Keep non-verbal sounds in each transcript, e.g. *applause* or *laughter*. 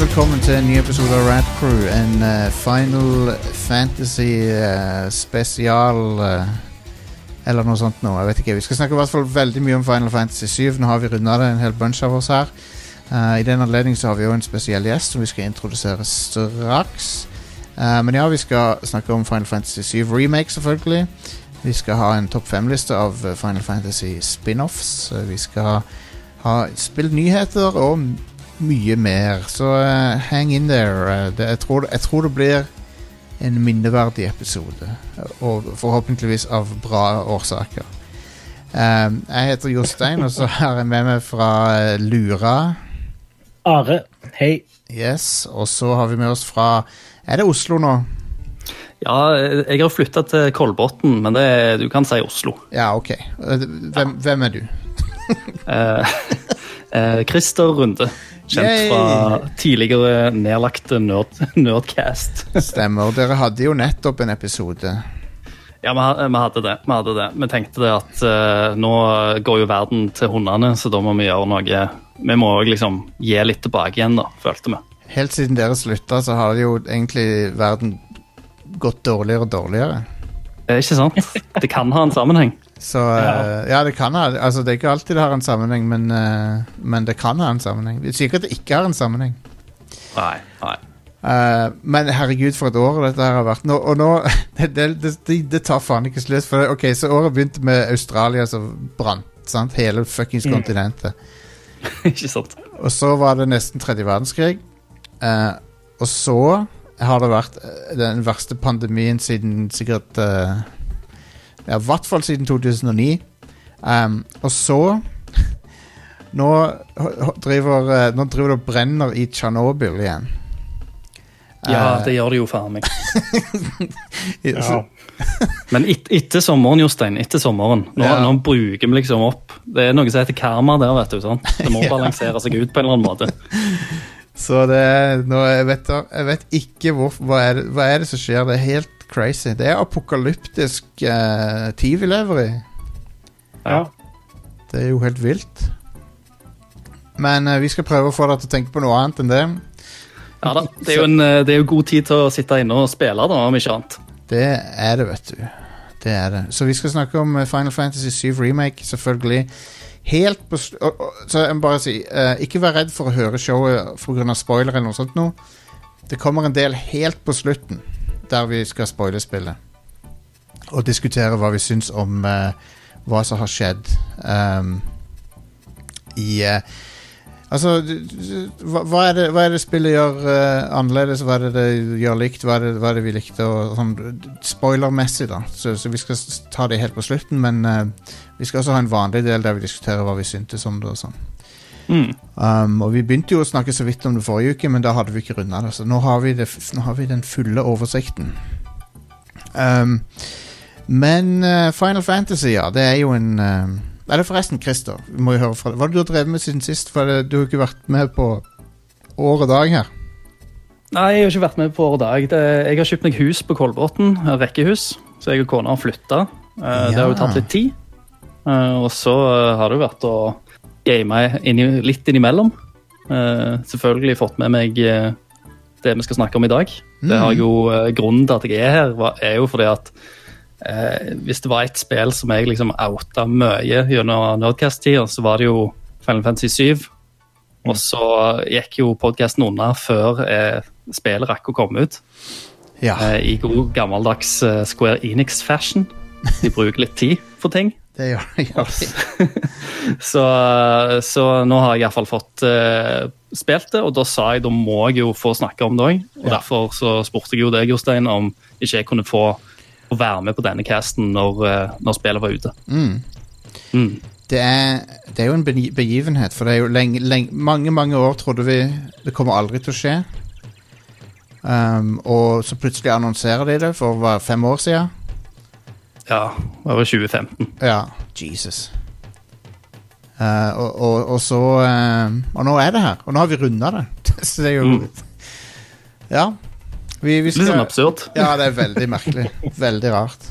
velkommen til en ny episode av Rad Crew. En uh, Final Fantasy eh, uh, Eller noe sånt noe. Jeg vet ikke. Vi skal snakke i hvert fall veldig mye om Final Fantasy 7. Nå har vi runda det, en hel bunch av oss her. Eh, I den anledning så har vi jo en spesiell gjest som vi skal introdusere straks. Eh, men ja, vi skal snakke om Final Fantasy 7 Remake, selvfølgelig. Vi skal ha en topp fem-liste av eh, Final Fantasy spin-offs. Eh, Vi skal ha spillnyheter og mye mer. Så uh, hang in there. Eh, det, jeg, tror, jeg tror det blir en minneverdig episode. Og forhåpentligvis av bra årsaker. Um, jeg heter Jostein, og så har jeg med meg fra Lura. Are, hei. Yes, Og så har vi med oss fra Er det Oslo nå? Ja, jeg har flytta til Kolbotn, men det, du kan si Oslo. Ja, ok. Hvem, Hvem, hvem er du? Krister *laughs* eh, Christer Runde, kjent Yay! fra tidligere nedlagte nerd, Nerdcast. Stemmer. Dere hadde jo nettopp en episode. Ja, vi, hadde det. Vi hadde det. Vi tenkte det at uh, nå går jo verden til hundene, så da må vi gjøre noe Vi må jo liksom gi litt tilbake igjen, da, følte vi. Helt siden dere slutta, så har jo egentlig verden gått dårligere og dårligere. Det er ikke sant? Det kan ha en sammenheng. Så eh, ja, det kan ha Altså, det er ikke alltid det har en sammenheng, men, uh, men det kan ha en sammenheng. Vi sier ikke at det ikke har en sammenheng. Nei, nei. Uh, men herregud, for et år dette her har vært. Nå, og nå *laughs* det, det, det, det tar faen ikke slutt. For, ok, Så året begynte med Australia som brant. Sant? Hele fuckings Mm. kontinentet. *laughs* ikke sant? Og så var det nesten tredje verdenskrig. Uh, og så har det vært den verste pandemien siden sikkert Ja, i hvert fall siden 2009. Um, og så *laughs* Nå driver eh, Nå driver det og brenner i Tsjernobyl igjen. Ja, Eh, det gjør det jo faen meg. *laughs* Ja. Men et, etter sommeren, Jostein, etter sommeren, nå, Ja. nå bruker vi liksom opp Det er noe som heter karma der, vet du. Sånn. Det må *laughs* balansere seg ut på en eller annen måte. Så det nå, jeg, vet, jeg vet ikke hvor, hva, er det, hva er det som skjer. Det er helt crazy. Det er apokalyptisk eh, tid vi lever i. Ja. Det er jo helt vilt. Men eh, vi skal prøve å få deg til å tenke på noe annet enn det. Ja da, Det er jo, en, eh, det er jo god tid til å sitte inne og spille, da, om ikke annet. Det er det, vet du. Det er det. Så vi skal snakke om eh, Final Fantasy 7 Remake, selvfølgelig. Helt på sl og, og, Så jeg må bare si, eh, ikke vær redd for å høre showet pga. spoiler eller noe sånt nå. Det kommer en del helt på slutten, der vi skal spoile spillet. Og diskutere hva vi syns om eh, hva som har skjedd um, i eh, Altså, hva, er det, hva er det spillet gjør uh, annerledes? Hva er det det gjør likt? Hva er det, hva er det vi likte? Og, sånn, spoilermessig, da. Så, så vi skal ta det helt på slutten. Men eh, vi skal også ha en vanlig del der vi diskuterer hva vi syntes om det. og sånn. Mm. Um, og Vi begynte jo å snakke så vidt om det forrige uke, men da hadde vi ikke runda det. Så nå har, vi det, nå har vi den fulle oversikten. Um, men uh, Final Fantasy, ja, det er jo en uh, Eller forresten, Christer, vi må jo høre fra deg. Hva har det du drevet med siden sist? For det, du har ikke vært med på år og dag her. Nei, jeg har ikke vært med på år og dag. Det, jeg har kjøpt meg hus på Kolbotn, rekkehus, så jeg og kona har flytta. Det har jo tatt litt tid. Eh, Og så eh, har det jo vært å game litt innimellom. Eh, Selvfølgelig fått med meg det vi skal snakke om i dag. Det har jo, eh, Grunnen til at jeg er her, er jo fordi at eh, hvis det var et spill som jeg liksom outa mye gjennom Nerdcast-tida, så var det jo Final Fantasy 7. Og så gikk jo podkasten unna før eh, spillet rakk å komme ut. Ja, Eh, I god gammeldags Square Enix-fashion. De bruker litt tid for ting. Det gjør, gjør. *laughs* Så, så nå har jeg iallfall fått uh, spilt det, og da sa jeg da må jeg jo få snakke om det òg. Og Ja. derfor så spurte jeg jo deg, Jostein, om ikke jeg kunne få, å være med på denne casten når, eh, når spillet var ute. Mm. Mm. Det er, det er jo en begivenhet, for det er jo lenge, lenge, mange mange år trodde vi det kommer aldri til å skje. Um, og så plutselig annonserer de det for hva, fem år siden. Ja, det var 2015. Ja, Jesus. Uh, og, og, og så uh, Og nå er det her. Og nå har vi runda det. *laughs* så det er jo Mm. Ja. Vi, vi Litt sånn absurd. ja, det er veldig merkelig. Veldig rart.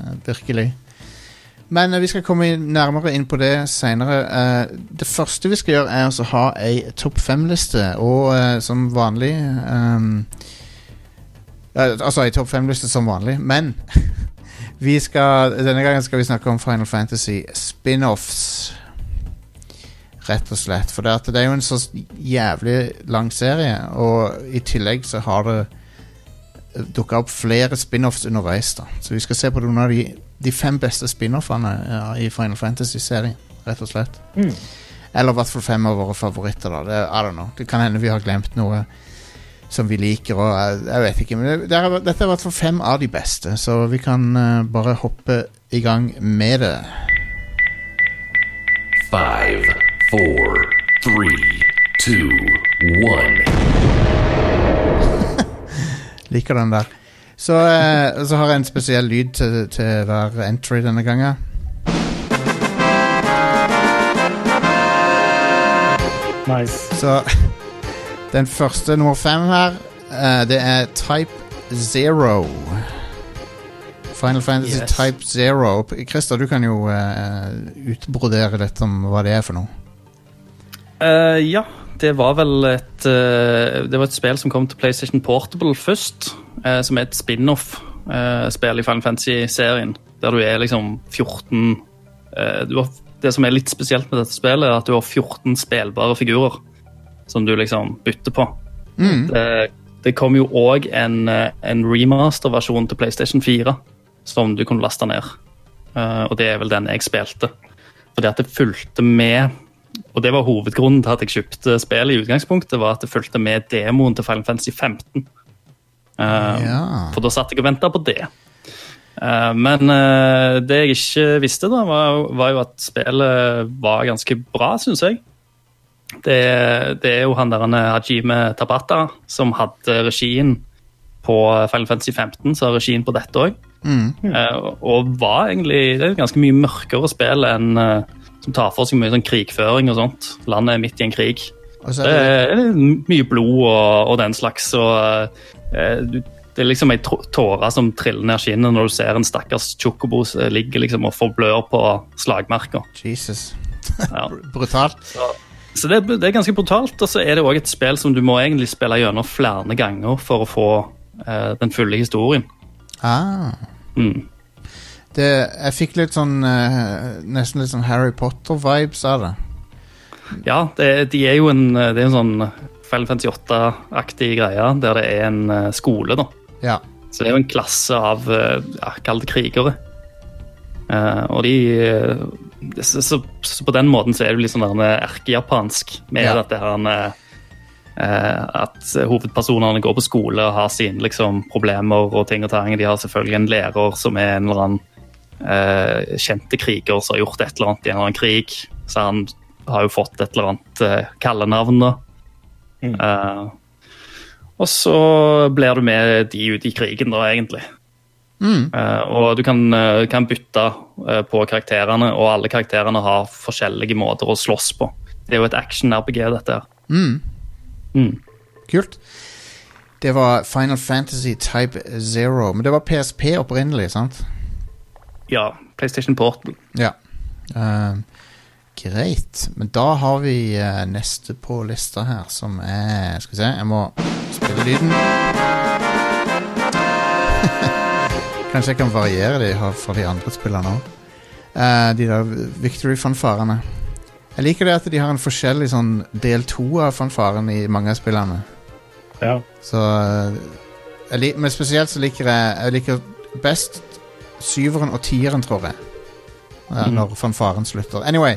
Uh, virkelig. Men vi skal komme nærmere inn på det seinere. det første vi skal gjøre, er altså ha ei topp fem-liste, og som vanlig um, Altså ei topp fem-liste som vanlig, men *laughs* skal Denne gangen skal vi snakke om Final Fantasy spin-offs. Rett og slett. For det, det er jo en så jævlig lang serie, og i tillegg så har det dukka opp flere spin-offs underveis. da Så vi skal se på noen av de, de fem beste spin-offene ja, i Final Fantasy-serien, rett og slett. Mm. Eller i hvert fall fem av våre favoritter. da det, I don't know. det kan hende vi har glemt noe som vi liker. Og jeg, jeg vet ikke Men det, er, dette er i hvert fall fem av de beste, så vi kan uh, bare hoppe i gang med det. Five, four, three, two, one. *laughs* Liker den der. Så, uh, så har jeg en spesiell lyd til, til hver entry denne gangen. Nice. Så *laughs* den første nummer fem her, uh, det er Type Zero. Final Fantasy Yes. Type Zero. Christer, du kan jo uh, utbrodere litt om hva det er for noe. Uh, ja, det var vel et uh, Det var et spill som kom til PlayStation Portable først. Uh, som er et spin-off-spill i Final Fantasy-serien. Der du er liksom 14 eh, du har, Det som er litt spesielt med dette spillet, er at du har 14 spillbare figurer som du liksom bytter på. Mm. Det, det kom jo òg en, eh, en remaster-versjon til PlayStation 4 som du kunne laste ned. Uh, og det er vel den jeg spilte. Fordi at det fulgte med Og det var hovedgrunnen til at jeg kjøpte spillet i utgangspunktet, var at det fulgte med demoen til Final Fantasy 15. Uh, Ja. For da satt jeg og venta på det. Eh, men eh, det jeg ikke visste, da, var, var jo at spillet var ganske bra, syns jeg. Det, det er jo han der Hajime Tabata som hadde regien på Final Fantasy 15, så har regien på dette òg. Mm. og var egentlig Det er ganske mye mørkere spill enn uh, som tar for seg mye sånn krigføring og sånt. Landet er midt i en krig. Så Det er det, er mye blod og, og den slags. og uh, Det er liksom ei tåre som triller ned skinnet når du ser en stakkars chocobo Ligge ligger liksom og forblør på slagmerker. Jesus. Ja. *laughs* Brutalt. Så det, det er ganske brutalt. Og så er det òg et spill som du må egentlig spille gjennom flere ganger for å få eh, den fulle historien. Ah. Mm. Det, jeg fikk litt sånn eh, Nesten litt sånn Harry Potter-vibes av det. Ja, det, de er jo en, det er en sånn Final Fantasy 8-aktig greie, der det er en uh, skole. da. Ja. Så det er jo en klasse av uh, ja, krigere. Uh, og de så, så, så på den måten så er det litt sånn erkejapansk med Ja. dette her eh, eh, At hovedpersonene går på skole og har sine liksom, problemer og ting og tang. De har selvfølgelig en lærer som er en eller annen eh, kjente kriger som har gjort et eller annet i en eller annen krig. Så han har jo fått et eller annet eh, kallenavn, da. Mm. Eh, og så blir du med de ute i krigen, da, egentlig. Mm. Eh, og du kan, eh, kan bytte eh, på karakterene, og alle karakterene har forskjellige måter å slåss på. Det er jo et action-RPG, dette. her. Mm. Mm. Kult. Det var Final Fantasy Type Zero. Men det var PSP opprinnelig, sant? Ja, PlayStation Portal. Ja. Uh, greit. Men da har vi uh, neste på lista her, som er Skal vi se, jeg må spille lyden. Kanskje jeg kan variere de fra de andre spillerne òg. de der Victory-fanfarene. Jeg liker det at de har en forskjellig sånn del to av fanfaren i mange av spillene. Ja. Så eh, jeg Men spesielt så liker jeg Jeg liker best syveren og tieren, tror jeg. Ja, Mhm. Når fanfaren slutter. Anyway,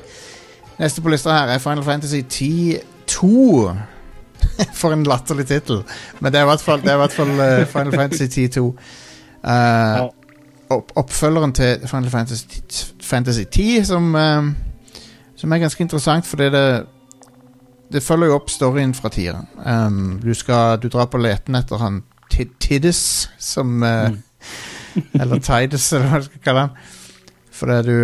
neste på lista her er Final Fantasy 10-2. *laughs* For en latterlig tittel. Men det er i hvert fall, er eh, Final Fantasy 10-2. Eh, opp, oppfølgeren til Final Fantasy, Fantasy 10, som, uh, som er ganske interessant, fordi det det følger jo opp storyen fra tieren. Um, du skal Du drar på leten etter han Tiddis, som eh, *laughs* Eller Tides, eller hva du skal kalle han. Fordi du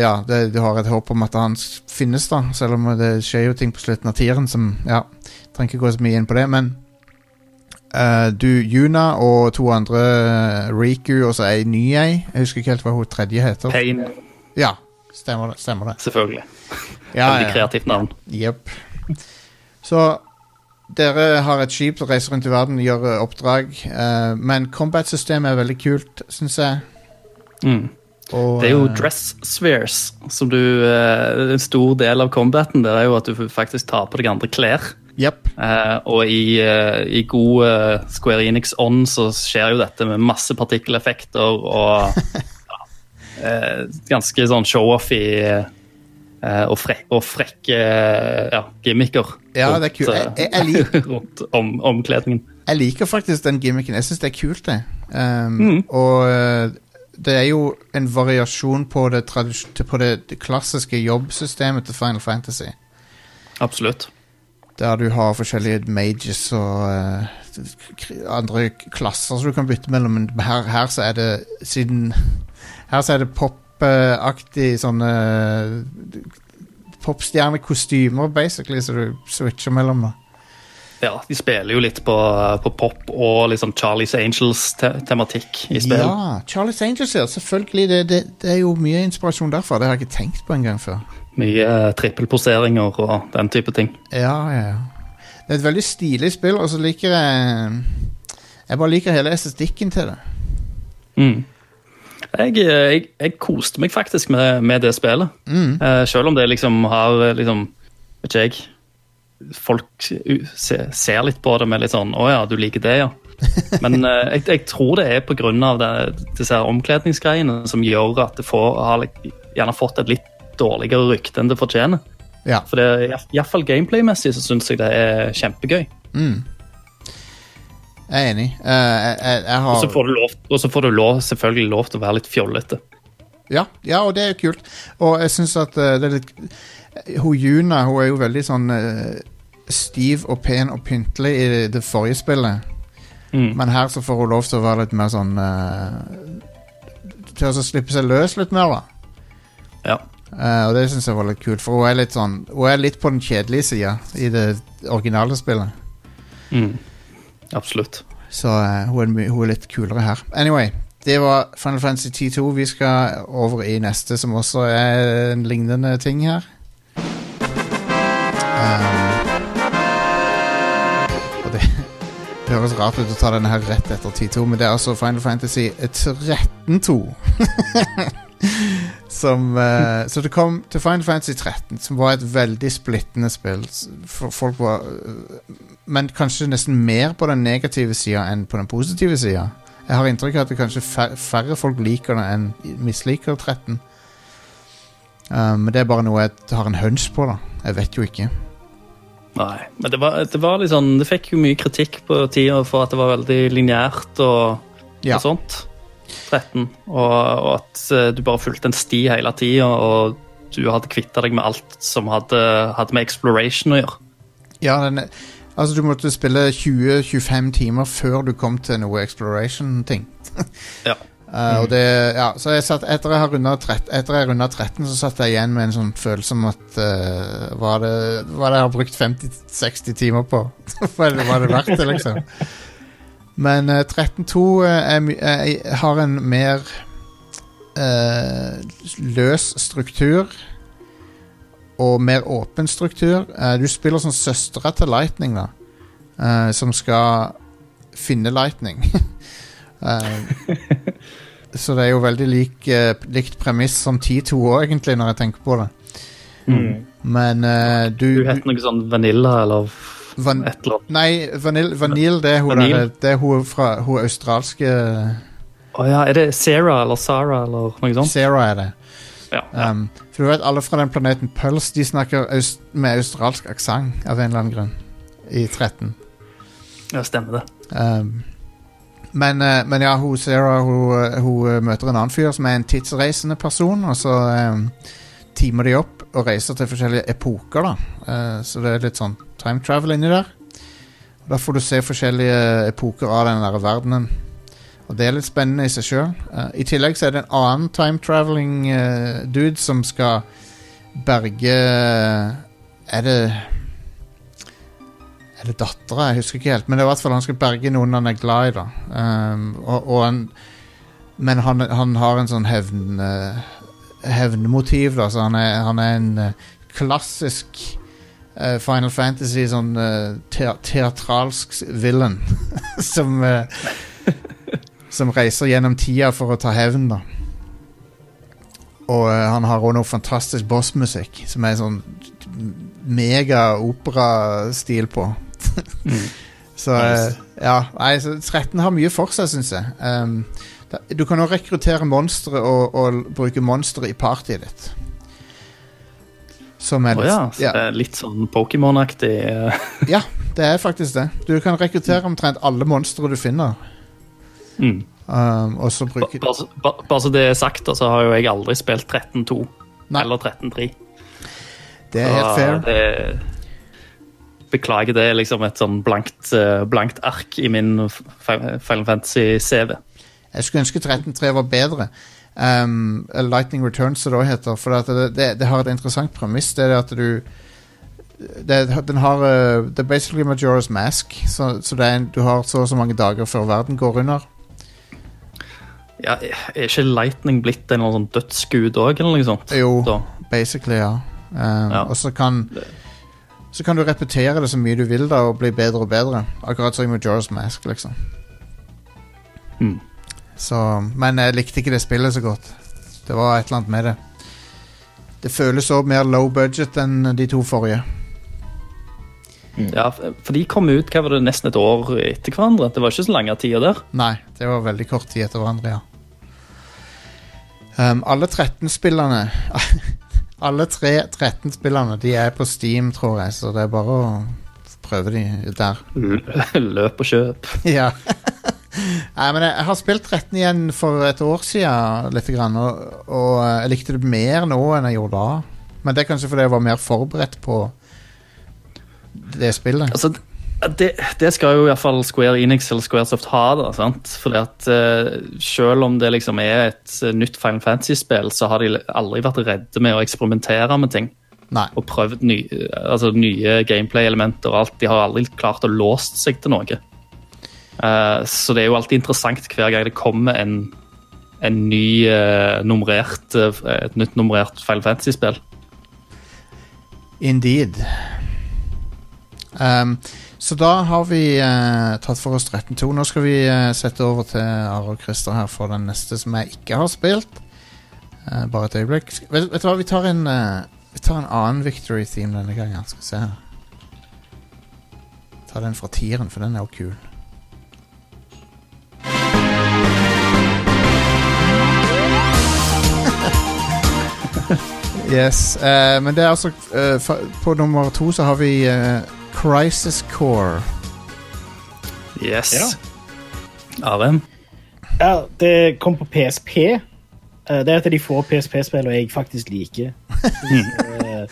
Ja, det, du har et håp om at han finnes, da. Selv om det skjer jo ting på slutten av tieren som Ja, trenger ikke gå så mye inn på det, men eh, Du, Yuna og to andre, eh, Riku og så ei ny ei. Jeg husker ikke helt hva hun tredje heter. Pain. Ja, stemmer det. Stemmer det. Selvfølgelig. Ja, Veldig kreativt navn. Jepp. Så dere har et skip som reiser rundt i verden, gjør eh, oppdrag. Uh, men combat-systemet er veldig kult, syns jeg. Mm. Og, Det er jo dress spheres, som du En stor del av combaten der er jo at du faktisk tar på deg andre klær. Jepp. Eh, og i, eh, i god eh, Square Enix-ånd så skjer jo dette med masse partikkeleffekter og *laughs* eh, ganske sånn show-off i eh, og, frek, og frekke ja, gimmicker Ja, det er kult. Jeg- jeg- jeg liker- *laughs* rundt om, omkledningen. Jeg liker faktisk den gimmicken. Jeg syns det er kult, det. Um, Mm. Og det er jo en variasjon på det, på det, det klassiske jobbsystemet til Final Fantasy. Absolutt. Der du har forskjellige mages og uh, andre klasser som du kan bytte mellom. Men her, her så er det siden Her så er det popaktig sånne Popstjernekostymer, basically, som du switcher mellom. da Ja, de spiller jo litt på, på pop og liksom Charlies Angels-tematikk i spill. Ja, Charlie's Angels, ja. Selvfølgelig. Det, det, det er jo mye inspirasjon derfra. Det har jeg ikke tenkt på engang før. Mye eh, trippelposeringer og den type ting. Ja, ja, ja. Det er et veldig stilig spill, og så liker jeg Jeg bare liker hele estetikken til det. Mm. Jeg, eh, jeg, jeg koste meg faktisk med, med det spillet. Mm. Eh, selv om det liksom har liksom, Vet ikke jeg Folk se, ser litt på det med litt sånn Å ja, du liker det, ja. *laughs* Men eh, jeg, jeg tror det er av disse her omkledningsgreiene som gjør at det får, har gjerne fått et litt dårligere rykte enn det fortjener. Ja. For det, iallfall gameplay-messig så syns jeg det er kjempegøy. Mm. Jeg er enig. Uh, jeg, jeg, jeg Og så får du lov, får du lov, selvfølgelig lov til å være litt fjollete. ja, ja, og det er jo kult. Og jeg syns at uh, det er litt Hun Juna hun er jo veldig sånn uh, stiv og pen og pyntelig i det, det forrige spillet. Mm. Men her så får hun lov til å være litt mer sånn Til å slippe seg løs litt mer, da. Ja. Eh, og det syns jeg var litt kult, for hun er litt sånn Hun er litt på den kjedelige sida i det originale spillet. Mm. Absolutt. Så uh, hun, er, hun er litt kulere her. Anyway, det var Final Fantasy 10-2. Vi skal over i neste, som også er en lignende ting her. Um, og det, det *laughs* høres rart ut å ta denne her rett etter 10-2, men det er altså Final Fantasy 13-2. *laughs* *laughs* som uh, Så det kom til Final Fantasy 13, som var et veldig splittende spill. Folk var uh, Men kanskje nesten mer på den negative sida enn på den positive sida. Jeg har inntrykk av at det kanskje færre folk liker det enn misliker 13. Um, men det er bare noe jeg har en hunch på, da. Jeg vet jo ikke. Nei, men det var, det var litt sånn Det fikk jo mye kritikk på tida for at det var veldig lineært og, Ja. og sånt. 13. Og, og at eh, du bare fulgte en sti hele tida, og du hadde kvitta deg med alt som hadde, hadde med exploration å gjøre. Ja, den, altså Du måtte spille 20-25 timer før du kom til noe exploration-ting. Ja. Uh, *laughs* og det, ja, så jeg satt, etter jeg rundet 13, etter jeg rundet 13, så satt jeg igjen med en sånn følelse om at uh, Hva det hva det jeg har brukt 50-60 timer på? *laughs* Hva er det, var det verdt det, liksom? Men uh, 13.2 uh, er my- uh, har en mer uh, løs struktur og mer åpen struktur. Uh, du spiller som søstera til Lightning, da, uh, som skal finne Lightning. Uh, *laughs* så det er jo veldig lik, uh, likt premiss som T2 òg, egentlig, når jeg tenker på det. Mm. Men uh, du, Du het noe sånn Vanilla eller Van. Nei, Vanille, Vanille, det er hun, Vanille. der, det er hun fra hun australske Å ja, er det Sarah eller Sarah eller noe sånt? Sarah er det. Ja, ja. Um, for du vet, alle fra den planeten Pulse De snakker aust med australsk aksent av en eller annen grunn. I 13. ja stemmer det. Um, men, eh, men ja, hun Sarah hun, hun møter en annen fyr som er en tidsreisende person, og så um, teamer de opp og reiser til forskjellige epoker. da Eh, Så det er litt sånn time travel inni der. Og Da får du se forskjellige epoker av den verdenen. Og det er litt spennende i seg sjøl. I tillegg så er det en annen time traveling eh, dude som skal berge Er det er det dattera? Jeg husker ikke helt. Men det er i hvert fall han skal berge noen han er glad i. da um, og, og han, Men han, han har en sånn hevn eh, hevnmotiv, da, så han er, han er en eh, klassisk uh, Final Fantasy sånn uh, te teatralsk villain *laughs* som uh, Som reiser gjennom tida for å ta hevn, da. Og han har òg noe fantastisk bossmusikk, som er sånn mega operastil på. *laughs* så eh, ja, nei, så 13 har mye for seg, syns jeg. Um, du kan òg rekruttere monstre og, og bruke monstre i partyet ditt. Som er litt, litt ja, så ja, er litt sånn Pokémon-aktig. eh, ja, *laughs* det er faktisk det. Du kan rekruttere omtrent alle monstre du finner. Mm. Um, og så Bare bruke så- ba- bare så det er sagt, så har jo jeg aldri spilt 13-2 eller 13-3. Det er helt fair. Det, beklager, det er liksom et sånn blankt, eh, blankt ark i min Final Fantasy-CV. Jeg skulle ønske 13.3 var bedre. Um, Lightning Returns, som det også heter. For det, det, det har et interessant premiss. Det er at du det, den har uh, Det er basically Majora's Mask. Så, så en, du har så og så mange dager før verden går under. Ja, er ikke Lightning blitt en sånn dødsgud òg, eller noe sånt? Jo, Da. basically, ja. Um, Ja. Og så kan Så kan du repetere det så mye du vil da og bli bedre og bedre. Akkurat som i Majora's Mask, liksom. Mm. Så, men jeg likte ikke det spillet så godt. Det var et eller annet med det. Det føles også mer low budget enn de to forrige. Ja, for de kom ut hva var det, nesten et år etter hverandre. Det var ikke så lange tider der. Nei, det var veldig kort tid etter hverandre, ja. Um, alle 13-spillerne *laughs* Alle tre 13-spillerne De er på Steam, tror jeg, så det er bare å prøve de der. Løp og kjøp. ja. *laughs* Nei, men jeg, jeg har spilt 13 igjen for et år siden, litt grann, og, og eh, jeg likte det mer nå enn jeg gjorde da. Men det er kanskje fordi jeg var mer forberedt på det spillet. Altså, det, det skal jo i hvert fall Square Enix eller Squaresoft ha. da, sant? Fordi at uh, Selv om det liksom er et eh, nytt Final Fantasy-spill, så har de aldri vært redde med å eksperimentere med ting. Nei. Og prøvd ny, altså, nye gameplay-elementer og alt. De har aldri klart å låst seg til noe. Eh, så det er jo alltid interessant hver gang det kommer en, en ny eh, nummerert, eh, et nytt nummerert Final Fantasy-spill. Indeed. Um, så da har vi uh, tatt for oss 13-2. Nå skal vi uh, sette over til Are og Christer her for den neste som jeg ikke har spilt. Uh, bare et øyeblikk. Vet, vet du hva, vi tar en Vi tar en annen Victory Theme denne gangen. Skal vi se her. Ta den fra tieren, for den er jo kul. Yes, Uh, men det er altså uh, På nummer to så har vi uh, Crisis Core. Yes. Ja. Are? Ja, det kom på PSP. Eh, Det er et av de få PSP-spillene jeg faktisk liker. *laughs* Eh,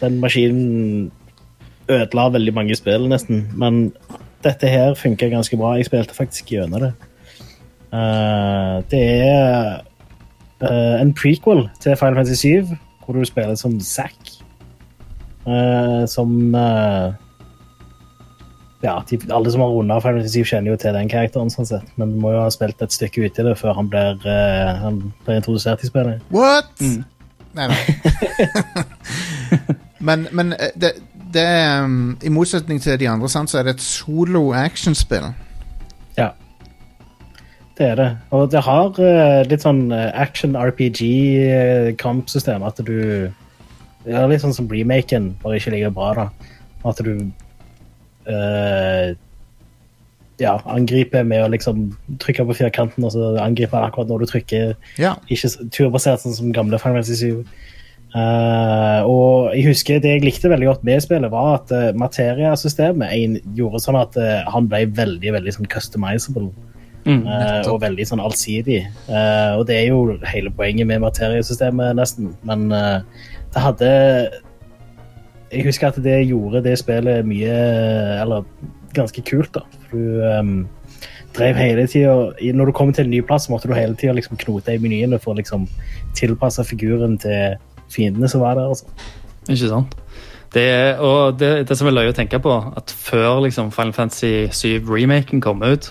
Den maskinen ødela veldig mange spill, nesten. Men dette her funka ganske bra. Jeg spilte faktisk gjennom det. Eh, Det er eh, en prequel til Final Fantasy 7, hvor du spiller som Zack. Uh, som eh, ja, de, alle som har runda Final Fantasy 7 kjenner jo til den karakteren, sånn sett. men du må jo ha spilt et stykke uti det før han blir, han blir introdusert i spillet. What?! Mm. Nei, nei. *laughs* men men det, det I motsetning til de andre, sant, så er det et solo actionspill. Det er det. Og det har eh, litt sånn eh, action RPG-kampsystem. At du Ja, litt sånn som remaken, bare ikke like bra, da. At du uh, ja, angriper med å liksom trykke på firkanten, og så angriper han akkurat når du trykker. Ja. Ikke turbasert sånn som gamle Final Fantasy 7. Uh, og jeg husker det jeg likte veldig godt med spillet, var at uh, materiasystemet gjorde sånn at uh, han ble veldig veldig sånn customizable. Mm. eh, og veldig sånn allsidig. Eh, og det er jo hele poenget med materiesystemet, nesten. Men eh, det hadde Jeg husker at det gjorde det spillet mye Eller ganske kult, da. For du um, drev hele tida Når du kom til en ny plass, måtte du hele tida liksom knote i menyene for å liksom tilpasse figuren til fiendene som var der. Altså. Ikke sant? Det, og det, det som er løye å tenke på, at før liksom Final Fantasy 7 remaken kom ut,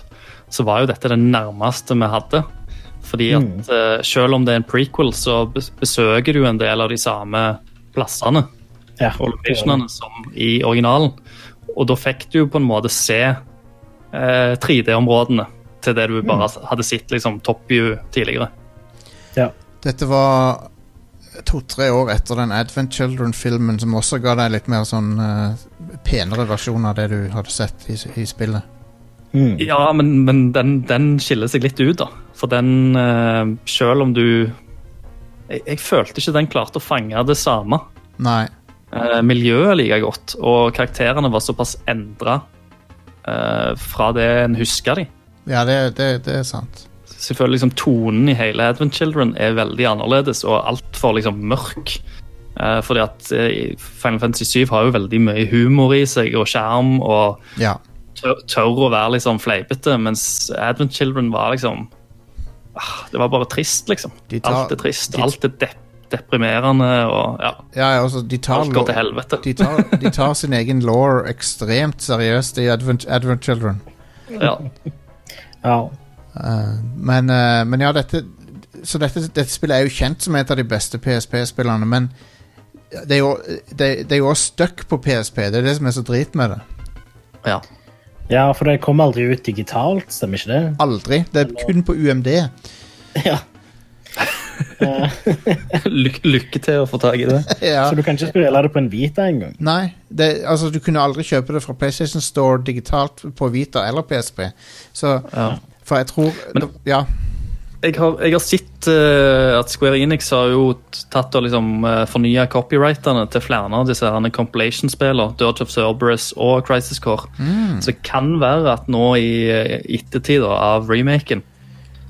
så var jo dette det nærmeste vi hadde. Fordi at eh, selv om det er en prequel, så besøker du en del av de samme plassene Ja. og locationene som i originalen. Og da fikk du jo på en måte se eh, 3D-områdene til det du bare hadde sett liksom top view tidligere. Ja. Dette var to-tre år etter den Advent Children-filmen, som også ga deg litt mer sånn uh, penere versjon av det du hadde sett i, i spillet. Mm. Ja, men, men den, den skiller seg litt ut, da. For den, uh, selv om du jeg, jeg følte ikke den klarte å fange det samme. Nei. Uh, miljøet like godt, og karakterene var såpass endra fra det en husker de. Ja, det, det, det er sant. Selvfølgelig liksom Tonen i hele Advent Children er veldig annerledes og altfor liksom mørk. Eh, fordi at eh, Final Fantasy 7 har jo veldig mye humor i seg, og skjerm, og Ja. Tør, tør å være liksom fleipete, mens Advent Children var liksom ah, Det var bare trist, liksom. De tar- alt er trist, de- alt er depp, deprimerende, og ja, ja altså, de tar, alt går til helvete. de, tar, de tar sin egen law ekstremt seriøst i Advent, Advent Children. Ja. ja. Uh, men, uh, men ja, dette Så dette, dette spillet er jo kjent som et av de beste PSP-spillene, men det er jo det, det er jo også stuck på PSP. Det er det som er så drit med det. ja. Ja, for det kom aldri ut digitalt, stemmer ikke det? Aldri. Det er kun på UMD. Ja. *laughs* Lyk lykke til å få tak i det. *laughs* Ja. Så du kan ikke spille det på en Vita engang? Nei, det, altså du kunne aldri kjøpe det fra PlayStation Store digitalt på Vita eller PSP. Så, Ja. for jeg tror Ja. Jeg har, jeg har sett uh, at Square Enix har jo tatt og liksom uh, fornya copyrightene til flere av disse compilation-spillene, Dirge of Cerberus og Crisis Core. Så det kan være at nå i eh, ettertid av remaken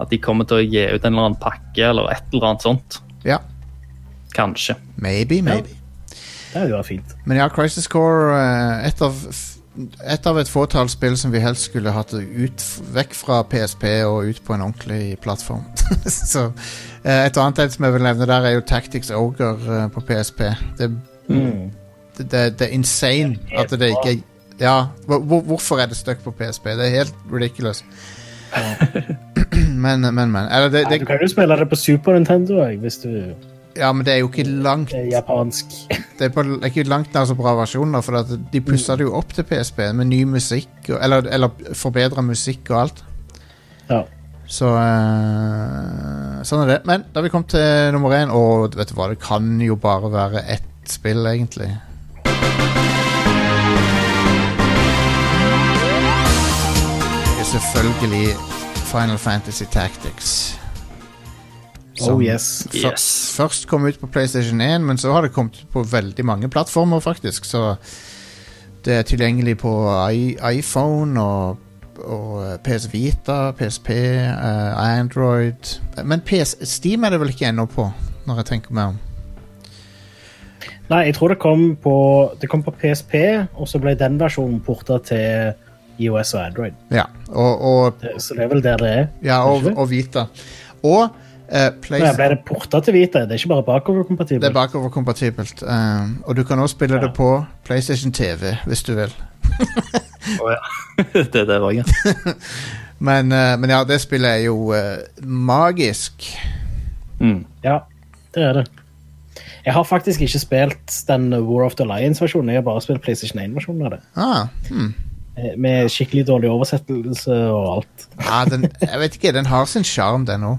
at de kommer til å gi ut en eller annen pakke eller et eller annet sånt. ja. Kanskje. Maybe, maybe. Det hadde vært fint. Men ja, Crisis Core eh, et, av, et av et fåtall spill som vi helst skulle hatt ut, vekk fra PSP og ut på en ordentlig plattform. *laughs* Så eh, Et annet et som jeg vil nevne der, er jo Tactics Ogre eh, på PSP. Det, Mm. det, det, det er insane at det ikke Ja, hvor, hvor- hvorfor er det stuck på PSP? Det er helt ridiculous. *clears throat* men, men, men. Eller det, Nei, du kan jo spille det på Super Nintendo hvis du ja, men det er jo ikke langt er japansk. Det er, på, det er ikke langt nær så bra versjoner, for at de pussa det jo opp til PSP med ny musikk, eller, eller forbedra musikk og alt. Ja. Så uh, Sånn er det. Men da vi kom til nummer én, og vet du hva, det kan jo bare være ett spill, egentlig. Det er selvfølgelig Final Fantasy Tactics. Oh yes. Yes. Først kom ut på PlayStation 1, men så har det kommet på veldig mange plattformer, faktisk. Så det er tilgjengelig på I iPhone og, og PS Vita, PSP, uh, Android Men PS Steam er det vel ikke ennå på, når jeg tenker meg om. Nei, jeg tror det kom på, det kom på PSP, og så ble den versjonen porta til IOS og Android. Ja, og, og, Så det er vel der det er. ja, og, og Vita. Og eh, Nei, ble det porta til Vita? Det er ikke bare bakoverkompatibelt? Det er bakoverkompatibelt. Um, og du kan også spille det på PlayStation TV, hvis du vil. *laughs* Å ja. *laughs* det er det òg, ja. *laughs* Men, uh, men ja, det spillet er jo uh, magisk. Mm. Ja, det er det. Jeg har faktisk ikke spilt den War of the Lions-versjonen. Jeg har bare spilt PlayStation 1-versjonen av det. Ah, hmm. Med skikkelig dårlig oversettelse og alt. ja, den, jeg vet ikke, den har sin sjarm, den òg.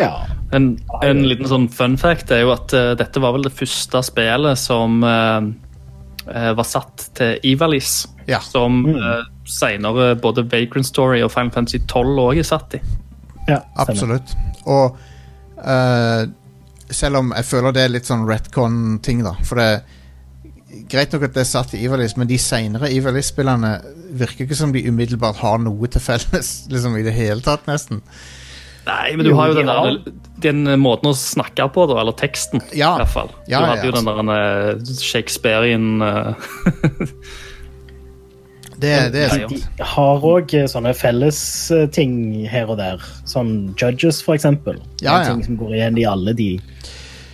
Ja. En, en liten sånn fun fact er jo at uh, dette var vel det første spillet som uh, eh, var satt til Ivalice. Ja. Som uh, seinere både Vagrant Story og Final Fantasy 12 òg er satt i. ja. Absolutt. Og uh, selv om jeg føler det er litt sånn retcon-ting, da. For det er Greit nok at det er satt i Ivalice, men de seinere Ivalice-spillerne virker ikke som de umiddelbart har noe til felles *laughs* liksom i det hele tatt, nesten. Nei, men du Jo, har jo den, der, den måten å snakke på, da, eller teksten, Ja. i hvert fall. Du ja, hadde jo altså. den der eh, Shakespearean eh, Det, *laughs* det er sant. De har òg sånne fellesting her og der. som Judges, for eksempel. Ja, ja. Ting som går igjen i alle de.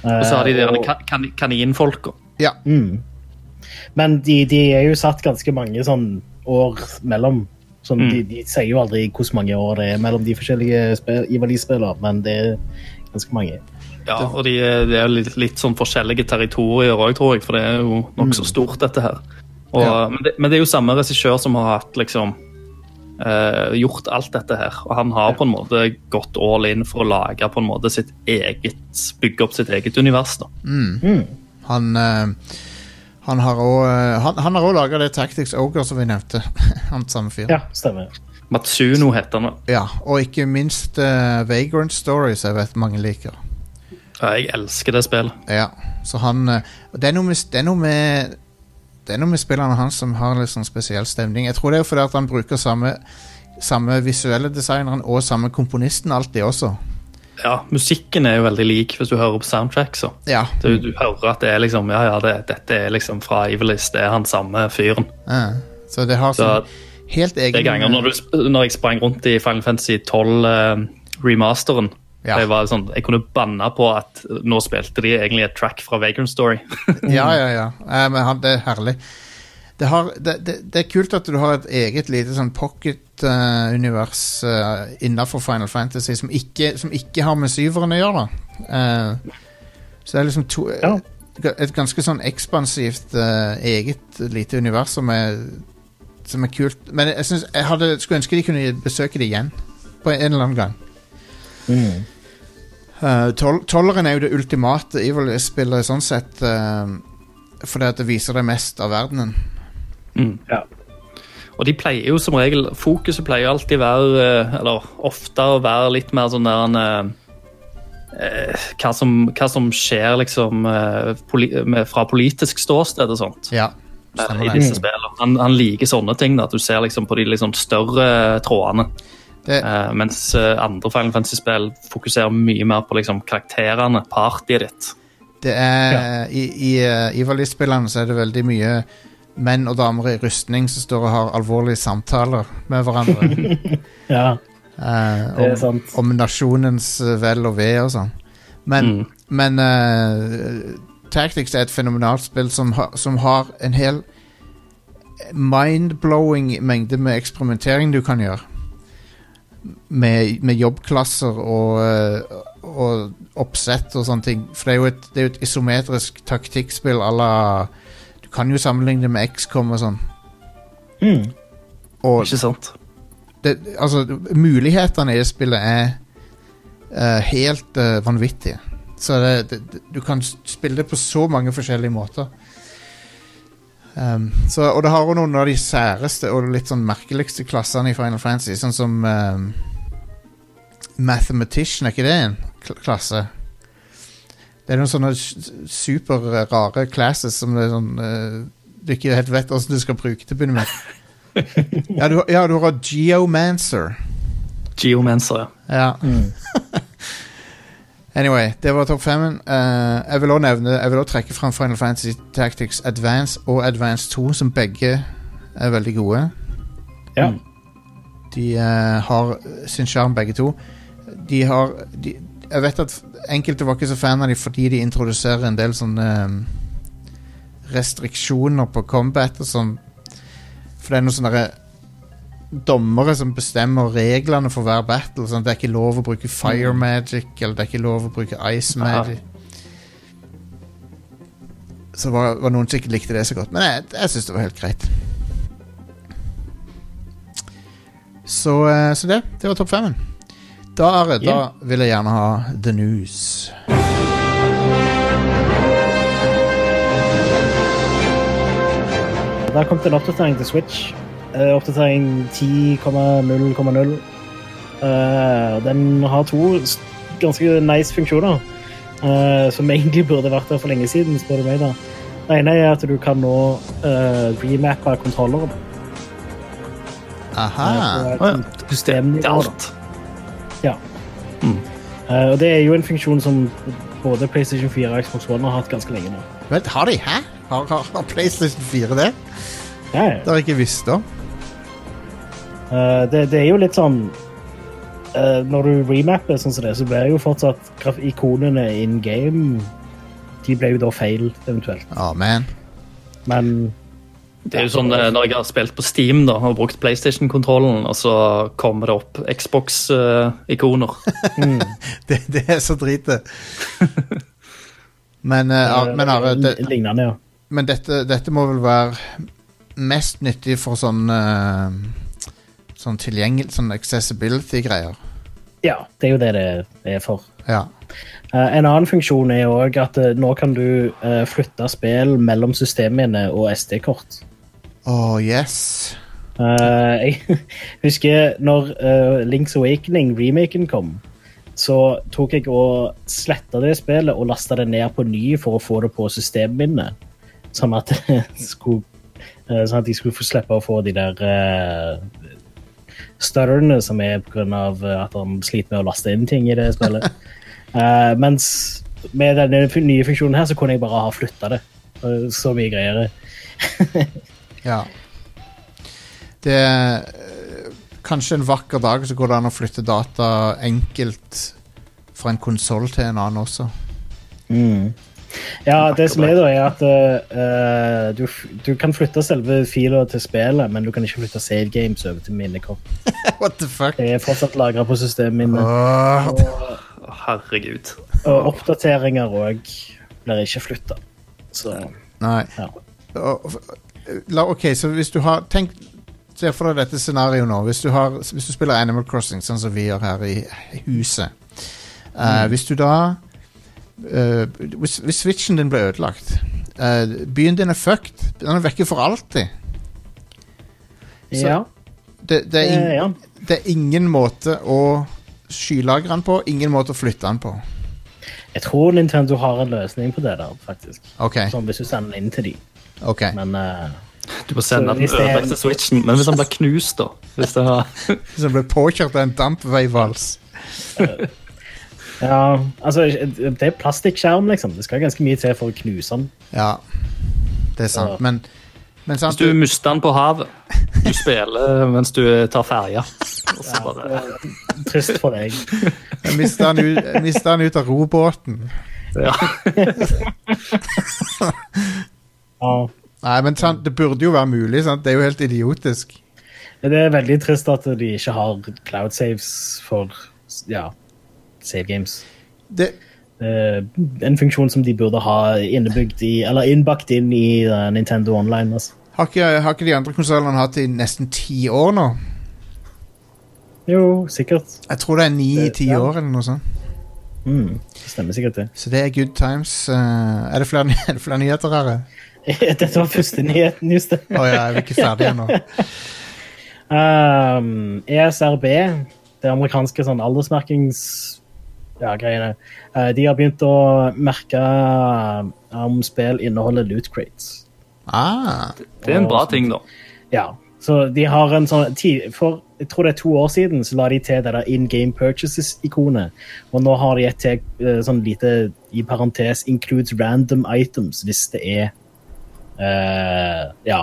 Og så har de de Eh, der kan- kan- kaninfolka. Ja. Mm. Men de, de er jo satt ganske mange sånn år mellom Sånn, de, de sier jo aldri hvor mange år det er mellom de forskjellige Ivali-spillene, men det er ganske mange. Ja, og de, er- det er litt, litt sånn forskjellige territorier òg, tror jeg, for det er jo nokså stort, dette her. Og, Ja. men, det, men det er jo samme regissør som har hatt liksom eh, gjort alt dette her. Og han har på en måte gått all in for å lage på en måte sitt eget bygge opp sitt eget univers. da. Han, eh, han har òg Han, han også laga det Tactics Ogre som vi nevnte. *laughs* han samme fyr. Ja, stemmer. Matsuno heter han. Ja, og ikke minst uh, Vagrant Stories, jeg vet mange liker. Ja, jeg elsker det spillet. Ja, så han uh, det, er noe med, det er noe med Det er noe med spillene hans som har litt sånn spesiell stemning. Jeg tror det er fordi at han bruker samme, samme visuelle designeren og samme komponisten alltid også. Ja, Musikken er jo veldig lik hvis du hører på soundtrack. så. Ja, Du, du hører at det er liksom, ja, ja, det, dette er liksom fra Ivelis, det er han samme fyren. ja. Så det har Så sånn helt egen Det er ganger når, du, når jeg sprang rundt i Final Fantasy 12 eh, remasteren, Ja. jeg, var sånn, jeg kunne banne på at nå spilte de egentlig et track fra Vagrant Story. *laughs* Ja, ja, ja. Eh, men han, det er herlig. Det, har, det, det, det er kult at du har et eget lite sånn pocket-univers uh, innafor Final Fantasy som ikke, som ikke har med syveren å gjøre. Eh, så det er liksom to, Ja. et ganske sånn ekspansivt eh, eget lite univers som er, som er kult. Men jeg, synes, jeg hadde, skulle ønske de kunne besøke det igjen på en eller annen gang. Mm. Uh, tol Tolleren er jo det ultimate Evil-spillet sånn sett. eh, fordi at det viser det mest av verdenen. Ja. Og de pleier jo som regel, fokuset pleier alltid være, eh, eller ofte å være litt mer sånn der en, eh, eh, hva, som, hva som skjer liksom fra politisk ståsted og sånt. Ja, I disse spillene. Han, han liker sånne ting, at du ser liksom på de liksom større trådene. Det, mens andre Final Fantasy-spill fokuserer mye mer på liksom, karakterene, partyet ditt. det er I, i i Ivali-spillene så er det veldig mye menn og damer i rustning som står og har alvorlige samtaler med hverandre. *laughs* ja, eh, det er om, sant. om nasjonens eh, vel og ve og sånn. Men, Mm. men eh, Tactics er et fenomenalt spill som, har- som har en hel mind-blowing mengde med eksperimentering du kan gjøre. Med, med jobbklasser og, eh, og oppsett og sånne ting. For det er jo et, det er jo et isometrisk taktikkspill à la Du kan jo sammenligne det med XCOM og sånn. Mm. Og Ikke sant? det, altså, mulighetene i det spillet er uh, helt uh, vanvittige. Så det, det, du kan spille det på så mange forskjellige måter. Um, så, og det har jo noen av de særeste og litt sånn merkeligste klassene i Final Fantasy, sånn som um, Mathematician, er ikke det en klasse? Det er noen sånne superrare classes som det er sånn uh, du ikke helt vet hvordan du skal bruke til å begynne med. *laughs* ja, du, ja, du har Geomancer. Geomancer, ja. Ja. Mm. *laughs* Anyway, det var topp femmen. Uh, jeg vil også nevne Jeg vil også trekke fram Final Fantasy Tactics Advance og Advance 2, som begge er veldig gode. Ja. De uh, har sin sjarm, begge to. De har de, Jeg vet at enkelte var ikke så fan av dem fordi de introduserer en del sånne eh, restriksjoner på combat og sånn. For det er noen sånne dommere som bestemmer reglene for hver battle. Sånn det er ikke lov å bruke fire magic, eller det er ikke lov å bruke ice Aha. magic. Så var, var noen som ikke likte det så godt. Men jeg, jeg syns det var helt greit. Så, eh, så det. Det var topp femmen. Da, Are, da vil jeg gjerne ha the news. Der kom det en oppdatering til Switch. Eh, oppdatering 10,0,0. Eh, den har to ganske nice funksjoner, eh, som egentlig burde vært der for lenge siden. spør du meg da. Det ene er at du kan nå uh, remappe kontrolleren. Aha. Eh, alt. Å ja. Mm. Eh, og det er jo en funksjon som både PlayStation 4 og Xbox One har hatt ganske lenge nå. Vent, har de? Hæ? Har, har, har PlayStation 4 det? Ja, ja. Det har jeg ikke visst om. Uh, det, det er jo litt sånn uh, Når du remapper sånn som det, så blir jo fortsatt ikonene in game De ble jo da feil, eventuelt. Å, man. Men Det er jo sånn eh, Når jeg har spilt på Steam da, og brukt PlayStation-kontrollen, og så kommer det opp Xbox-ikoner. *laughs* Det, det er så drite. *laughs* Men, uh, men Are, det, Lignende, ja. Men dette, dette må vel være mest nyttig for sånn uh, Sånn tilgjengelig Sånn accessibility-greier. Ja, det er jo det det er for. Ja. Uh, en annen funksjon er òg at uh, nå kan du uh, flytte spill mellom systemene og SD-kort. Oh, yes. Uh, jeg *laughs* husker når uh, Link's Awakening, remaken, kom, så tok jeg og sletta det spillet og lasta det ned på ny for å få det på systemminnet. Sånn at, *laughs* skulle, eh, sånn at jeg skulle få slippe å få de der uh, stutterne som er pga. at han sliter med å laste inn ting i det spillet. *laughs* Mens med denne nye funksjonen her så kunne jeg bare ha flytta det. Så mye greier. Ja. Det er kanskje en vakker dag så går det an å flytte data enkelt fra en konsoll til en annen også. Ja, det som er da, er at uh, du, du kan flytte selve fila til spillet, men du kan ikke flytte save games over til minnekort. *laughs* What the fuck? Det er fortsatt lagra på systeminnet. Oh. Å, Herregud. Og oppdateringer òg blir ikke flytta. Så nei. ja. Og- La, ok, så hvis du har Tenk Se for deg dette scenarioet nå. Hvis du, har, hvis du spiller Animal Crossing, sånn som vi gjør her i huset. Eh, Hvis du da uh, hvis, hvis switchen din blir ødelagt uh, Byen din er fucked. Den er vekke for alltid. Så- ja. Det, det, er in, ja. det er ingen måte å skylagre den på. Ingen måte å flytte den på. Jeg tror Nintendo har en løsning på det der, faktisk. Okay. Sånn hvis du sender den inn til dem. Ok Men eh, Du må sende den ødelagte switchen. Men hvis den blir knust, da? Hvis det har... *laughs* Hvis den blir påkjørt av en dampveivals. *laughs* ja, altså Det er plastikkskjerm, liksom. Det skal ganske mye til for å knuse den. Ja, det er sant. Ja. Men, men sant, Hvis du mister den på havet, du spiller *laughs* mens du tar ferja Ja, bare... Trist for deg. Jeg mister han, ut- jeg han ut av robåten. Ja. Ja. Nei, men sant, det burde jo være mulig. Sant? Det er jo helt idiotisk. Det er veldig trist at de ikke har cloud saves for ja, save games. Det, Eh, en funksjon som de burde ha innebygd i, eller innbakt inn i eh, Nintendo Online. Altså. har, ikke, har ikke de andre konsollene hatt det i nesten ti år nå? Jo, sikkert. Jeg tror det er ni-ti Ja. år, eller noe sånt. Mm, det stemmer sikkert, det. Så det er good times. Eh, er, det flere, *laughs* er det flere nyheter her? *laughs* Dette var første nyheten, just det. Å ja, er vi ikke ferdige ennå? Um, ESRB, det amerikanske sånn aldersmerkings... Ja, greiene. Eh, de har begynt å merke om spill inneholder loot crates. Ah, Det er en bra ting, da. Ja, så de har en sånn For jeg tror det er to år siden så la de til det der in game purchases-ikonet. Og nå har de et til eh, sånn lite i parentes includes random items hvis det er Ja,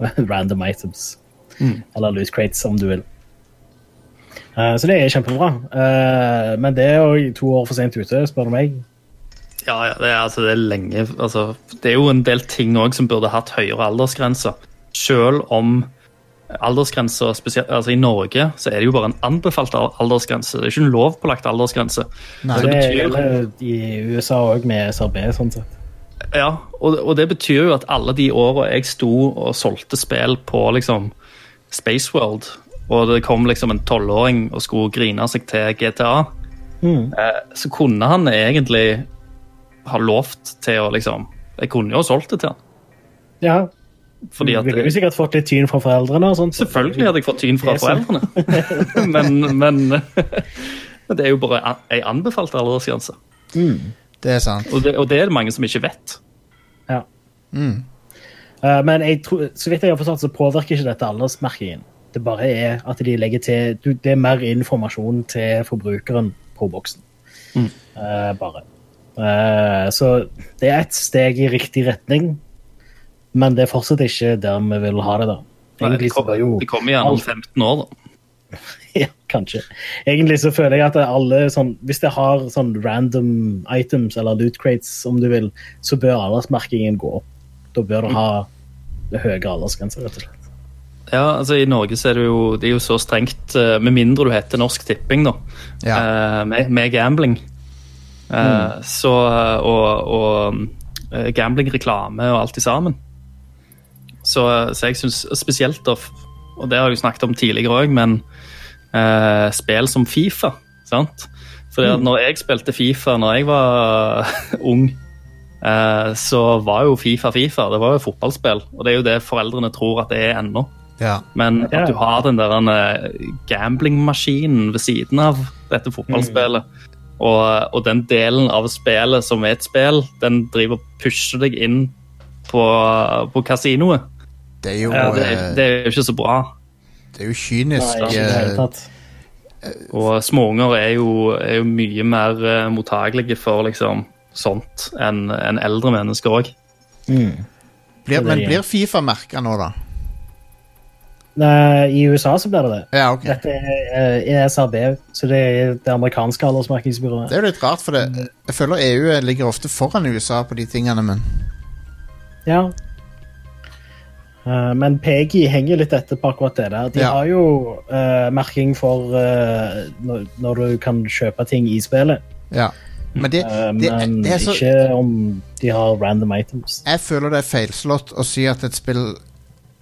*laughs* random items. Eller loose crates, om du vil. Eh, så det er kjempebra. Eh, men det er jo to år for sent ute, spør du meg. Ja, ja det, er, altså, det er lenge altså, Det er jo en del ting òg som burde hatt høyere aldersgrense. Selv om aldersgrensa spesielt altså I Norge så er det jo bare en anbefalt aldersgrense. Det er ikke en lovpålagt aldersgrense. nei. Så Det betyr- gjelder i USA òg, med SRB. sånn sett. Ja, og, og det betyr jo at alle de åra jeg sto og solgte spill på liksom Spaceworld, og det kom liksom en tolvåring og skulle grine seg til GTA, Mm. eh, så kunne han egentlig ha lovt til å liksom Jeg kunne jo ha solgt det til han. Ja, Fordi du at ville jo sikkert fått litt tyn fra foreldrene. og sånt. Selvfølgelig hadde jeg fått tyn fra foreldrene, *laughs* men, men *laughs* men det er jo bare ei anbefalt aldersgrense. Det er sant. Og det, og det er det mange som ikke vet. Ja. Mm. Uh, men jeg tror, så vidt jeg har forstått, så påvirker ikke dette aldersmerkingen. Det bare er at de legger til du, Det er mer informasjon til forbrukeren på boksen. Eh, bare. Uh, så det er et steg i riktig retning, men det er fortsatt ikke der vi vil ha det, da. Nei, Egentlig Det kommer, kom igjen om 15 år, da. *laughs* Ja, kanskje. Egentlig så føler jeg at alle sånn Hvis det har sånn random items, eller loot crates, om du vil, så bør aldersmerkingen gå opp. Da bør du ha det er høyere aldersgrense, rett og slett. Ja, altså I Norge så er det jo, det er jo så strengt, eh, med mindre du heter Norsk Tipping, da, Ja. eh, med, med gambling. Mm. Så, og og eh, gambling-reklame og alt i sammen. Så, så jeg syns spesielt, da, og det har jeg jo snakket om tidligere òg, men eh, spill som Fifa. sant? Fordi at når jeg spilte Fifa når jeg var *laughs* ung, eh, så var jo Fifa Fifa. Det var jo fotballspill. Og det er jo det foreldrene tror at det er ennå. Ja. Men at du har den der eh, gamblingmaskinen ved siden av dette fotballspillet, og, og den delen av spillet som er et spill, den driver og pusher deg inn på, på kasinoet. Det er jo, Ja, det, eh, det er jo ikke så bra. Det er jo kynisk. Nei, ikke i det hele eh, tatt. Og småunger er er jo mye mer eh, mottagelige for liksom sånt enn en eldre mennesker òg. blir, men blir Fifa merka nå, da? Nei, I USA så blir det det. Ja, okay. Dette er eh, ESRB, så det er det amerikanske aldersmerkingsbyrået. Det er jo litt rart, for det, jeg føler EU ligger ofte foran USA på de tingene, men Ja. Eh, men Peggy henger litt etter på akkurat det der. De Ja. har jo uh, merking for uh, når, når du kan kjøpe ting i spillet, ja. Men det, det, men det så ikke om de har random items. Jeg føler det er feilslått å si at et spill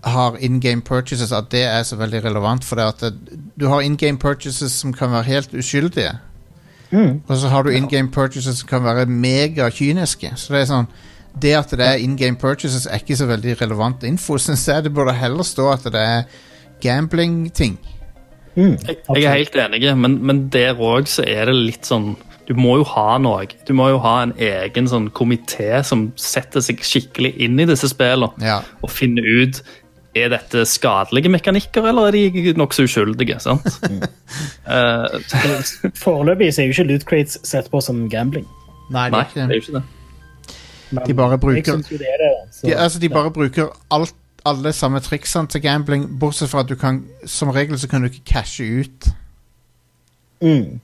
har in game purchases, at det er så veldig relevant. For det at du har in game purchases som kan være helt uskyldige. Mm. Og så har du in game purchases som kan være megakyniske. Så det er sånn Det at det er in game purchases, er ikke så veldig relevant info, syns jeg. Det burde heller stå at det er gambling-ting. Mm. Jeg, jeg er helt enig, men, men der òg så er det litt sånn Du må jo ha noe. Du må jo ha en egen sånn komité som setter seg skikkelig inn i disse spillene Ja. og finner ut er dette skadelige mekanikker, eller er de nokså uskyldige? sant? *laughs* Eh, Foreløpig er jo ikke loot crates sett på som gambling. Nei, det er ikke det. Men De bare bruker- Jeg det er det. Så, de, altså, de bare bruker alt, alle samme triksene til gambling, bortsett fra at du kan Som regel så kan du ikke cashe ut. mm.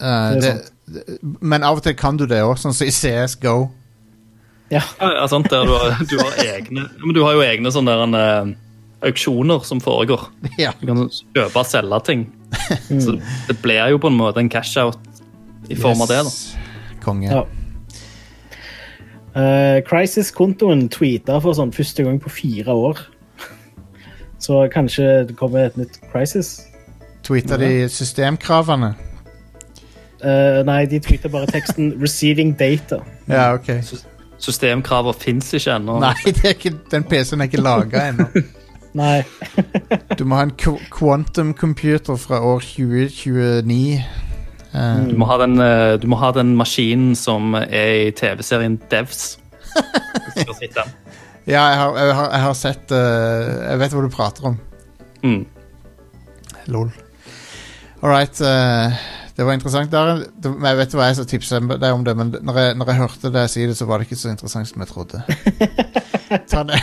Uh, Det det, det, men av og til kan du det òg, sånn som i CS GO. Ja. Ja, sant, der du, har, du har egne men Du har jo egne sånne der, eh, auksjoner som foregår. ja. Du kan kjøpe og selge ting. *laughs* Så det blir jo på en måte en cash-out i form av det. da. Konge. Ja. Eh, Crisis-kontoen tweeta for sånn første gang på fire år. *laughs* Så kanskje det kommer et nytt Crisis. Tweeta de systemkravene? Uh, nei, de tweeter bare teksten *laughs* 'receiving data'. Ja, ok. Systemkraver fins ikke ennå. Nei, *laughs* det er ikke, den PC-en er ikke laga ennå. Nei. Du må ha en quantum computer fra år 2029. Eh, Du, må ha den, eh, du må ha den maskinen som er i TV-serien Devs. *laughs* Ja, jeg har, jeg har, jeg har sett eh, Jeg vet hva du prater om. Mm. Lol. All right. det var interessant. Der, jeg vet hva jeg tipsa deg om det, men når jeg, når jeg hørte deg si det, så var det ikke så interessant som jeg trodde. *laughs* Ta ne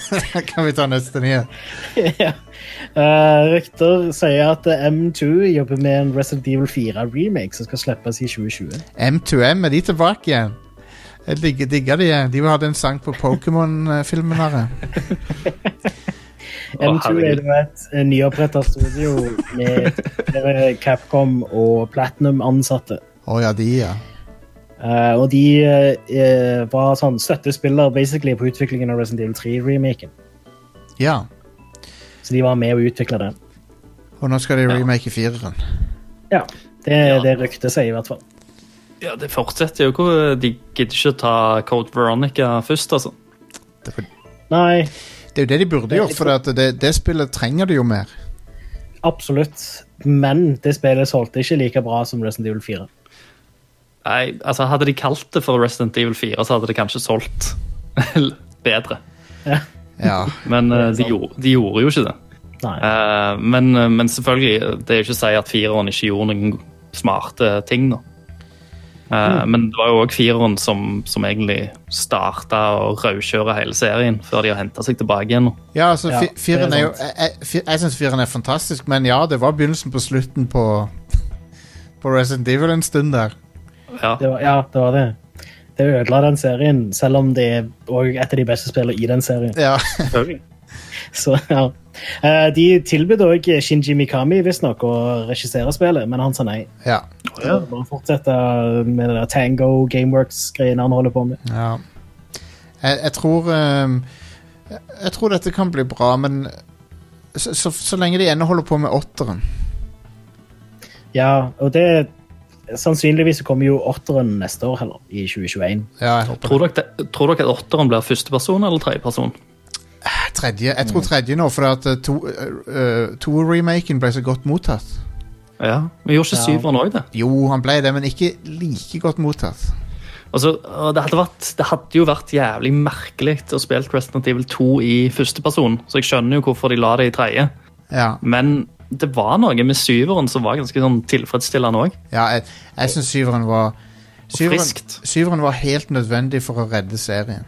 *laughs* kan vi ta neste nyhet? *laughs* ja. Uh, rykter sier at M2 jobber med en Resident Evil 4-remake som skal slippes i 2020. M2M, er de tilbake igjen? Jeg digger, digger de. De hadde en sang på Pokémon-filmen her. *laughs* M2 er jo et eh, nyoppretta studio med Capcom og Platinum-ansatte. Å ja, de, ja. Eh, og de uh, var sånn støttespiller basically på utviklingen av Resident Evil 3-remaken. Ja. Så de var med å utvikle den. Og nå skal de remake fireren. Ja, det Ja. det ryktet sier, i hvert fall. Ja, det fortsetter jo ikke. De gidder ikke å ta Code Veronica først, altså. Det er, for, Nei, det er jo det de burde gjort, for det, det, det spillet trenger de jo mer. absolutt. Men det spillet solgte ikke like bra som Resident Evil 4. Nei, altså Hadde de kalt det for Resident Evil 4, så hadde det kanskje solgt *laughs* bedre. Ja. Ja. Men uh, de, gjorde, de gjorde jo ikke det. Nei. Eh, men, men selvfølgelig, det er jo ikke å si at fireren ikke gjorde noen smarte ting. nå. Uh, mm. Men det var jo òg fireren som, som egentlig starta å raukjøre hele serien, før de har henta seg tilbake igjen. nå. Ja, altså, Ja, fi- fireren er er jo Jeg, jeg, jeg syns fireren er fantastisk, men ja, det var begynnelsen på slutten på *laughs* På Resident Evil en stund der. Ja. Det var, ja, det var det. Det ødela den serien, selv om det er også et av de beste spillene i den serien. Ja. *laughs* Så, ja. Eh, De tilbød òg Shinji Mikami visstnok å regissere spillet, men han sa nei. ja. ja. Bare fortsette med det der Tango Gameworks-greiene han holder på med. ja. Jeg, jeg tror ehm, jeg tror dette kan bli bra, men så, så, så lenge de ennå holder på med åtteren Ja, og det Sannsynligvis kommer jo åtteren neste år, heller, i 2021. Ja, jeg håper Tror dere, det, tror dere at åtteren blir førsteperson eller tredjeperson? Tredje, jeg tror tredje nå, for at to-remaken uh, to-remaken ble så godt mottatt. Ja, Vi gjorde ikke Ja. syveren òg det? Jo, han ble det, men ikke like godt mottatt. Altså, det, hadde vært, det hadde jo vært jævlig merkelig å spille Resident Evil 2 i førsteperson, så jeg skjønner jo hvorfor de la det i tredje. Ja, Men det var noe med syveren som var ganske sånn tilfredsstillende òg. ja jeg, jeg syns syveren var syveren, friskt. syveren var helt nødvendig for å redde serien.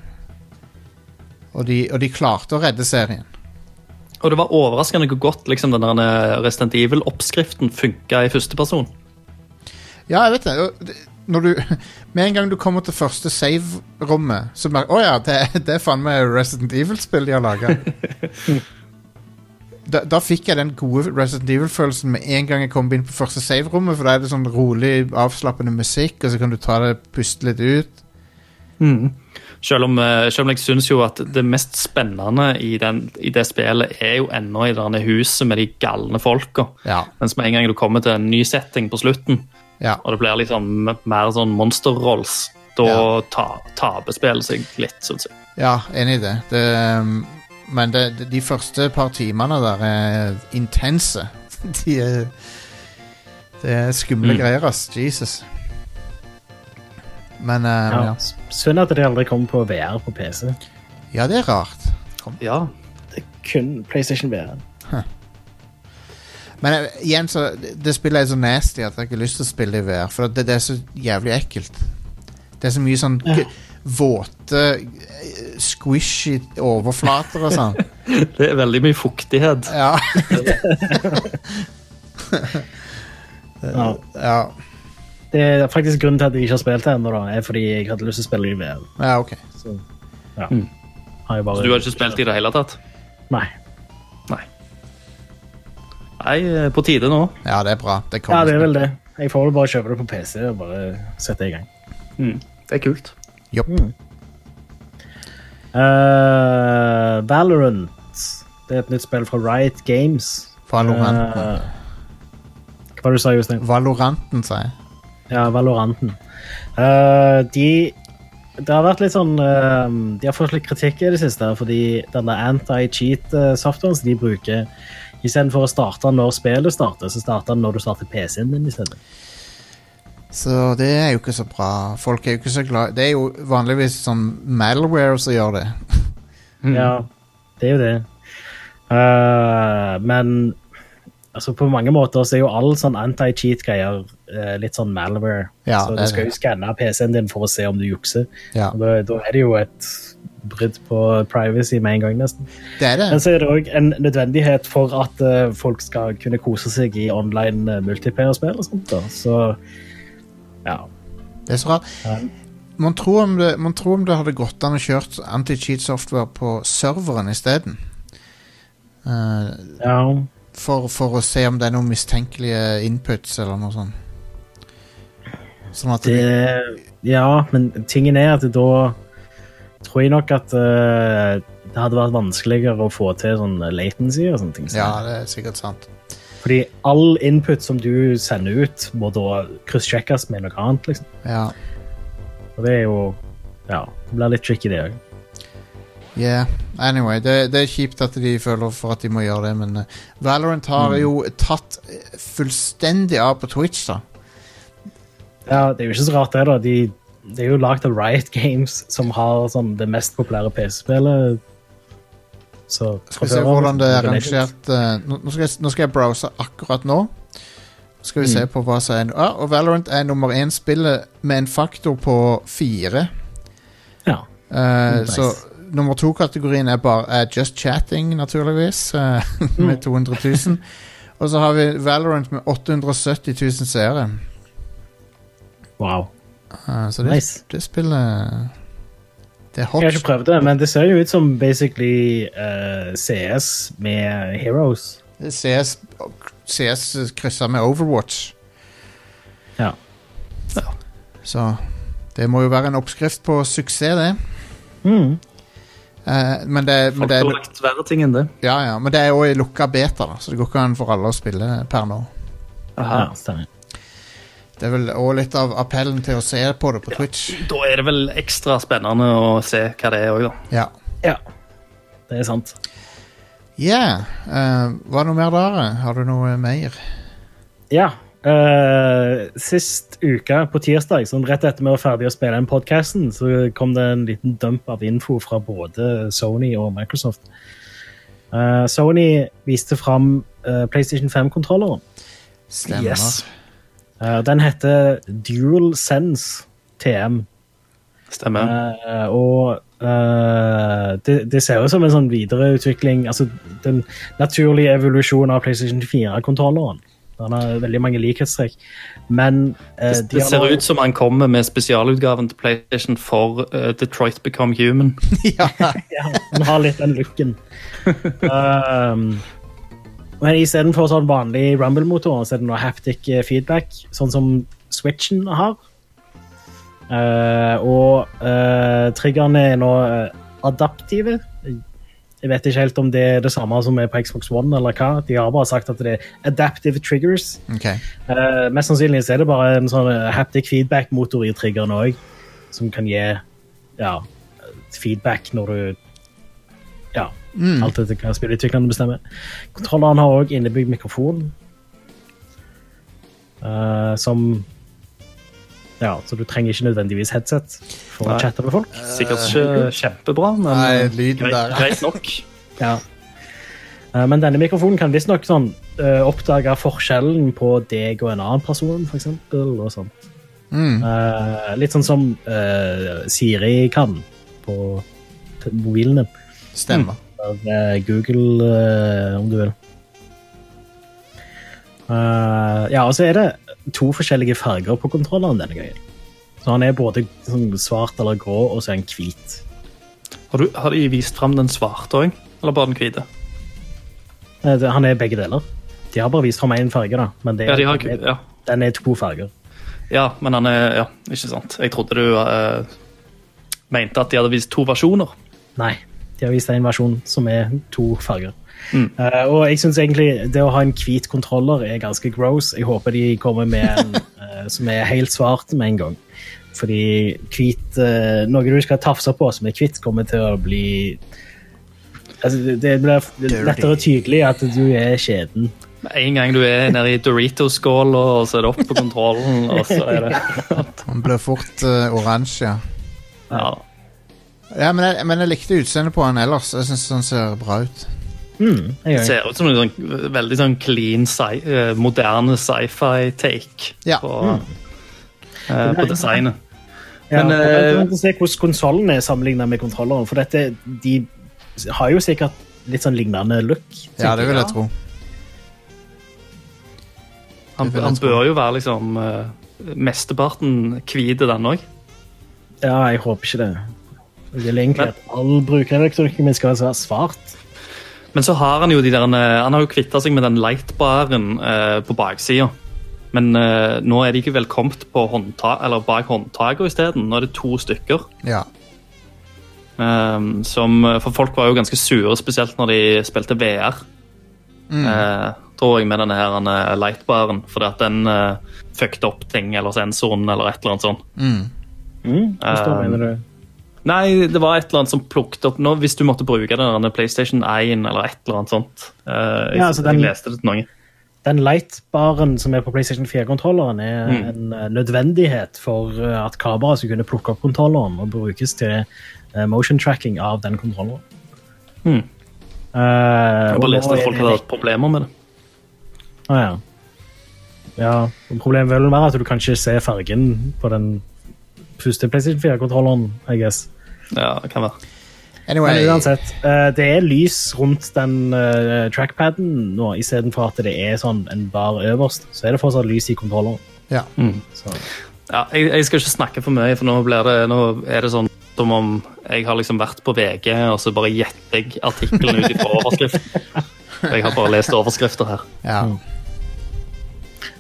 Og de, og de klarte å redde serien. Og det var overraskende hvor godt liksom, den der Resident Evil-oppskriften funka i første person. Ja, jeg vet det. Når du, *laughs* med en gang du kommer til første save-rommet, så merker Å ja, det, *laughs* det er faen meg Resident Evil-spill de har laga. *laughs* da, da fikk jeg den gode Resident Evil-følelsen med en gang jeg kom inn på første save-rommet, for da er det sånn rolig, avslappende musikk, og så kan du ta det, puste litt ut. Selv om, eh, selv om jeg syns jo at det mest spennende i, den, i det spillet er jo ennå i det huset med de galne folka. Ja. Mens med en gang du kommer til en ny setting på slutten, ja. og det blir liksom mer sånn monster rolls, da Ja. taper spillet seg litt, syns jeg. Ja, enig i det. det um, men det, de første par timene der er intense. *laughs* De er Det er skumle Mm. greier, ass. Jesus. Men uh, Ja. ja. Synd at det aldri kommer på VR på PC. ja, det er rart. Ja, Det er Kun PlayStation VR. Men eh, igjen, så det, det spillet er så nasty at jeg ikke har lyst til å spille i VR. For det, det er så jævlig ekkelt. Det er så mye sånn Ja. Våte, squishy overflater og sånn. *laughs* det er veldig mye fuktighet. Ja. *laughs* Ja. ja. Det er faktisk grunnen til at jeg ikke har spilt det ennå, er fordi jeg hadde lyst til å spille i VR. ja, ok. Så, ja. Mm. Har bare... Så du har ikke spilt i det hele tatt? Nei. Nei. Nei, eh, på tide nå. Ja, det er bra. Det Ja, det er vel det. Jeg får vel bare kjøpe det på PC og bare sette det i gang. Det er kult. Jopp. Eh, Valorant. Det er et nytt spill fra Riot Games. Valoranten. Uh, hva var det du sa, Jostein? Valoranten, sa jeg. Ja, Valoranten. Uh, de Det har vært litt sånn eh, De har fått litt kritikk i det siste, fordi denne anti-cheat-softwaren som de bruker Istedenfor å starte når spillet starter, så starter den når du starter PC-en din. i stedet. Så det er jo ikke så bra. Folk er jo ikke så glad Det er jo vanligvis sånn malware som gjør det. Ja, det er jo det. Uh, men altså, på mange måter så er jo all sånn anti-cheat-greier uh, litt sånn malware. Ja, så du skal jo skanne PC-en din for å se om du jukser. Ja, Og da, da er det jo et brudd på privacy med en gang, nesten. det er det. Men så er det òg en nødvendighet for at uh, folk skal kunne kose seg i online uh, multiplayer-spill og sånt. da. Så ja. Det er så rart. Ja. Man tror, om det, man tror om det hadde gått an å kjøre anti-cheat-software på serveren isteden. Uh, ja. for, for å se om det er noen mistenkelige inputs eller noe sånt. Sånn at Det, det, ja, men tingen er at da tror jeg nok at uh, det hadde vært vanskeligere å få til sånn latency og sånne ting. Ja, det er sikkert sant. Fordi all input som du sender ut, må da kryssjekkes med noe annet. liksom. Ja. Og det er jo Ja, det blir litt tricky, det òg. Yeah. Anyway, det, det er kjipt at de føler for at de må gjøre det, men eh, Valorant har Mm. jo tatt eh, fullstendig av på Twitch, da. Ja, det er jo ikke så rart, det. da. De, det er jo lagd av Riot Games, som har sånn, det mest populære PC-spillet. Så Skal vi se hvordan det er rangert eh, nå, nå, skal jeg, nå skal jeg browse akkurat nå. Skal vi se Mm. på hva som er ah, Og Valorant er nummer én spillet med en faktor på fire. Ja. Uh, Nice. Så nummer to-kategorien er bare uh, Just Chatting, naturligvis, uh, *laughs* med 200 000. *laughs* Og så har vi Valorant med 870 000 seere. Wow. Så det, Nice. det spillet Det er hot. Jeg har ikke prøvd det, men det ser jo ut som basically uh, CS med Heroes. CS, CS kryssa med Overwatch. Ja. Så det må jo være en oppskrift på suksess, det. Mm. Uh, men det, men Folk det, har lagt verre ting enn det. ja, ja, men det er jo i lukka beta, da, så det går ikke an for alle å spille per nå. Ja, stemmer. Det er vel òg litt av appellen til å se på det på Twitch. Da er det vel ekstra spennende å se hva det er òg, da. Ja. Ja, det er sant. Yeah. Eh, var det noe mer der? Har du noe mer? Ja. Uh, sist uke, på tirsdag, sånn rett etter vi var ferdig å spille den podcasten, så kom det en liten dump av info fra både Sony og Microsoft. Uh, Sony viste fram eh, PlayStation 5-kontrolleren. Stemmer. Yes. Eh, den heter Dual Sense TM. Stemmer. Eh, og Uh, det, det ser ut som en sånn videreutvikling Altså den naturlige evolusjonen av PlayStation 4-kontrolleren. Den har veldig mange likhetstrekk. Men uh, Det, de det ser nå- ut som han kommer med spesialutgaven til PlayStation for uh, Detroit Become Human. *laughs* ja. *laughs* Ja, den har litt den looken. *laughs* um, men istedenfor sånn vanlig Rumble-motor, så er det noe haptic eh, feedback, sånn som Switchen har. Uh, og uh, triggerne er nå adaptive. Jeg vet ikke helt om det er det samme som er på Xbox One, eller hva. De har bare sagt at det er adaptive triggers. Okay. Uh, mest sannsynlig er det bare en sånn haptic feedback-motor i triggeren òg, som kan gi ja, feedback når du Ja, alt etter hva spillutviklerne bestemmer. Kontrolleren har òg innebygd mikrofon, Uh, som Ja, så du trenger ikke nødvendigvis headset for å chatte med folk. Sikkert ikke kjempebra, men Nei, eh, lyden greit, der. greit nok. *laughs* Ja. Eh, Men denne mikrofonen kan visstnok sånn, eh, oppdage forskjellen på deg og en annen person, for eksempel, og sånt. Mm. Uh, litt sånn som uh, Siri kan på mobilene. mobilen din. Eller eh, Google, eh, om du vil. Eh, ja, og så er det to forskjellige farger på kontrolleren denne gangen. Så han er både sånn svart eller grå, og så er han hvit. Har, du, har de vist fram den svarte òg, eller bare den hvite? Han er begge deler. De har bare vist fram én farge, da. Men det, Ja, de har, den, er, ja. den er to farger. ja, men han er Ja, ikke sant. Jeg trodde du uh, mente at de hadde vist to versjoner. Nei, de har vist en versjon som er to farger. Mm. Uh, og jeg synes egentlig det å ha en hvit kontroller er ganske gross. Jeg håper de kommer med en uh, *laughs* som er helt svart med en gang. Fordi hvit uh, Noe du skal tafse på som er hvitt, kommer til å bli altså, det- blir lettere tydelig at du er skjeden. Med en gang du er nede i Doritos-skåla, og så er det opp på kontrollen, og så er det *laughs* *laughs* Han blir fort oransje, ja. Ja. Ja men, jeg, men jeg likte utseendet på han ellers. Jeg syns han ser bra ut. Mm, jeg Det ser ut som en sånn, veldig sånn clean, sci eh, moderne sci-fi-take Ja. på, eh, på designet. Ja, Men, uh, jeg venter å se hvordan konsollen er sammenlignet med kontrolleren. For dette, de har jo sikkert litt sånn lignende look. Ja, det vil jeg tro. Han, Det han bør jo være liksom uh, mesteparten hvit, den òg. Ja, jeg håper ikke det. Jeg vil egentlig at all brukerelektronikken min skal være svart. Men så har han jo de der, eh, han har jo kvitta seg med den lightbaren eh, på baksida. Men eh, nå er de ikke velkomment på håndta eller bak håndtaket isteden. Nå er det to stykker. Ja. Um, som, for folk var jo ganske sure, spesielt når de spilte VR. Eh, tror jeg, med denne her eh, lightbaren. Fordi at den uh, fucket opp ting, eller sensoren, eller et eller annet sånt. Mm. Mm, forstår, Um, mener du? Nei, det var et eller annet som plukket opp nå, hvis du måtte bruke den PlayStation 1 eller et eller annet sånt. Uh, jeg, Ja, altså den- jeg leste det til noen. Den lightbaren som er på PlayStation 4-kontrolleren, er Mm. en eh, nødvendighet for eh, at kameraet skal kunne plukke opp kontrolleren og brukes til motion tracking av den kontrolleren. Mm. Uh, Jeg bare leste at folk hadde hatt problemer med det. Å, ja. ja. Problemet vil være at du kan ikke se fargen på den første PlayStation 4-kontrolleren, I guess. Ja, det kan være. Anyway, Men uansett, eh, det er lys rundt den eh, trackpaden nå, istedenfor at det er sånn en bar øverst. Så er det fortsatt lys i kontrolleren. ja. Mm. Ja, jeg, jeg skal ikke snakke for mye, for nå, blir det, nå er det sånn som om jeg har liksom vært på VG, og så bare gjetter jeg artikkelen ut ifra *laughs* overskriften. Jeg har bare lest overskrifter her. Ja.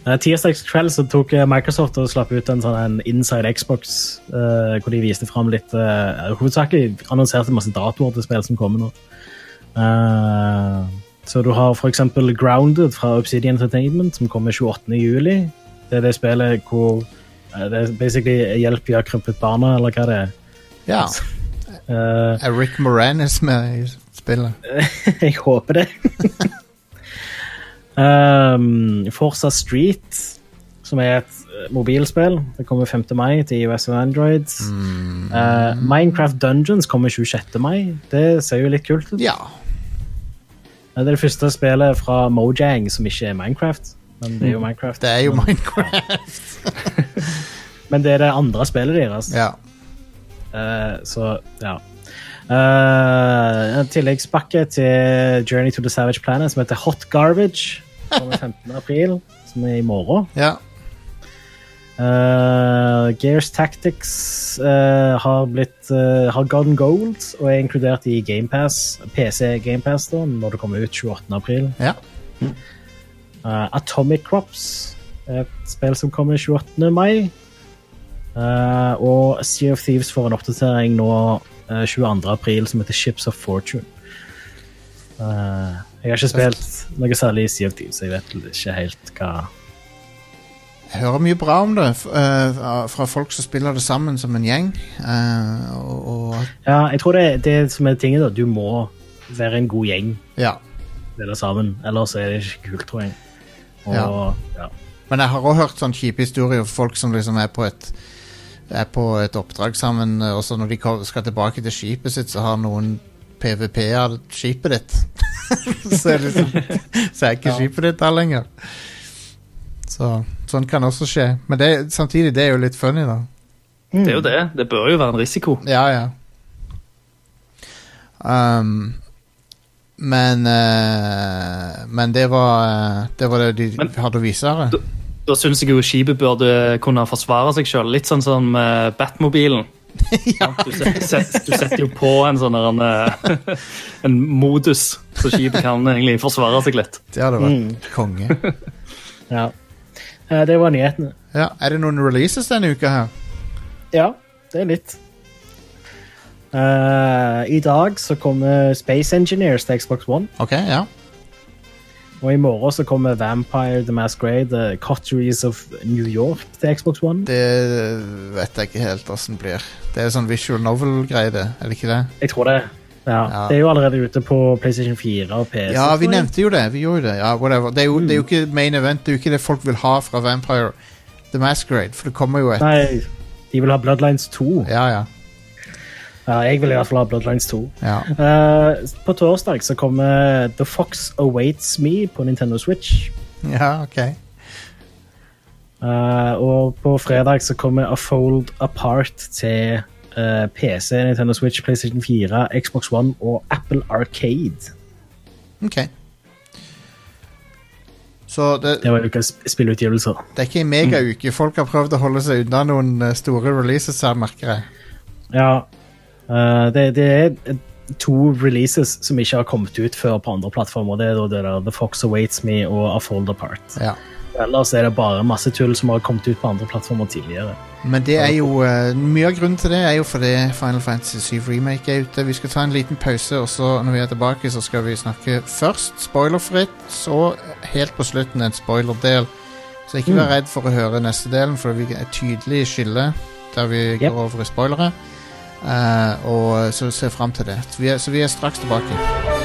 Eh, Tirsdags kveld så tok eh, Microsoft og slapp ut en sånn en Inside Xbox, uh, hvor de viste fram litt uh, Hovedsakelig annonserte masse datoer til spill som kommer nå. Uh, så du har eksempel Grounded fra Obsidian Entertainment, som kommer 28. juli. Det er det spillet hvor uh, Det er basically hjelp via krympet barna, eller hva det er. ja. Uh, Er Rick Moranis med i spillet? *laughs* Jeg håper det. *laughs* um, Forza Street, som er et eh, mobilspill. Det kommer 5. mai til iOS og Android. Eh, Minecraft Dungeons kommer 26. mai. Det ser jo litt kult ut. Ja. Det er det første spillet fra Mojang som ikke er Minecraft. Men det er jo Minecraft. Det er jo Minecraft. *laughs* Men det er det andre spillet deres. Ja. Uh, så, ja. Uh, en tilleggspakke til Journey to the Savage Planet som heter Hot Garbage. Kommer 15. april, som er i morgen. ja. Uh, Gears Tactics uh, har blitt uh, har gone gold og er inkludert i GamePass, PC GamePass da, når det kommer ut 28. april. ja. Eh, Atomic Crops et spill som kommer 28. mai. Og Sea of Thieves får en oppdatering nå eh, 22. april som heter Ships of Fortune. Eh, jeg har ikke spilt noe særlig i Sea of Thieves, så jeg vet ikke helt hva Jeg hører mye bra om det eh, fra folk som spiller det sammen som en gjeng. eh, og, Ja, jeg tror det er det som er tinget, da. Du må være en god gjeng ja. spille sammen, ellers er det ikke kult, tror jeg. Og, Ja. ja. Men jeg har også hørt sånn kjipe historier om folk som liksom er på et er på et oppdrag sammen, og så når de skal tilbake til skipet sitt, så har noen PVP-er skipet ditt. *laughs* *laughs* så, er liksom, så er ikke Ja. skipet ditt der lenger. Så sånn kan også skje. Men det, samtidig, det er jo litt funny, da. Det er jo det. Det bør jo være en risiko. Ja, ja. Um, men uh, Men det var eh, Det var det de Men- hadde å vise her. Da syns jeg jo skipet burde kunne forsvare seg sjøl. Litt sånn som uh, Batmobilen. Du, set, du setter jo på en sånn der, en, eh, en modus, så skipet kan egentlig forsvare seg litt. Det hadde vært konge. *laughs* ja. Eh, det var nyhetene. Ja, Er det noen releases denne uka her? Ja, det er litt. Uh, I dag så kommer Space Engineers til Xbox One. Ok, ja. Og i morgen så kommer Vampire The Masquerade The Cotteries of New York til Xbox One. Det vet jeg ikke helt åssen blir. Det er sånn visual novel-greie, det. Er det ikke det? Jeg tror det. Ja, Ja. Det er jo allerede ute på PlayStation 4 og PC. Ja, vi nevnte jo det. Vi gjorde det. Ja, whatever. Det er, jo, det er jo ikke main event. Det er jo ikke det folk vil ha fra Vampire The Masquerade. For det kommer jo et Nei, de vil ha Bloodlines 2. Ja, ja. Ja, jeg vil i hvert fall ha Bloodlines 2. ja. Uh, på torsdag så kommer The Fox Awaits Me på Nintendo Switch. Ja, ok. Uh, og på fredag så kommer A Fold Apart til uh, PC, Nintendo Switch, PlayStation 4, Xbox One og Apple Arcade. Ok. Så det, Det var ukas spillutgivelser. det er ikke en megauke. Folk har prøvd å holde seg unna noen eh, store releases her, merker jeg. Ja, eh, det, det er to releases som ikke har kommet ut før på andre plattformer. Det er da det der The Fox Awaits Me og A Fold Apart. Ja. Ellers er det bare masse tull som har kommet ut på andre plattformer tidligere. Men det er jo uh, mye av grunnen til det er jo fordi Final Fantasy 7 Remake er ute. Vi skal ta en liten pause, og så når vi er tilbake, så skal vi snakke først spoilerfritt, så helt på slutten en spoilerdel. Så ikke vær redd for å høre neste delen, for vi er tydelig skille der vi går over i spoilere. Eh, og så ser jeg fram til det. Vi, er, så vi er straks tilbake.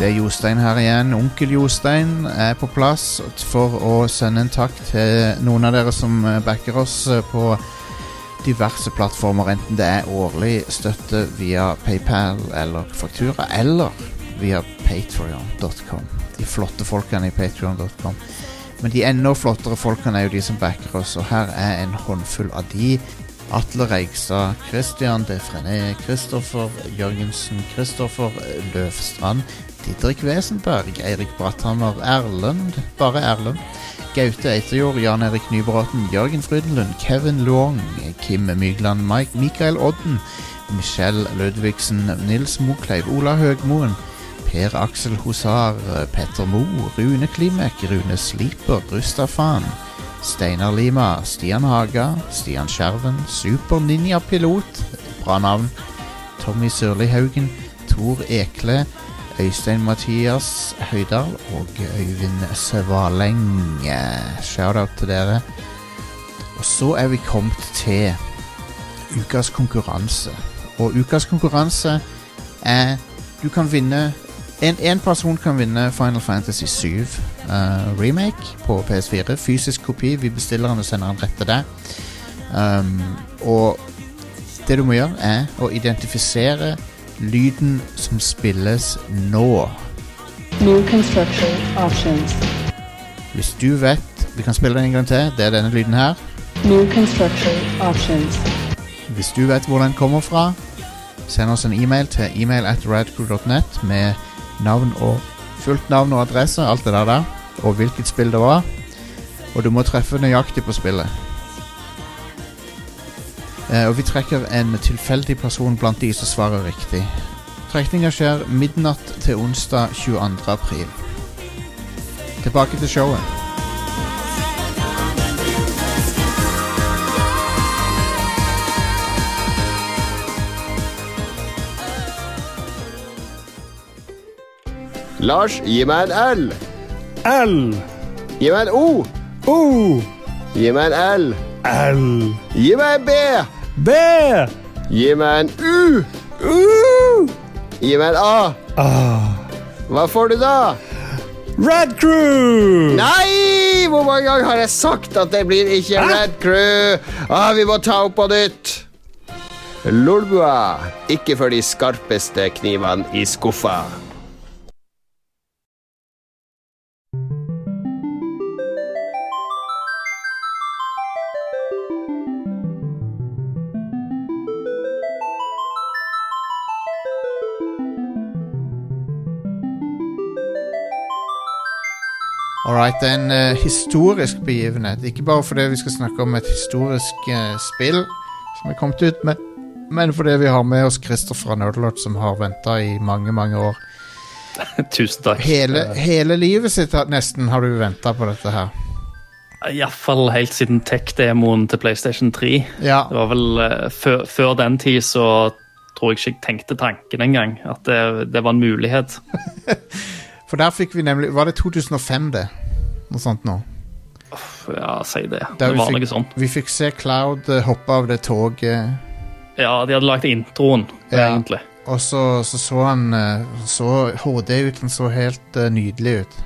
Det er Jostein her igjen. Onkel Jostein er på plass for å sende en takk til noen av dere som eh, backer oss eh, på diverse plattformer, enten det er årlig støtte via PayPal eller faktura, eller via patreon.com. De flotte folkene i patreon.com. Men de enda flottere folkene er jo de som backer oss, og her er en håndfull av de. Atle Reigstad, Christian Defrené, Kristoffer Jørgensen, Kristoffer Løvstrand, Didrik Wesenberg, Eirik Bratthammer, Erlend, bare Erlend, Gaute Eiterjord, Jan Erik Nybråten, Jørgen Frydenlund, Kevin Luong, Kim Mygland, Mike, Mikael Odden, Michelle Ludvigsen, Nils Mokleiv, Ola Høgmoen, Per Aksel Hosar, Petter Mo, Rune Klimek, Rune Sliper, Rustafan, Steinar Lima, Stian Haga, Stian Skjerven, Super Ninja Pilot, bra navn, Tommy Sørli Haugen, Tor Ekle, Øystein Mathias Høydal og Øyvind Svaleng. Shout-out til dere. Og så er vi kommet til ukas konkurranse. Og ukas konkurranse er Du kan vinne En, en person kan vinne Final Fantasy 7 uh, remake på PS4. Fysisk kopi. Vi bestiller den og sender den rett til deg. Um, og det du må gjøre, er å identifisere lyden som spilles nå. New construction options. Hvis du vet Vi kan spille den en gang til. Det er denne lyden her. New construction options. Hvis du vet hvor den kommer fra, send oss en e-mail til email at radcrew.net med navn og fullt navn og adresse, alt det der der, og hvilket spill det var. Og du må treffe nøyaktig på spillet. Eh, og vi trekker en tilfeldig person blant de som svarer riktig. Trekninga skjer midnatt til onsdag 22. april. Tilbake til showet. Lars, gi meg en L. L. Gi meg en O. O. Gi meg en L. L. Gi meg en B. B. Gi meg en U. U. Gi meg en A. Ah. Hva får du da? Red Crew! Nei! Hvor mange ganger har jeg sagt at det blir ikke Red Crew? Ah, vi må ta opp på nytt. Lolbua. Ikke for de skarpeste knivene i skuffa. Alright, det er en uh, historisk begivenhet. Ikke bare fordi vi skal snakke om et historisk uh, spill som er kommet ut, men, men fordi vi har med oss Christer fra Nerdlot, som har venta i mange, mange år. *laughs* Tusen takk. Hele, hele livet sitt nesten har du venta på dette her. Iallfall helt siden tech-demoen til PlayStation 3. Ja, Det var vel uh, før, før den tid så tror jeg ikke jeg tenkte tanken engang. At det, det var en mulighet. *laughs* for der fikk vi nemlig Var det 2005, det? Noe sånt nå. Ja, si det. Der Det var fikk- noe sånt. Vi fikk se Cloud eh, hoppe av det toget, Ja, de hadde lagt introen, Ja. egentlig. og så så, så han eh, så HD ut. Han så helt uh, nydelig ut.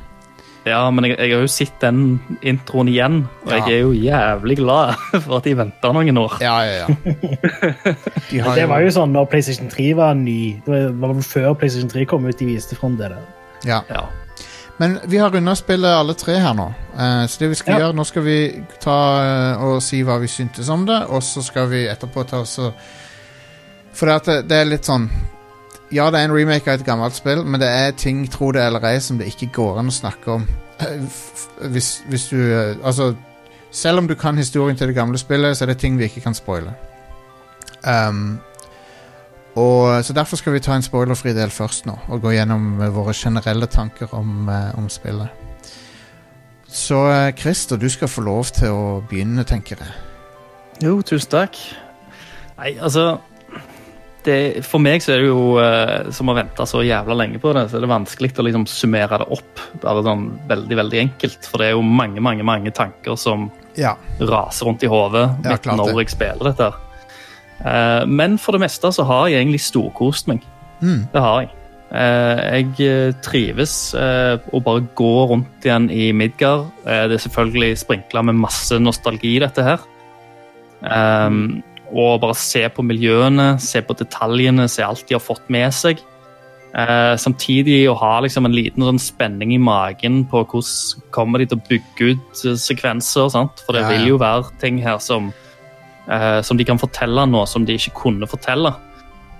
Ja, men jeg, jeg har jo sett den introen igjen, og Ja. jeg er jo jævlig glad *laughs* for at de venta noen år. Ja, ja, ja. *laughs* De har Det var jo sånn når PlayStation 3 var ny. Det var- var vel før PlayStation 3 kom ut, de viste fram det der. ja. Men vi har runda spillet alle tre her nå. Uh, så det vi skal Ja. gjøre, nå skal vi ta uh, og si hva vi syntes om det, og så skal vi etterpå ta oss og For det, det, det er litt sånn Ja, det er en remake av et gammelt spill, men det er ting, tro det eller ei, som det ikke går an å snakke om. Eh, Hvis, hvis du Altså, selv om du kan historien til det gamle spillet, så er det ting vi ikke kan spoile. Um, og, så Derfor skal vi ta en spoilerfri del først nå, og gå gjennom eh, våre generelle tanker om, eh, om spillet. Så eh, Christer, du skal få lov til å begynne, tenker jeg. Jo, tusen takk. Nei, altså det, For meg så er det jo, eh, som har venta så jævla lenge på det, så er det vanskelig å liksom summere det opp. Bare sånn veldig, veldig enkelt. For det er jo mange, mange mange tanker som Ja. raser rundt i hodet Ja, når jeg spiller dette. her. Eh, men for det meste så har jeg egentlig storkost meg. Mm. Det har jeg. Eh, jeg eh, trives å bare gå rundt igjen i Midgard. Det er selvfølgelig sprinkla med masse nostalgi, dette her. Um, og bare se på miljøene, se på detaljene, se alt de har fått med seg. Samtidig å ha liksom en liten sånn spenning i magen på hvordan kommer de til å bygge ut sekvenser. Sant? For det Ja, ja. vil jo være ting her som, eh, som de kan fortelle nå, som de ikke kunne fortelle.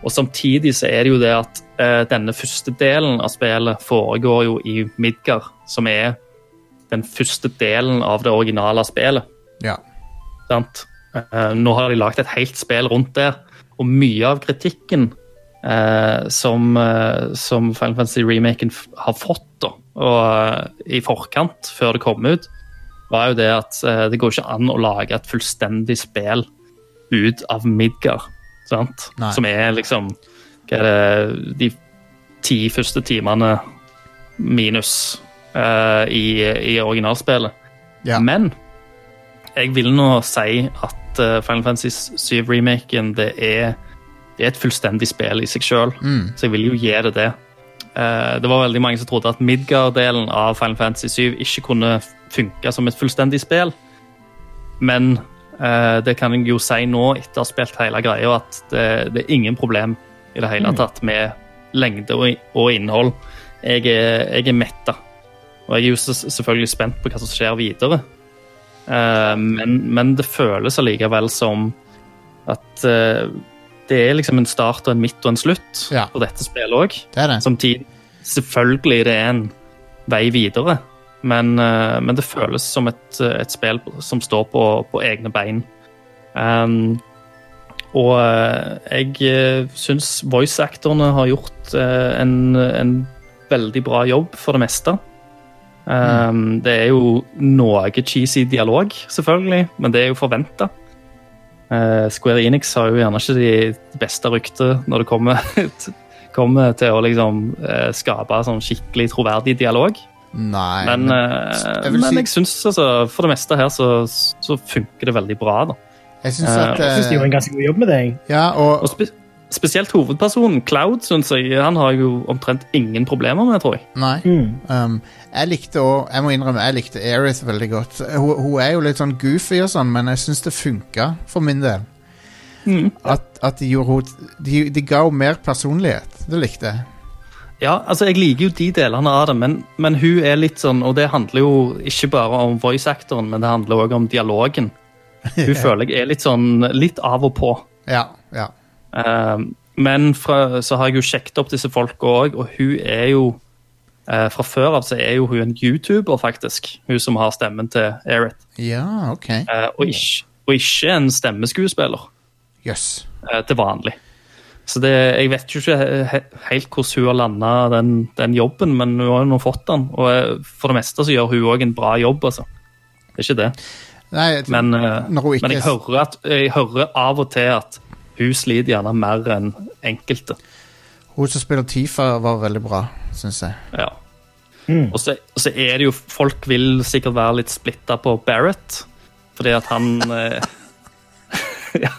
Og samtidig så er det jo det at eh, denne første delen av spillet foregår jo i Midgard, som er den første delen av det originale spillet. Ja. Sant? Eh, nå har de lagd et helt spill rundt der, og mye av kritikken eh, som, eh, som Final Fantasy-remaken har fått da, og, eh, i forkant, før det kom ut, var jo det at eh, det går ikke an å lage et fullstendig spill ut av Midgar. sant? Nei. som er liksom hva er det, de ti første timene minus uh, i, i originalspillet. Ja. Men jeg vil nå si at eh, Final Fantasy 7-remaken det det er et fullstendig spill i seg sjøl, Mm. så jeg vil jo gi det det. Uh, det var veldig mange som trodde at Midgard-delen av Final Fantasy 7 ikke kunne funke som et fullstendig spill, men eh, det kan jeg jo si nå, etter å ha spilt hele greia, at det, det er ingen problem i det hele tatt med lengde og, og innhold. Jeg er, jeg er metta. Og jeg er jo selvfølgelig spent på hva som skjer videre. Eh, men, men det føles allikevel som at eh, det er liksom en start og en midt og en slutt Ja. på dette spillet òg. Samtidig, selvfølgelig det er en vei videre, men, eh, men det føles som et, et spill som står på, på egne bein. Um, og eh, jeg syns voice-actorene har gjort eh, en, en veldig bra jobb for det meste. Um, Det er jo noe cheesy dialog, selvfølgelig, men det er jo forventa. Square Enix har jo gjerne ikke de beste ryktet når det kommer, *laughs* kommer til å liksom eh, skape sånn skikkelig troverdig dialog. Nei. Men, men eh, jeg men si- jeg syns altså, for det meste her så, så funker det veldig bra. da. jeg syns eh, at Jeg syns de gjorde en ganske god jobb med det. Ja, og Og spe spesielt hovedpersonen, Cloud, synes jeg, han har jo omtrent ingen problemer med, tror jeg. Nei. Mm. Um, jeg likte òg jeg må innrømme, jeg likte Aerith veldig godt. Hun, hun er jo litt sånn goofy og sånn, men jeg syns det funka for min del. Mm. At, at de gjorde henne de, de ga henne mer personlighet. Det likte jeg. Ja, altså jeg liker jo de delene av det, men, men hun er litt sånn, og det handler jo ikke bare om voice-actoren, men det handler også om dialogen. *laughs* Hun føler jeg er litt sånn, litt av og på. Ja, ja. Uh, men fra, så har jeg jo sjekket opp disse folka òg, og hun er jo uh, Fra før av så er jo hun en YouTuber, faktisk. Hun som har stemmen til Erit. Ja, OK. Uh, og, ikke, og ikke en stemmeskuespiller eh, til vanlig. Så det, jeg vet jo ikke he- he- helt hvordan hun har landa den, den jobben, men hun har jo nå fått den. Og eh, for det meste så gjør hun òg en bra jobb, altså. Det er ikke det. Nei, Men, eh, Når hun ikke- men jeg, hører at, jeg hører av og til at hun sliter gjerne mer enn enkelte. hun som spiller Tifa, var veldig bra, syns jeg. Ja. Og, så, og så er det jo Folk vil sikkert være litt splitta på Barrett, fordi at han eh, *laughs* ja,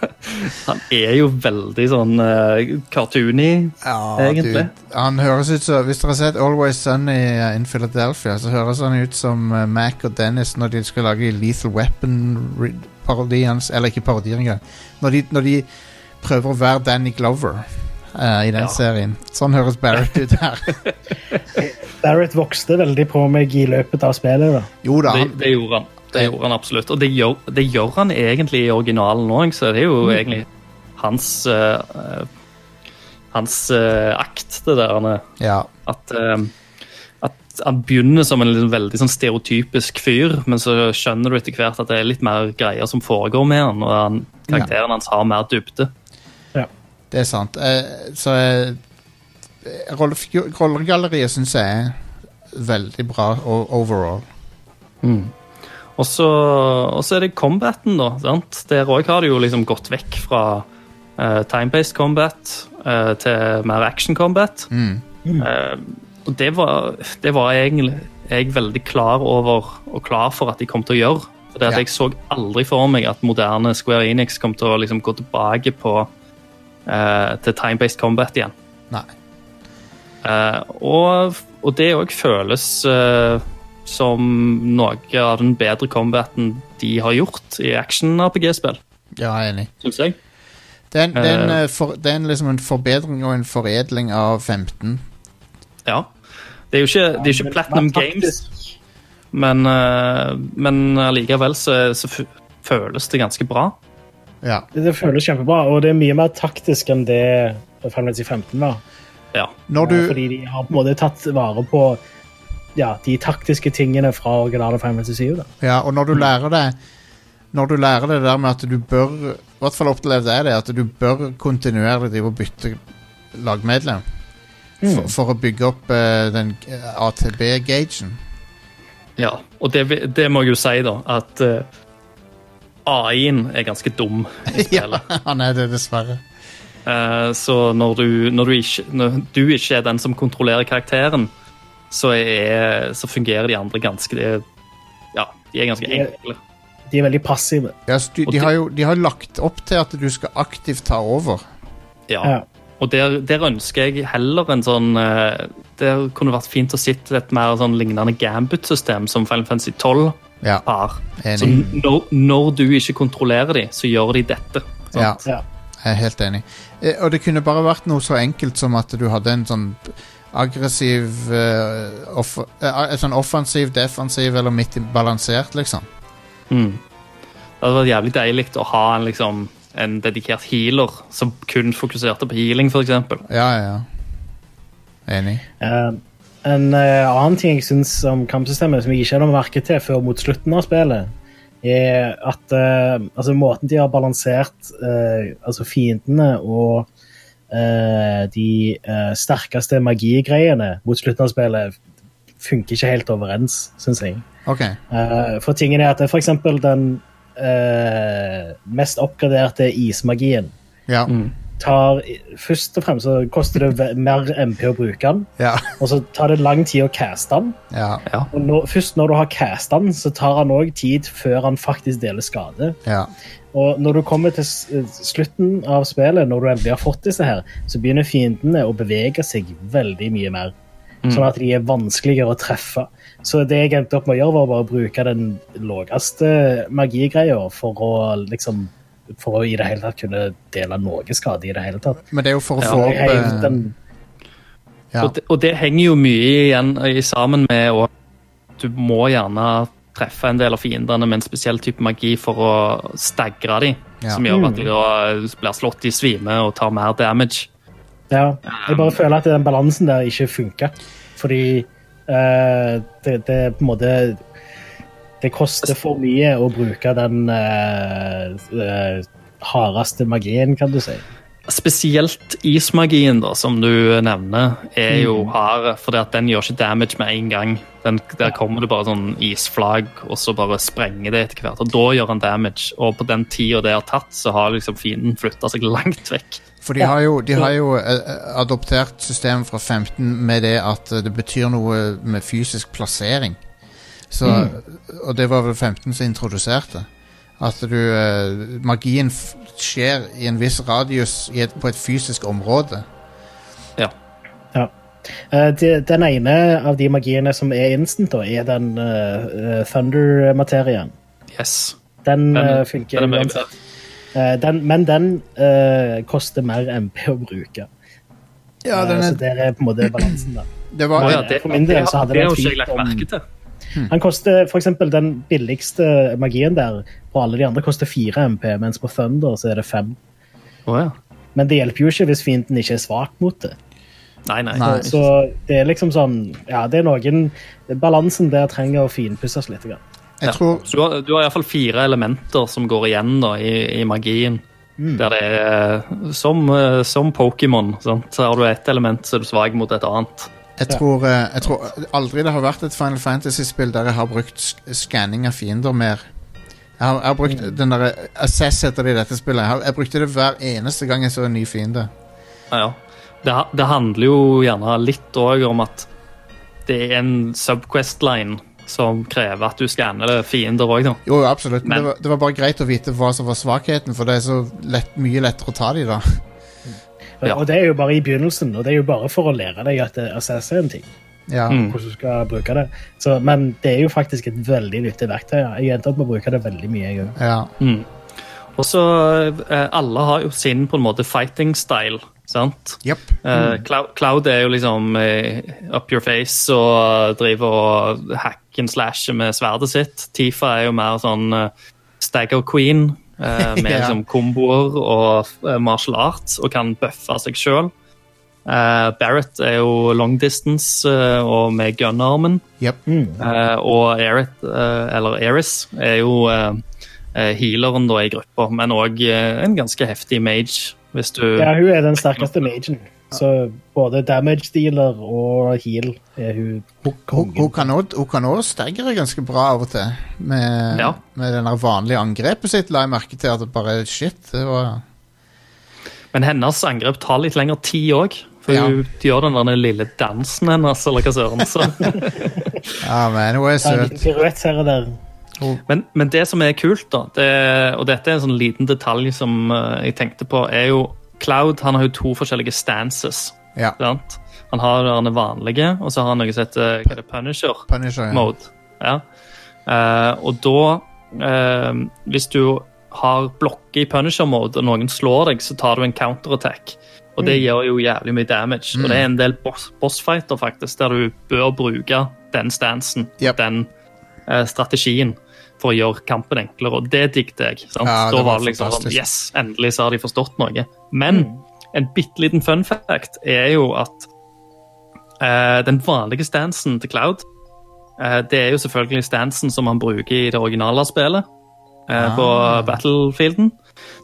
Han er jo veldig sånn uh, cartoony, Ja, egentlig. dude. Han høres ut som Hvis dere har sett Always Sunny in Philadelphia, så høres han ut som uh, Mac og Dennis når de skal lage Lethal Weapon-parodien Eller ikke parodien engang. Når de, når de prøver å være Danny Glover uh, i den Ja. serien. Sånn høres Barrett ut her. *laughs* Barrett vokste veldig på meg i løpet av spillet. da. Jo da. Det, det gjorde han. Det gjorde han absolutt. Og det gjør, det gjør han egentlig i originalen òg, så det er jo egentlig hans eh, Hans uh, akt, det der. han er. ja. At, uh, at han begynner som en liksom veldig sånn stereotypisk fyr, men så skjønner du etter hvert at det er litt mer greier som foregår med han, og han, karakteren hans har mer dybde. Det er sant. Eh, så rollegalleriet syns jeg er veldig bra overall. Så, og så er det combaten, da. Sant? Der òg har det jo liksom gått vekk fra uh, time-based combat uh, til mer action combat. Mm. Eh, og det var, det var egentlig jeg veldig klar over og klar for at de kom til å gjøre. For det at Ja. Jeg så aldri for meg at moderne Square Enix kom til å liksom gå tilbake på eh, til time-based combat igjen. Nei. Eh, og, og det òg føles eh, som noe av den bedre combaten de har gjort i action-RPG-spill, Ja, jeg er enig. syns jeg. Det er, en- det er, en, Eh. eh, for, det er en, liksom en forbedring og en foredling av 15. Ja. Det er jo ikke, det er ikke Platinum Games, men, eh, men allikevel så, så føles det ganske bra. Ja. Det, det føles kjempebra, og det er mye mer taktisk enn det Final Fantasy 15 var. Ja. Når du Fordi de har på en måte tatt vare på ja, de taktiske tingene fra originale Final Fantasy 7. Da. Ja, og når du lærer det Når du lærer det der med at du bør I hvert fall opplevde jeg det, at du bør kontinuerlig drive og bytte lagmedlem. For, for å bygge opp uh, den ATB-gagen. ja. Og det, det må jeg jo si, da, at uh, AI-en er ganske dum i *laughs* ja, han er det, dessverre. Uh, så når, du, når, du ikke, når du ikke er den som kontrollerer karakteren, så, er, så fungerer de andre ganske Ja, de er ganske enkle. De er veldig passive. Ja, de, de, har jo, de har lagt opp til at du skal aktivt ta over. Ja. Ja. Og der, der ønsker jeg heller en sånn eh, Det kunne vært fint å sitte et mer sånn lignende gambit-system som Final Fantasy 12 Ja, har. Så når, når du ikke kontrollerer dem, så gjør de dette. sant? Ja, Ja. jeg er helt enig. Eh, Og det kunne bare vært noe så enkelt som at du hadde en sånn aggressiv uh, off uh, sånn offensiv, defensiv eller midt i balansert, liksom. Mm. Det hadde vært jævlig deilig å ha en, liksom, en dedikert healer som kun fokuserte på healing, f.eks. Ja, ja, ja. Enig. Uh, en eh, annen ting jeg syns om kampsystemet som jeg ikke hadde merket til før mot slutten av spillet, er at altså måten de har balansert altså fiendene og de eh, sterkeste magigreiene mot slutten av spillet funker ikke helt overens, syns jeg. Okay. Eh, for tingen er at det er for eksempel den eh, mest oppgraderte ismagien Ja. tar Først og fremst så koster det mer MP å bruke den, Ja. og så tar det lang tid å caste den. Ja. Og når, først når du har casta den, så tar han òg tid før han faktisk deler skade. Og når du kommer til slutten av spillet, når du endelig har fått disse her, så begynner fiendene å bevege seg veldig mye mer. Sånn at de er vanskeligere å treffe. Så det jeg endte opp med å gjøre, var bare å bruke den laveste magigreia for å liksom For å i det hele tatt kunne dele noe skade i det hele tatt. Men det er jo for å få opp eh, den ja. Og, det, og det henger jo mye igjen i sammen med at Du må gjerne treffe en del av fiendene med en spesiell type magi for å stagre dem, Ja. som gjør at de da blir slått i svime og tar mer damage. Ja, jeg bare føler at den balansen der ikke funker. Fordi uh, det, det er på en måte Det koster for mye å bruke den uh, uh, hardeste magien, kan du si. Spesielt ismagien, da, som du nevner, er jo hard, For den gjør ikke damage med en gang. Den, der kommer det bare sånn isflagg, og så bare sprenger det etter hvert. Og da gjør han damage. Og på den tida det har tatt, så har liksom fienden flytta seg langt vekk. For de har jo, de har jo eh, eh, adoptert systemet fra 15 med det at eh, det betyr noe med fysisk plassering. Så, Og det var vel 15 som introduserte. At du eh, Magien f skjer i en viss radius i et, på et fysisk område. Ja. Ja. Uh, de, den ene av de magiene som er instant, da, er den uh, thunder-materien. Yes. Den, Den, eh, den funker er mye uansett. Den, men den eh, koster mer MP å bruke. Ja, er... den Så er, der er på en måte balansen, da. det var Å ja, det, For min del det, så hadde det det det, det, det, jeg fint lagt om- merke til. Han koster for eksempel den billigste magien der på alle de andre koster 4 MP, mens på Thunder så er det 5. Oh, ja. Men det hjelper jo ikke hvis fienden ikke er svak mot det. Nei, nei. Nei. Så det er liksom sånn Ja, det er noen Balansen der trenger å finpusses litt. Grann. Jeg Ja. tror Så du har, du har iallfall fire elementer som går igjen da, i, i magien. Der det er som, eh, som Pokémon. Så har du ett element, så er du svak mot et annet. Jeg tror, eh, jeg tror aldri det har vært et Final Fantasy-spill der jeg har brukt sk skanning av fiender mer. Jeg har, jeg har brukt den der Assess heter det i dette spillet. Jeg, har, jeg brukte det hver eneste gang jeg så en ny fiende. Ja, ja. Det, det handler jo gjerne litt òg om at det er en subquest-line som krever at du skanner fiender òg, da. Jo, jo, absolutt. Men, Men- det, var, det var bare greit å vite hva som var svakheten, for det er så lett, mye lettere å ta de da. Ja. Og det er jo bare i begynnelsen, og det er jo bare for å lære deg at SS er en ting. Ja. Mm. hvordan du skal bruke det. Så, men det er jo faktisk et veldig nyttig verktøy. Jeg endte opp med å bruke det veldig mye. Jeg, ja. Mm. Og så eh, Alle har jo sin på en måte fighting style, sant? Yep. Mm. Cloud, Cloud er jo liksom eh, up your face og driver og hack and slasher med sverdet sitt. Tifa er jo mer sånn eh, stagger queen eh, *laughs* med Ja. liksom komboer og eh, martial arts og kan bøffe seg sjøl. Barrett er jo long distance uh, og med gunarmen. Mm. Uh, og Erit, eh, eller Eris, er jo eh, eh, healeren da i gruppa, men òg en ganske heftig mage, hvis du Ja, hun er den sterkeste magen. Så både damage dealer og heal er hun Hun, hun kan også- hun kan òg staggere ganske bra av og til. Med, Ja. med det vanlige angrepet sitt la jeg merke til at det bare er shit. Det var Men hennes angrep tar litt lengre tid òg. For Ja. hun gjør den der lille dansen hennes, eller hva søren. Så. *laughs* Ja, men hun er Ta en liten søt. Men, men det som er kult, da, det, og dette er en sånn liten detalj som eh, jeg tenkte på, er jo Cloud han har jo to forskjellige stances. Ja. Sant? Han har den vanlige, og så har han noe som heter hva er det, Punisher. Punisher. Ja. mode. Ja. Uh, og da, uh, hvis du har blokker i Punisher mode, og noen slår deg, så tar du en counterattack. Og det gjør jo jævlig mye damage. Og det er en del boss, bossfighter faktisk, der du bør bruke den stansen, Yep. den uh, strategien, for å gjøre kampen enklere. Og det digget jeg. Sant? Ja, det da var det liksom sånn. Yes, endelig så har de forstått noe. Men en bitte liten fun fact er jo at eh, den vanlige stansen til Cloud Eh, Det er jo selvfølgelig stansen som han bruker i det originale spillet eh, på Ah. Battlefielden.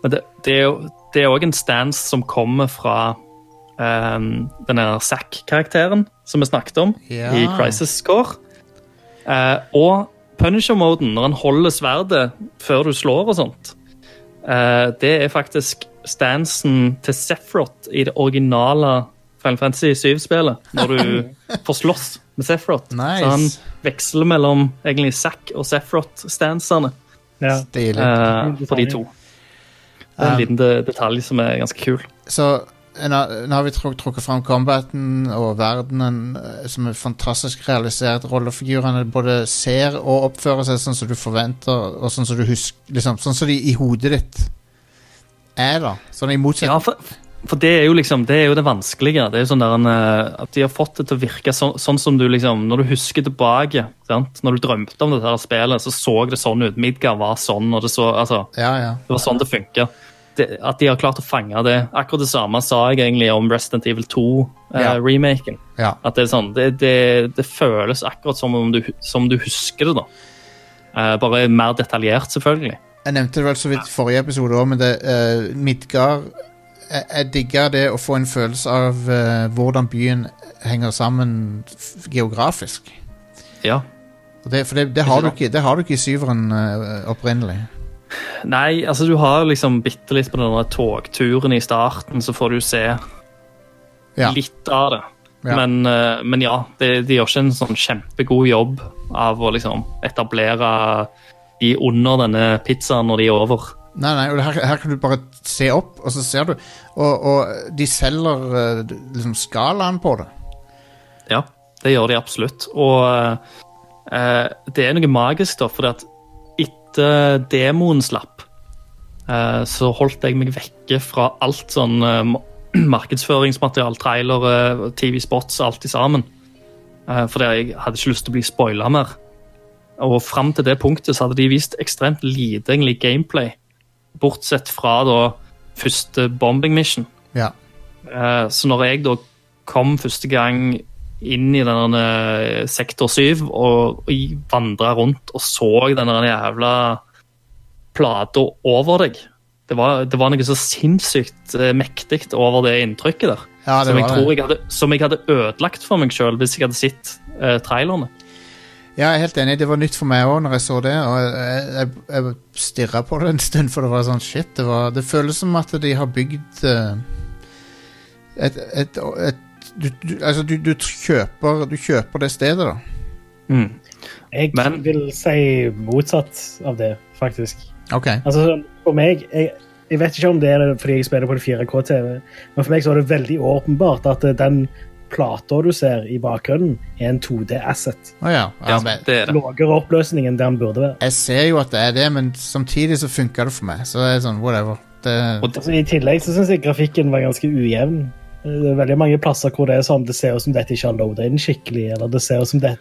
Men det, det er jo òg en stans som kommer fra um, denne Zack-karakteren som vi snakket om Ja. i Crisis Score. Eh, og Punisher-moden, når han holder sverdet før du slår og sånt, eh, det er faktisk stansen til Sephiroth i det originale Final Fantasy 7-spillet. Når du *laughs* får slåss med Sephiroth. Nice. Så han veksler mellom egentlig Zack og Sephiroth-stansene Ja. Stilig. eh, for de to. Det er en Um, liten detalj som er ganske kul. Så nå, har vi trukket fram combaten og verdenen eh, som er fantastisk realisert. Rollefigurene både ser og oppfører seg sånn som du forventer, og sånn som du husker liksom, Sånn som de i hodet ditt er, da. Sånn i Ja, for, for det er jo liksom Det er jo det vanskelige. Det er jo sånn der en, eh, At de har fått det til å virke sånn, sånn som du liksom Når du husker tilbake, sant? når du drømte om dette her spillet, så så det sånn ut. Midgard var sånn, og det så Altså, Ja, ja. det var sånn det funka. At de har klart å fange det. Akkurat det samme sa jeg egentlig om Resident Evil 2-remaken. ja. At det er sånn Det, det, det føles akkurat som om du, som du husker det, da. Eh, bare mer detaljert, selvfølgelig. Jeg nevnte det vel så vidt forrige episode òg, men det uh, Midgard jeg, jeg digger det å få en følelse av eh, hvordan byen henger sammen geografisk. Ja. Og det, for det, det, har du ikke, det har du ikke i syveren opprinnelig. Nei, altså du har liksom bitte litt på den togturen i starten, så får du se Ja. litt av det. Ja. Men, eh, men ja, de, de gjør ikke en sånn kjempegod jobb av å liksom etablere de under denne pizzaen når de er over. Nei, nei, og her, her kan du bare se opp, og så ser du. Og, og de selger eh, liksom skalaen på det. Ja, det gjør de absolutt. Og eh, det er noe magisk, da, fordi at etter demoen slapp, eh, så holdt jeg meg vekke fra alt sånn eh, *clears throat* markedsføringsmaterial, trailere, TV-spots, alt i sammen. Eh, fordi jeg hadde ikke lyst til å bli spoila mer. Og fram til det punktet så hadde de vist ekstremt lite egentlig gameplay, bortsett fra da første bombing mission. Ja. Eh, Så når jeg da kom første gang inn i denne eh, sektor 7 og, og vandra rundt og så denne jævla plata over deg det var, det var noe så sinnssykt eh, mektig over det inntrykket der. Ja, det som, jeg tror jeg hadde, som jeg hadde ødelagt for meg sjøl hvis jeg hadde sett uh, trailerne. Ja, jeg er helt enig. Det var nytt for meg òg når jeg så det. Og jeg, jeg, jeg stirra på det en stund, for det var sånn shit. Det, var, det føles som at de har bygd eh, et, et, et du, du, Altså, du, du, kjøper, du kjøper det stedet, da. Jeg Men- vil si motsatt av det, faktisk. OK. Altså, for meg jeg, jeg vet ikke om det er fordi jeg spiller på det 4K-TV, men for meg så er det veldig åpenbart at eh, den plata du ser i bakgrunnen, er en 2D-asset. Oh, ja. ja det er oppløsning enn det han burde være. jeg ser jo at det er det, men samtidig så funker det for meg. Så det er sånn, whatever. Det, Altså, I tillegg så syns jeg grafikken var ganske ujevn. Det er veldig mange plasser hvor det er sånn det ser ut som dette ikke har loada inn skikkelig. Eller det ser ut som det,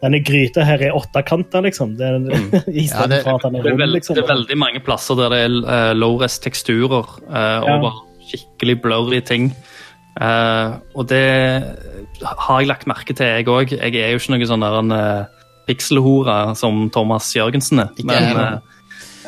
denne gryta her er åttekanta, liksom. Det, *laughs* I Ja, det- for at den er Det er, rund, veld, liksom. det er veldig mange plasser der det er uh, low-rest teksturer uh, Ja. over skikkelig blurry ting. Uh, og det har jeg lagt merke til, jeg òg. Jeg er jo ikke noen sånn der en uh, pikselhore som Thomas Jørgensen er. Men,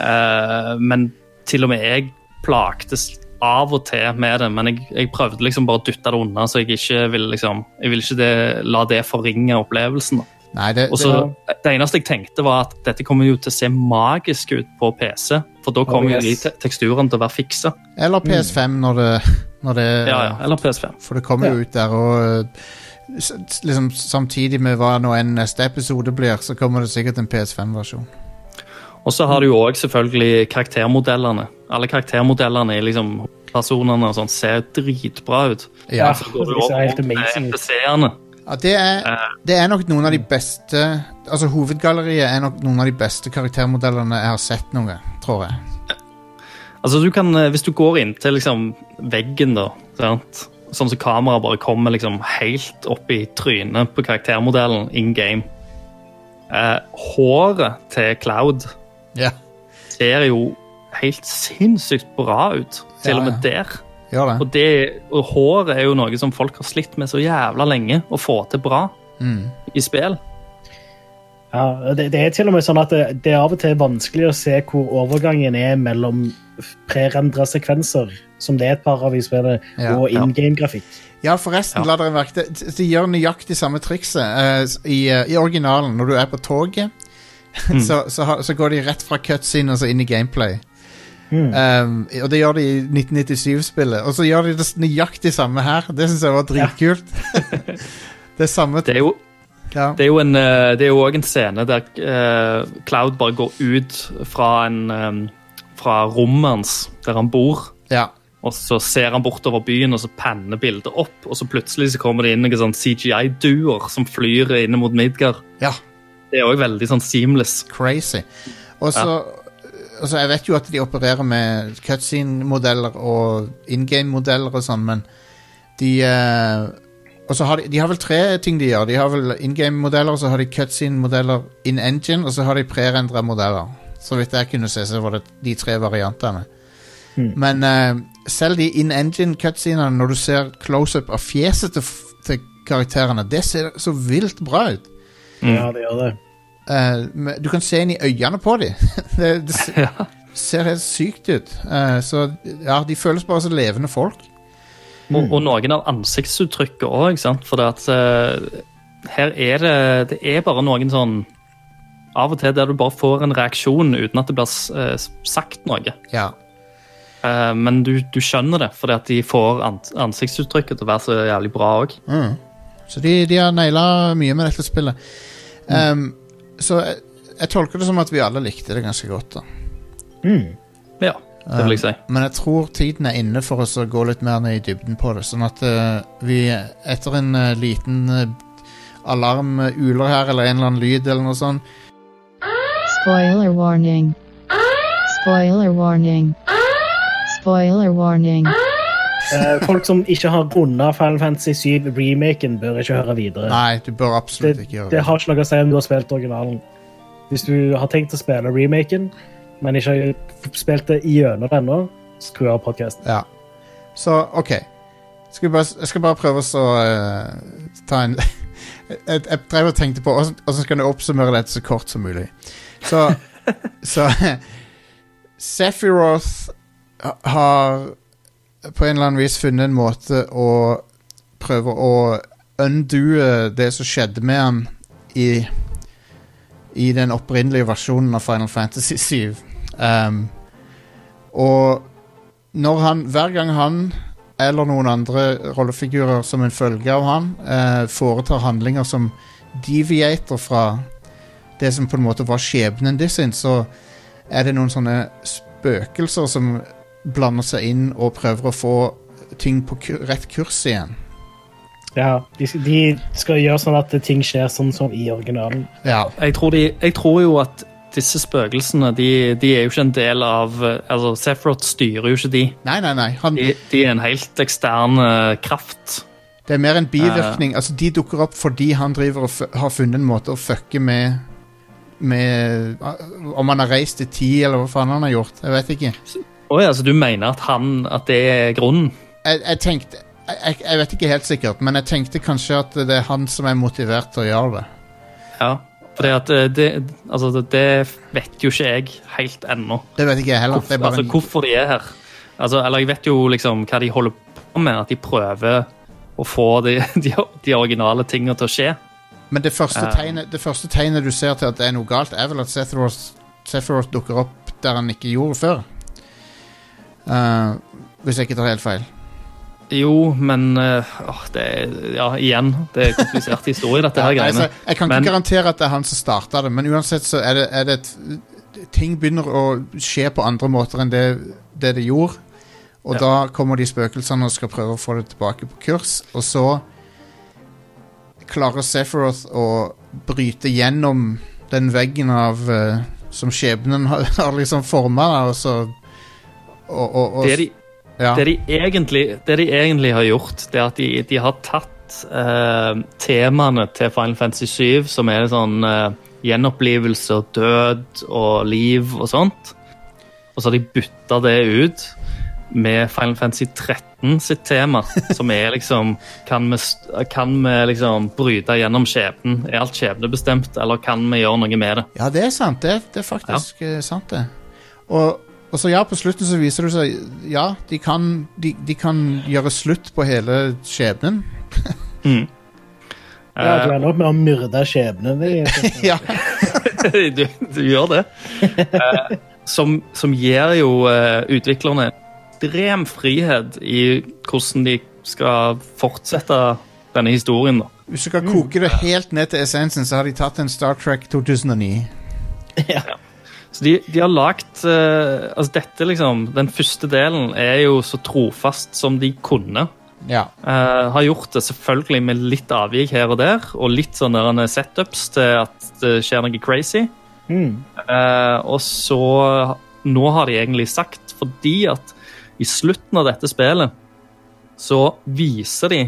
eh, men til og med jeg plagtes av og til med det. Men jeg, jeg prøvde liksom bare å dytte det unna, så jeg ikke vil liksom Jeg vil ikke det, la det forringe opplevelsen. da. nei, det, Også, det, Det eneste jeg tenkte, var at dette kommer jo til å se magisk ut på PC. For da kommer Oh, jo de yes. te teksturene til å være fiksa. Eller PS5 når det, når det Ja, ja, eller PS5. For det kommer jo ut der, og s- liksom samtidig med hva nå enn neste episode blir, så kommer det sikkert en PS5-versjon. Og så har du jo òg selvfølgelig karaktermodellene. Alle karaktermodellene i liksom personene og sånn ser dritbra ut. Ja. Så går det ser helt amazing ut. NPC-ene. Ja, det, er, det er nok noen av de beste Altså Hovedgalleriet er nok noen av de beste karaktermodellene jeg har sett noe, tror jeg. Altså, du kan, eh, hvis du går inntil liksom, veggen, da, sant? sånn som kameraet bare kommer liksom, helt opp i trynet på karaktermodellen in game eh, Håret til Cloud Ja, ser jo helt sinnssykt bra ut, til Ja, og med ja. der. Ja, det. Og, det, og håret er jo noe som folk har slitt med så jævla lenge å få til bra Mm. i spill. Ja, det, det er til og med sånn at det, det er av og til vanskelig å se hvor overgangen er mellom prerendra sekvenser, som det er et par av i spillet, Ja. og in game-grafikk. Ja, forresten, Ja. la dere merke til De gjør nøyaktig samme trikset uh, i, uh, i originalen. Når du er på toget, *laughs* så, så, så går de rett fra cutscene og så inn i gameplay. Um, og det gjør de i 1997-spillet. Og så gjør de det nøyaktig samme her. Det syns jeg var dritkult. *laughs* det er samme Det er jo ja. Det er jo en, eh, det er jo også en scene der uh, Cloud bare går ut fra, en, um, fra rommet hans, der han bor. ja. Og så ser han bortover byen, og så panner bildet opp. Og så plutselig så kommer det inn noen sånn CGI-duer som flyr inne mot Midgard. ja. Det er òg veldig sånn seamless. Crazy. Og så altså, Jeg vet jo at de opererer med cutscene-modeller og in game-modeller og sånn, men de eh, Og så har de, de har vel tre ting de gjør. De har vel in game-modeller, så har de cutscene-modeller in engine, og så har de prerendra modeller. Så vidt jeg kunne se, så var det de tre variantene. Men eh, selv de in engine cutscenene, når du ser close-up av fjeset til, til karakterene, det ser så vilt bra ut. Ja, det gjør det. Uh, men du kan se inn i øynene på dem. *laughs* det, det se- Ja. ser helt sykt ut. Uh, så ja, de føles bare som levende folk. Og, og noen av ansiktsuttrykket òg, for det at uh, her er det Det er bare noen sånn Av og til der du bare får en reaksjon uten at det blir sagt noe. Ja. Eh, men du, du skjønner det, fordi at de får ansiktsuttrykket til å være så jævlig bra òg. Mm. Så de, de har naila mye med dette spillet. Um, så jeg, jeg tolker det som at vi alle likte det ganske godt. da Ja, det vil jeg si. Men jeg tror tiden er inne for oss å gå litt mer ned i dybden på det. Sånn at uh, vi etter en uh, liten uh, alarm uler her, eller en eller annen lyd, eller noe sånt Spoiler warning. Spoiler warning. Spoiler warning. Eh, folk som ikke har runda Final Fantasy 7-remaken, bør ikke høre videre. Nei, du bør absolutt det, ikke gjøre det det. har ikke noe å si om du har spilt originalen. Hvis du har tenkt å spille remaken, men ikke har spilt det gjennom ennå, skru av podkasten. Ja. Så OK. Skal bare, jeg skal bare prøve å uh, ta en *laughs* Jeg, jeg drev og tenkte på hvordan hvordan skal jeg oppsummere dette så kort som mulig. Så, *laughs* så *laughs* Sephiroth har på en eller annen vis funnet en måte å prøve å undue det som skjedde med han i i den opprinnelige versjonen av Final Fantasy *laughs* 7. Um, og når han, hver gang han eller noen andre rollefigurer som en følge av han uh, foretar handlinger som deviater fra det som på en måte var skjebnen de sin, så er det noen sånne spøkelser som blander seg inn og prøver å få ting på rett kurs igjen. Ja, de, de skal gjøre sånn at ting skjer sånn som i originalen. Ja. Jeg tror, de, jeg tror jo at disse spøkelsene de, de er jo ikke en del av altså Sephiroth styrer jo ikke de. Nei, nei, nei. Han, De, de er en helt ekstern uh, kraft. det er mer en bivirkning. altså, de dukker opp fordi han driver og f har funnet en måte å fucke med med Om han har reist i tid, eller hva faen han har gjort. Jeg vet ikke. Oi, så Du mener at, han, at det er grunnen? Jeg, jeg tenkte jeg, jeg vet ikke helt sikkert, men jeg tenkte kanskje at det er han som er motivert til å gjøre det. Ja. for eh, det, altså, det, vet jo ikke jeg helt ennå. Det vet ikke jeg heller. Hvorfor, altså, en, hvorfor de er her. Altså, eller jeg vet jo liksom hva de holder på med, at de prøver å få de, *laughs* de, de originale tingene til å skje. men det første, tegnet, det første tegnet du ser til at det er noe galt, er vel at Sethroth dukker opp der han ikke gjorde før. Eh, hvis jeg ikke tar helt feil. Jo, men eh, det er Ja, igjen. Det er komplisert historie, dette *laughs* her Ja, greiene. Altså, jeg kan Men- ikke garantere at det er han som starta det, men uansett så er det, er det et, Ting begynner å skje på andre måter enn det det, det gjorde. Og Ja. da kommer de spøkelsene og skal prøve å få det tilbake på kurs. Og så klarer Sephiroth å bryte gjennom den veggen av uh, Som skjebnen har, *laughs* har liksom forma, og så og, og, og, Det de, ja. det, de egentlig, det de egentlig har gjort, det er at de, de har tatt eh, temaene til Final Fantasy 7, som er sånn eh, gjenopplivelse og død og liv og sånt, og så har de bytta det ut med Final Fantasy 13 sitt tema, *laughs* som er liksom Kan vi, kan vi liksom bryte gjennom skjebnen? Er alt skjebnebestemt, eller kan vi gjøre noe med det? Ja, det er sant. Det, det er faktisk ja. sant, det. Og, og så ja, på slutten så viser det seg Ja, de kan, de, de kan gjøre slutt på hele skjebnen. *laughs* Ja, Eh, du ender opp med å myrde skjebnen din. *laughs* ja. *laughs* du, du gjør det. Uh, som, som gir jo uh, utviklerne ekstrem frihet i hvordan de skal fortsette denne historien. da. Hvis du kan koke det helt ned til essensen, så har de tatt en Star Trek 2009. Så de, de har lagt uh, Altså dette liksom Den første delen er jo så trofast som de kunne. Ja. Uh, har gjort det selvfølgelig med litt avvik her og der, og litt sånne setups til at det skjer noe crazy. Mm. Uh, og så Nå har de egentlig sagt, fordi at i slutten av dette spillet så viser de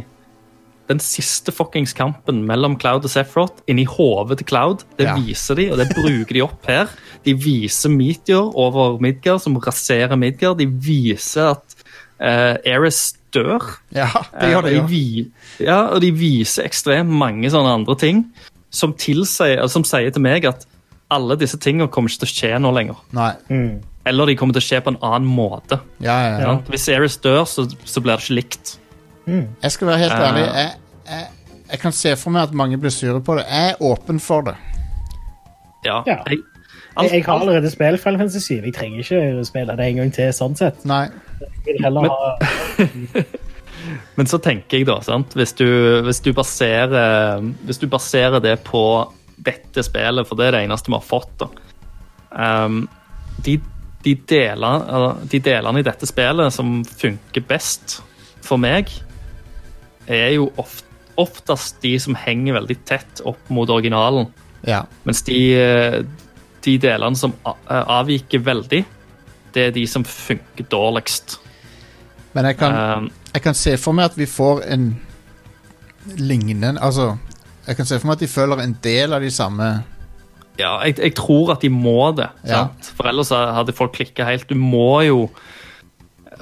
den siste fuckings kampen mellom Cloud og Sephiroth inni hodet til Cloud. Det Ja. viser de, og det bruker de opp her. De viser Meteor over Midgard, som raserer Midgard. De viser at uh, Eris dør. ja, det gjør det Eh, de vi- Ja, og de viser ekstremt mange sånne andre ting som, tilsier, som sier til meg at alle disse tingene kommer ikke til å skje nå lenger. Nei. Mm. Eller de kommer til å skje på en annen måte. Ja, ja, ja. Hvis Eris dør, så, så blir det ikke likt. Jeg skal være helt Eh. ærlig. Jeg, jeg, jeg kan se for meg at mange blir sure på det. Jeg er åpen for det. Ja. Ja. Jeg, Jeg, jeg har allerede spilt Final Fantasy 7. Jeg trenger ikke spille det en gang til. sånn sett. Nei. Jeg vil heller Men- ha *laughs* Men så tenker jeg da, sant? Hvis, du, hvis, du baserer, hvis du baserer det på dette spillet, for det er det eneste vi har fått, da. um, de, de, delene, de delene i dette spillet som funker best for meg, er jo oft, oftest de som henger veldig tett opp mot originalen. Ja. Mens de, eh, de delene som eh, avviker veldig, det er de som funker dårligst. Men jeg kan, Ehm, jeg kan se for meg at vi får en lignende Altså, jeg kan se for meg at de føler en del av de samme Ja, jeg, jeg tror at de må det. Ja. For ellers hadde folk klikka helt. Du må jo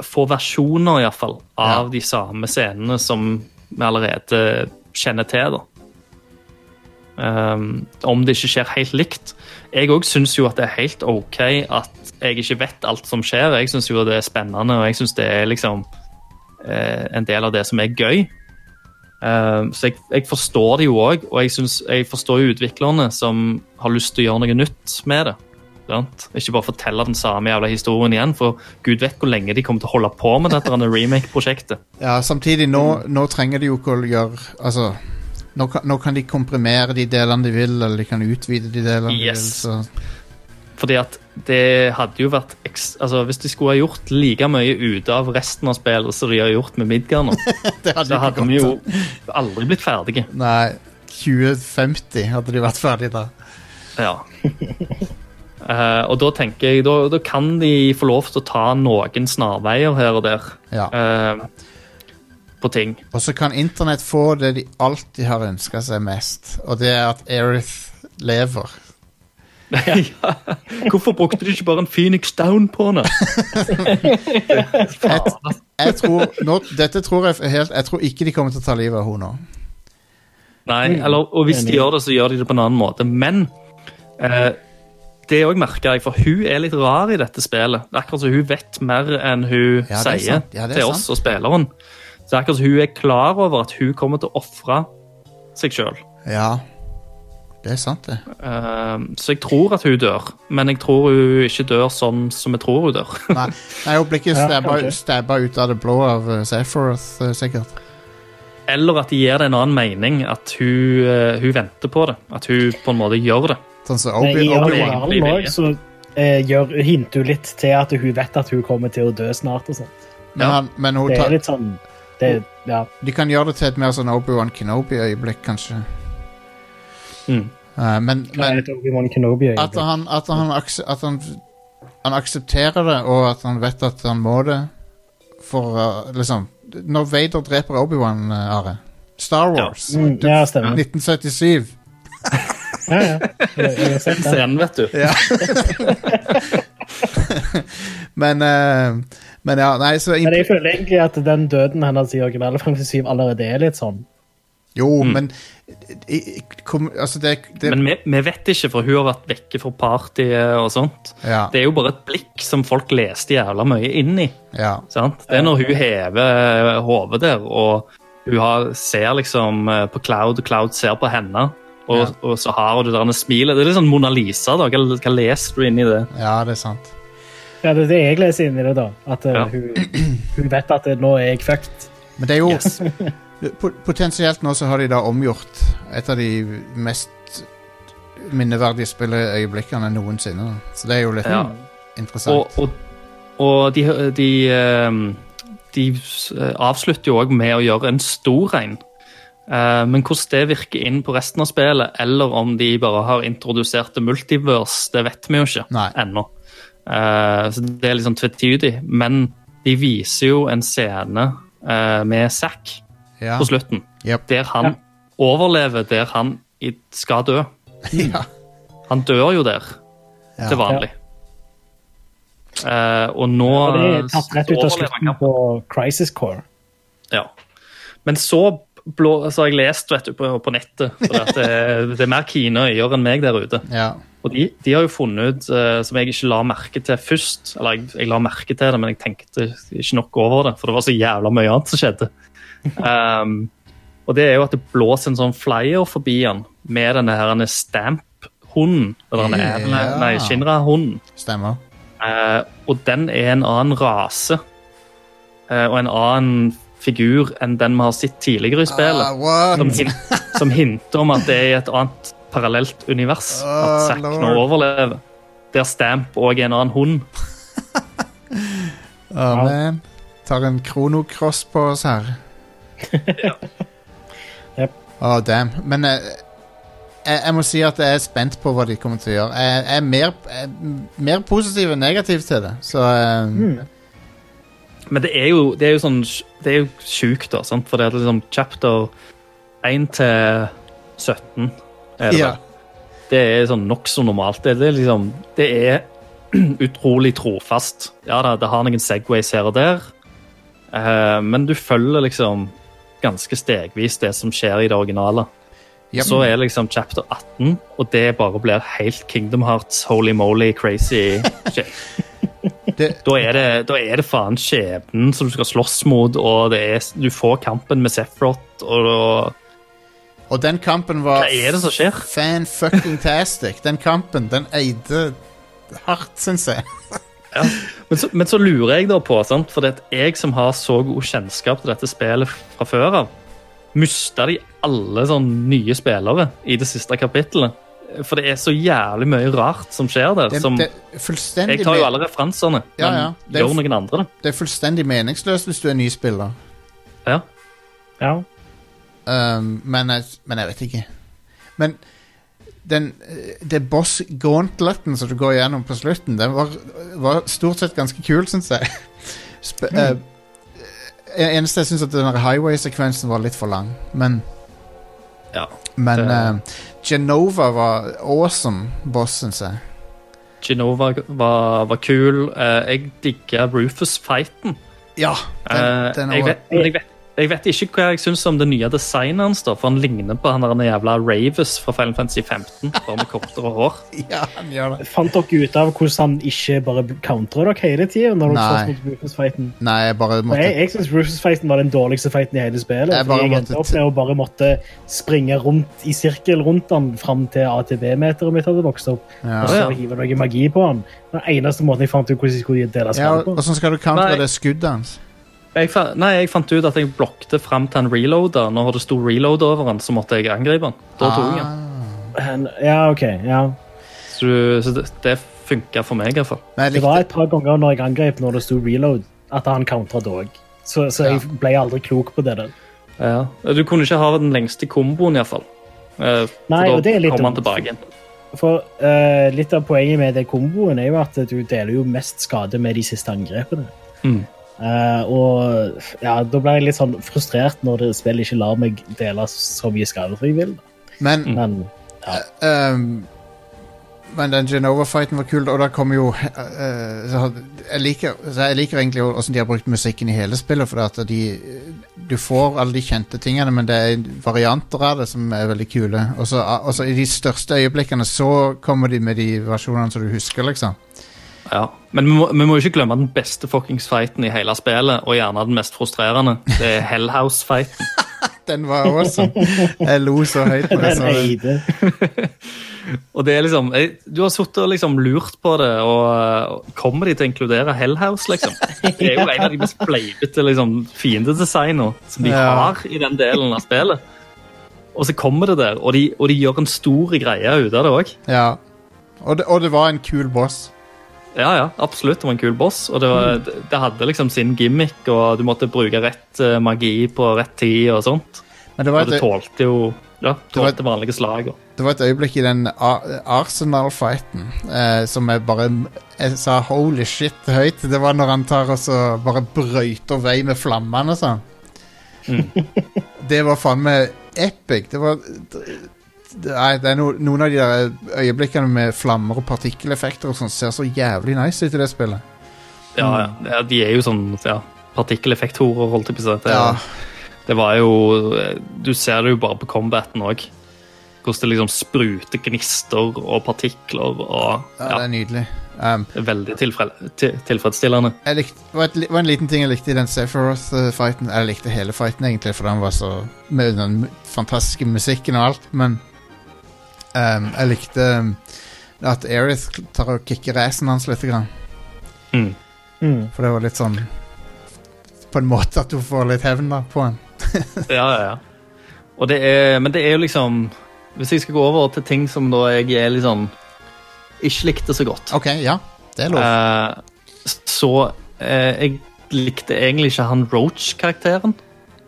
få versjoner, iallfall, av Ja. de samme scenene som vi allerede kjenner til. da. Um, om det ikke skjer helt likt. Jeg òg syns jo at det er helt OK at jeg ikke vet alt som skjer. Jeg syns jo det er spennende, og jeg syns det er liksom eh, en del av det som er gøy. Um, så jeg, jeg forstår det jo òg, og jeg, synes, jeg forstår jo utviklerne som har lyst til å gjøre noe nytt med det. Sant? Ikke bare fortelle den samme jævla historien igjen, for gud vet hvor lenge de kommer til å holde på med dette remake-prosjektet. *laughs* Ja, samtidig, nå, nå trenger de jo ikke å gjøre Altså, nå kan, nå kan de komprimere de delene de vil, eller de kan utvide de delene Yes. de vil. Så. fordi at det hadde jo vært altså Hvis de skulle ha gjort like mye ute av resten av spillet som de har gjort med Midgard nå, *laughs* Det hadde så hadde vi jo aldri blitt ferdige. Nei, 2050 hadde de vært ferdige da. Ja. *laughs* Eh, og da tenker jeg, da, da kan de få lov til å ta noen snarveier her og der Ja. Uh, på ting. Og så kan internett få det de alltid har ønska seg mest, og det er at Erith lever. *laughs* ja. Hvorfor brukte de ikke bare en Phoenix Down på henne? Jeg, jeg tror, nå, dette tror jeg helt Jeg tror ikke de kommer til å ta livet av henne nå. Nei, eller, og hvis de gjør det, så gjør de det på en annen måte. Men eh, det òg merker jeg, for hun er litt rar i dette spillet. Det er akkurat som hun vet mer enn hun Ja, er sier. Ja, det til oss og spilleren. Så det er akkurat som hun er klar over at hun kommer til å ofre seg sjøl. Ja, det er sant, det. så jeg tror at hun dør, men jeg tror hun ikke dør sånn som jeg tror hun dør. Nei, *laughs* Nei hun blir ikke stabba, stabba ut av det blå av uh, Sephiroth, sikkert. Eller at de gir det en annen mening, at hun, eh, hun venter på det. At hun på en måte gjør det. Sånn som Obi- I Obi-Wan. Òg så eh, gjør, hinter hun litt til at hun vet at hun kommer til å dø snart. og sånt. Men, han, men hun Det tar, er litt sånn det, ja. de kan gjøre det til et mer sånn Obi-Wan Kenobi-øyeblikk, kanskje. Mm. Eh, men, men at, han, at, han, at han, han aksepterer det, og at han vet at han må det for uh, liksom Når Vader dreper Obi-Wan, uh, Are Star Wars. Mm, ja, 1977. *laughs* Ja, ja. Jeg, jeg har sett. Scenen, vet du. Ja. men uh, Men ja, nei, så Men jeg føler egentlig at den døden hennes i originale Final 7 allerede er litt sånn. Jo, men i, kom, Altså, det, det Men vi, vi vet ikke, for hun har vært vekke fra partyet og sånt. ja, Det er jo bare et blikk som folk leste jævla mye inn i. ja. Sant? Det er når hun hever hodet der, og hun har, ser liksom eh, på Cloud, og Cloud ser på henne. Og, Ja. og så har du det der smilet. Det er litt sånn Mona Lisa. da. Hva, hva leser du inn i det? ja, det er sant. Ja, det er det jeg leser inn i det, da. At eh, Ja. hun, hun vet at eh, nå er jeg fucked. Men det er jo Yes. Potensielt nå så har de da omgjort et av de mest minneverdige spilleøyeblikkene noensinne. da. Så det er jo litt Ja. interessant. Og, og, og de, de, de, de eh, avslutter jo òg med å gjøre en stor en. Eh, Men hvordan det virker inn på resten av spillet, eller om de bare har introdusert det multiverse, det vet vi jo ikke Nei. ennå. Eh, Så det er litt sånn tvetydig. Men de viser jo en scene eh, med Zack ja. på slutten, yep. der han overlever der han skal dø. *laughs* ja. Han dør jo der Ja. til vanlig. Eh, og nå ja, det er tatt rett ut av slutten på Crisis Core. Ja. Men så, blå, så har jeg lest vet du, på, på nettet for det, *laughs* det er mer kine øyer enn meg der ute. ja. Og de, de har jo funnet ut, uh, som jeg ikke la merke til først Eller jeg, jeg la merke til det, men jeg tenkte ikke nok over det, for det var så jævla mye annet som skjedde. Um, *laughs* og det er jo at det blåser en sånn flyer forbi han med denne her stamp-hunden. Eller Ja. yeah. nei, Shinra-hunden. Stemmer. Uh, og den er en annen rase Uh, og en annen figur enn den vi har sett tidligere i spillet. Uh, som, hin som hinter om at det er i et annet parallelt univers. uh, at Zack nå overlever. Der Stamp òg er en annen hund. *laughs* Oh, man. Tar en kronocross på oss her. *laughs* Yep. Oh, damn. Men eh, jeg, jeg må si at jeg er spent på hva de kommer til å gjøre. Jeg, jeg er mer, jeg, er mer positiv enn negativ til det. Så eh, Men det er jo, det er jo sånn Det er jo sjukt, da. Sant? For det er liksom chapter 1 til 17 er det. ja. Det er sånn nokså normalt. Det, er liksom Det er *clears throat* utrolig trofast. Ja da, det har noen segways her og der, eh, men du følger liksom ganske stegvis det som skjer i det originale. Yep. Så er liksom chapter 18, og det bare blir helt Kingdom Hearts holy moly crazy *laughs* shit. Det- *laughs* Da er, det, da er det faen skjebnen som du skal slåss mot, og det er, du får kampen med Sephiroth, og da Og den kampen var Hva er det som skjer? fan-fucking-tastic. Den kampen, den eide hardt, syns jeg. *laughs* Men så, men så lurer jeg da på, sant? for at jeg som har så god kjennskap til dette spillet fra før av, mista de alle sånn nye spillere i det siste kapittelet? For det er så jævlig mye rart som skjer der. Det, som, det er jeg tar jo alle referansene, Ja, men ja. Det er gjør noen andre det. det er fullstendig meningsløst hvis du er nyspiller. Ja. Ja. Um, men, jeg, men jeg vet ikke. Men den, det boss gauntleten som du går gjennom på slutten, den var, var stort sett ganske kul, syns jeg. *laughs* Sp eh, eneste jeg syns at den highway-sekvensen var litt for lang, men Ja. Men eh, Genova var awesome boss, syns jeg. Genova var, var kul. Uh, jeg digga Rufus-fighten. Ja, den, Eh, uh, jeg, vet, jeg, vet, jeg vet ikke hva jeg syns om det nye designet hans, for han ligner på han der jævla Ravis fra Final Fantasy 15, bare med kortere hår. *laughs* Ja, han gjør det. Fant dere ut av hvordan han ikke bare counterer dere hele tida når dere Nei. mot? Nei, jeg bare måtte Nei, jeg syns Rufus-fighten var den dårligste fighten i hele spillet. Jeg bare jeg måtte endte opp med å bare måtte springe rundt i sirkel rundt han fram til ATB-meteret mitt hadde vokst opp. ja. Og så Ja. hive noe magi på han. Den eneste måten jeg fant ut hvordan jeg skulle dele ja, spillet på. hvordan skal du countre det skuddet hans? Jeg, fa nei, jeg fant ut at jeg blokket fram til en reloader. Når det sto reload over den, så måtte jeg angripe den. Da tok jeg den. Ah. Ja, OK. ja. Så, du- så det, det funka for meg, iallfall. Men jeg Det var et par ganger når jeg angrep når det sto reload, at han countra da òg. Så, så jeg ble aldri klok på det der. Ja. Du kunne ikke ha den lengste komboen, iallfall. Uh, Nei, for og det er da litt kom han tilbake igjen. For uh, litt av poenget med det komboen er jo at du deler jo mest skade med de siste angrepene. Mm. Eh, og ja, da ble jeg litt sånn frustrert når det spillet ikke lar meg dele så mye skade som jeg vil. Men Mm. Men um, men den Genova-fighten var kul, og da kommer jo uh, så jeg, liker, så jeg liker egentlig hvordan de har brukt musikken i hele spillet. For at de, du får alle de kjente tingene, men det er varianter av det som er veldig kule. Og så og så i de største øyeblikkene så kommer de med de versjonene som du husker, liksom. Ja. Men vi må, vi må jo ikke glemme den beste fuckings fighten i hele spillet, og gjerne den mest frustrerende. Det er Hellhouse-fighten. *laughs* Den var awesome. Jeg lo så høyt. på det. den. *laughs* Og det er liksom, jeg, Du har sittet og liksom lurt på det, og og kommer de til å inkludere Hellhouse, liksom? Det er jo *laughs* en av de mest bleipete liksom, fiendedesignene som de Ja. har i den delen av spillet. Og så kommer det der, og de, og de gjør en stor greie ut av det òg. Ja. Og det, og det var en kul boss. Ja, ja, absolutt. Det var en kul boss. Og det, var, mm. det hadde liksom sin gimmick, og du måtte bruke rett eh, magi på rett tid og sånt. Men det var Og du tålte jo ja, Det var- vanlige slag. og- det var et øyeblikk i den Arsenal-fighten eh, som jeg bare Jeg sa holy shit høyt. Det var når han tar og så bare brøyter vei med flammene og sånn. *laughs* det var faen meg epic. Det var er, det er no, Noen av de der øyeblikkene med flammer og partikkeleffekter og sånn ser så jævlig nice ut i det spillet. Ja, ja. ja, De er jo sånn ja, partikkeleffekthorer, holdt jeg på å si. Det, Ja. det var jo Du ser det jo bare på combaten òg. Hvordan det liksom spruter gnister og partikler. og Ja, ja, Det er nydelig. Um, Veldig tilfre- til, tilfredsstillende. jeg likte, det var, et, var en liten ting jeg likte i den Sephiroth-fighten. Jeg likte hele fighten, egentlig, for den var så Med den fantastiske musikken og alt, men um, Jeg likte um, at Erith tar og kicker assen hans litt. Grann. Mm. Mm. For det var litt sånn På en måte at du får litt hevn da, på han. *laughs* Ja, ja, ja. Og det er, men det er jo liksom Hvis jeg skal gå over til ting som da jeg er sånn ikke likte så godt OK, ja. Det er lov. Uh, så uh, jeg likte egentlig ikke han Roach-karakteren,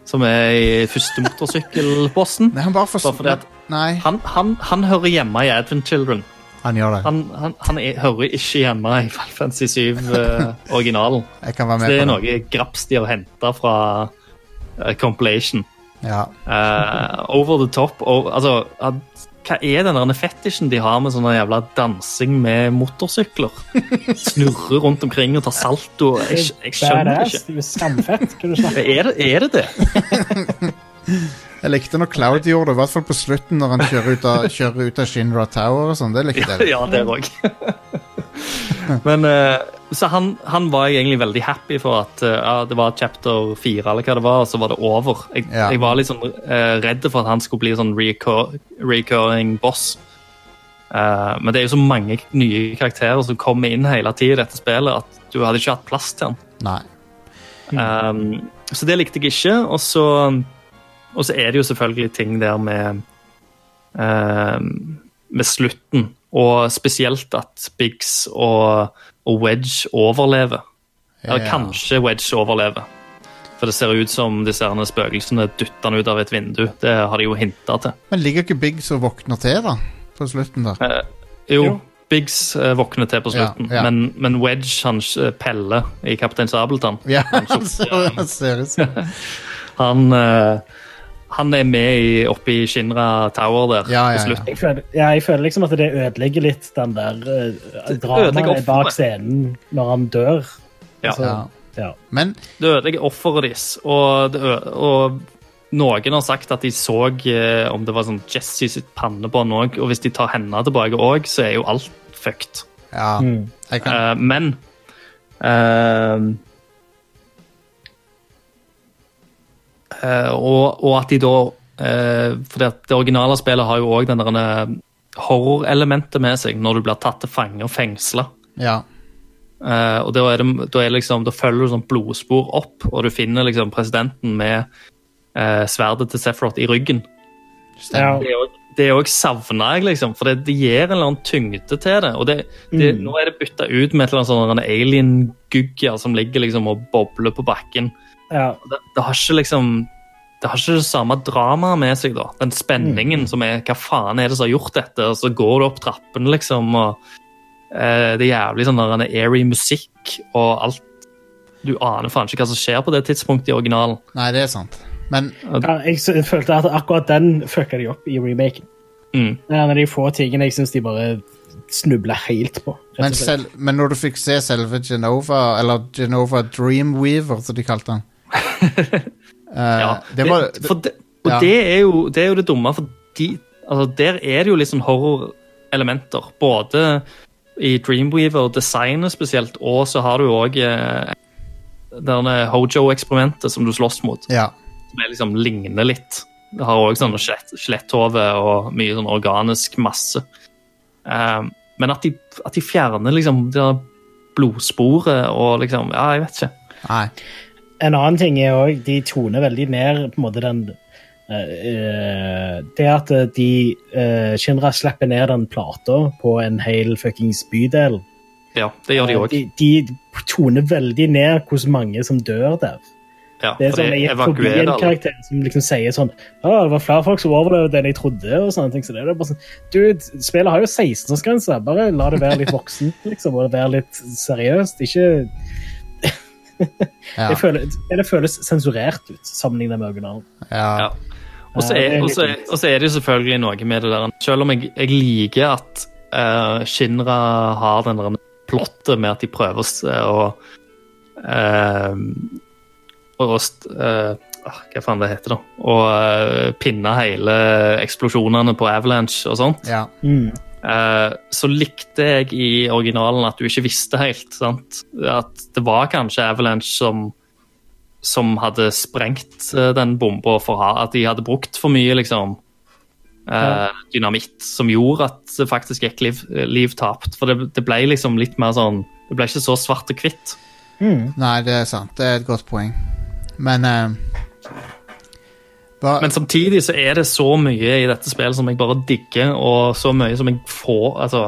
som er i første motorsykkelbossen. Nei, han bare Bare fordi at Nei, han, han, han hører hjemme i Advent Children. han gjør det. Han, han, han er, hører ikke hjemme i Final Fantasy 7-originalen. *laughs* Jeg kan være det er på det. noe graps de har henta fra uh, compilation. Ja. Uh, over the top. Og, altså, at, hva er den der fetisjen de har med sånn jævla dansing med motorsykler? *laughs* Snurre rundt omkring og ta salto. Jeg, jeg skjønner det Badass. ikke. Er skamfett. Snakker Er det er det? det? *laughs* Jeg likte når Cloud gjorde det, i hvert fall på slutten, når han kjører ut av, kjører ut av Shinra Tower og sånn. Det likte jeg. Ja, det òg. *laughs* Men eh, Så han, han var jeg egentlig veldig happy for at eh, ja, det var chapter fire, eller hva det var, og så var det over. Jeg, Ja. jeg var litt sånn eh, redd for at han skulle bli sånn recur recurring boss. Uh, men det er jo så mange nye karakterer som kommer inn hele tida i dette spillet, at du hadde ikke hatt plass til han. Nei. Um, så det likte jeg ikke. Og så, og så er det jo selvfølgelig ting der med um, med slutten, og spesielt at Biggs og, og Wedge overlever. Eller Ja. kanskje Wedge overlever. For det ser ut som disse spøkelsene dytter han ut av et vindu. Det har de jo hinta til. Men ligger ikke Biggs og våkner til, da? På slutten der. Eh, jo, Jo. Biggs eh, våkner til på slutten, ja. Men, men Wedge, han eh, Pelle i Kaptein Sabeltann, Ja, han *laughs* ser, han ser ut som *laughs* han, han, han er med i, oppe i Shinra Tower der Ja, ja, ja. Jeg føler, ja, jeg føler liksom at det ødelegger litt den der uh, dramaet bak scenen når han dør. Ja. Altså, ja. ja. Men Det ødelegger offeret deres. Og, og noen har sagt at de så eh, om det var sånn Jesse sitt pannebånd òg, og hvis de tar henne tilbake òg, så er jo alt fucked. ja, Mm. jeg kan Eh, men eh, og, og at de da uh, For det originale spillet har jo òg den der eh, horrorelementet med seg når du blir tatt til fange og fengsla. Ja. Eh, og da, er det, da, er det liksom, da følger du sånn blodspor opp, og du finner liksom presidenten med eh, sverdet til Sephiroth i ryggen. Ja. Det Det òg savna jeg, liksom, for det, det gir en eller annen tyngde til det. Og det, det, Mm. nå er det bytta ut med et eller annet sånn alien-gugger som ligger liksom og bobler på bakken. Ja. Det, det har ikke liksom det har ikke det samme dramaet med seg, da. Den spenningen Mm. som er Hva faen er det som har gjort dette? Og så går du opp trappen, liksom, og eh, Det er jævlig sånn der en airy musikk og alt Du aner faen ikke hva som skjer på det tidspunktet i originalen. Nei, det er sant. Men Ja, jeg følte at akkurat den fucka de opp i remaken. Mm. Det er en av de få tingene jeg syns de bare snubla helt på. Men, selv, men når du fikk se selve Genova, eller Genova Dreamweaver, som de kalte den *laughs* Ja, det var, for det, og ja. det, er jo, det er jo det dumme, for de, altså, der er det jo sånn horrorelementer. Både i Dreamweaver, designet spesielt, og så har du òg eh, denne Hojo-eksperimentet som du slåss mot, Ja. som er liksom ligner litt. Det har òg sånn skjelett- og mye sånn organisk masse. Um, men at de, at de fjerner liksom det blodsporet og liksom Ja, jeg vet ikke. Nei. En annen ting er òg de toner veldig ned på en måte den eh, Det at eh, de uh, Shinra slipper ned den plata på en hel fuckings bydel. Ja, det gjør de òg. De, de toner veldig ned hvor mange som dør der. Ja, Det er sånn det jeg forbi en karakter som liksom sier sånn Å, det var flere folk som overlevde enn jeg trodde, og sånne ting. Så det er bare sånn Dude, spillet har jo 16-årsgrense. Bare la det være litt voksent, *laughs* liksom, og være litt seriøst. Ikke *laughs* Ja. det, føles, det føles sensurert ut, sammenlignet med originalen. Ja. Ja. Og så er, er og så litt er, er det jo selvfølgelig noe med det der Selv om jeg, jeg liker at uh, Shinra har den der plottet med at de prøver å uh, å uh, eh, Hva faen det heter, da? Å uh, pinne hele eksplosjonene på Avalanche og sånt. ja. Eh, så likte jeg i originalen at du ikke visste helt. sant? At det var kanskje Avalanche som, som hadde sprengt eh, den bomba for at de hadde brukt for mye liksom, ja. dynamitt, som gjorde at det faktisk gikk liv, liv tapt. For det, det ble liksom litt mer sånn Det ble ikke så svart og hvitt. Nei, det er sant. Det er et godt poeng. Men eh, hva, Men samtidig så er det så mye i dette spillet som jeg bare digger, og så mye som jeg får altså,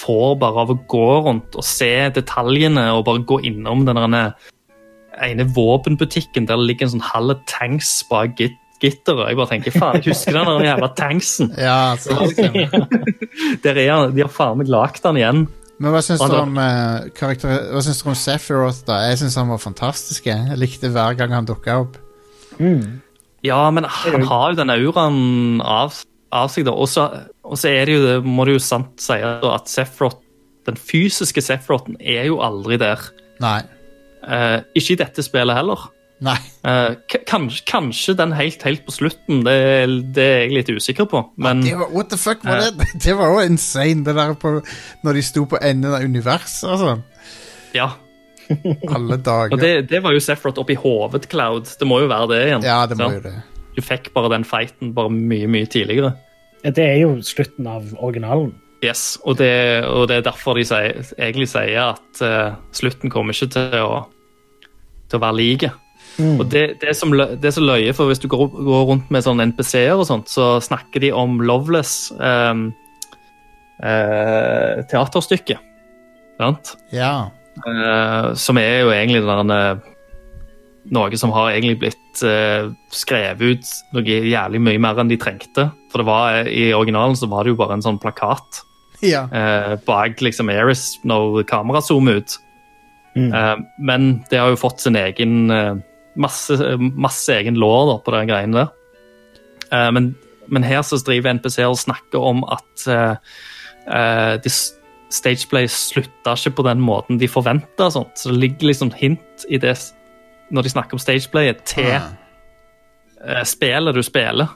får bare av å gå rundt og se detaljene og bare gå innom den ene våpenbutikken der det ligger en sånn halv tanks bak git gitteret. Jeg bare tenker, faen, jeg husker den der jævla tanksen. *laughs* Ja, så, *laughs* Der er han, De har faen meg lagd den igjen. Men hva syns du om karakter... Hva synes du om Sephiroth, da? Jeg syns han var fantastisk. Jeg, likte hver gang han dukka opp. Ja, men han har jo den auraen av, av seg, da. Og så, er det jo, det må du jo sant si, at Sephiroth, den fysiske Sefroten er jo aldri der. Nei. Eh, ikke i dette spillet heller. Nei. Eh, kanskje, kanskje den helt, helt på slutten, det, det er jeg litt usikker på. Men Det var, what the fuck var det? *laughs* Det var jo insane, det der på, når de sto på enden av universet sånn. ja. *laughs* Alle dager. Og det, det var jo Sephiroth oppi hodet Cloud. Det må jo være det igjen. ja, det må sant? jo det. Du fikk bare den fighten bare mye, mye tidligere. Det er jo slutten av originalen. Yes, og det, og det er derfor de sier, egentlig sier at uh, slutten kommer ikke til å, til å være like. Og det, det, som, det er så løye, for hvis du går, går rundt med sånne NPC-er og sånt, så snakker de om Loveless. um, uh, teaterstykket. Sant? Ja. Eh, som er jo egentlig den der, eh, noe som har egentlig blitt uh, skrevet ut noe jævlig mye mer enn de trengte. For det var, i originalen så var det jo bare en sånn plakat Ja. uh, bak liksom Eris når kameraet zoomer ut. Mm. Eh, men det har jo fått sin egen masse, masse egen lår da, på den greien der. Eh, men, men her så driver NPC og snakker om at uh, eh, de Stageplay slutta ikke på den måten de forventa. Så det ligger liksom hint i det når de snakker om Stageplay, til Ah. eh, spillet du spiller.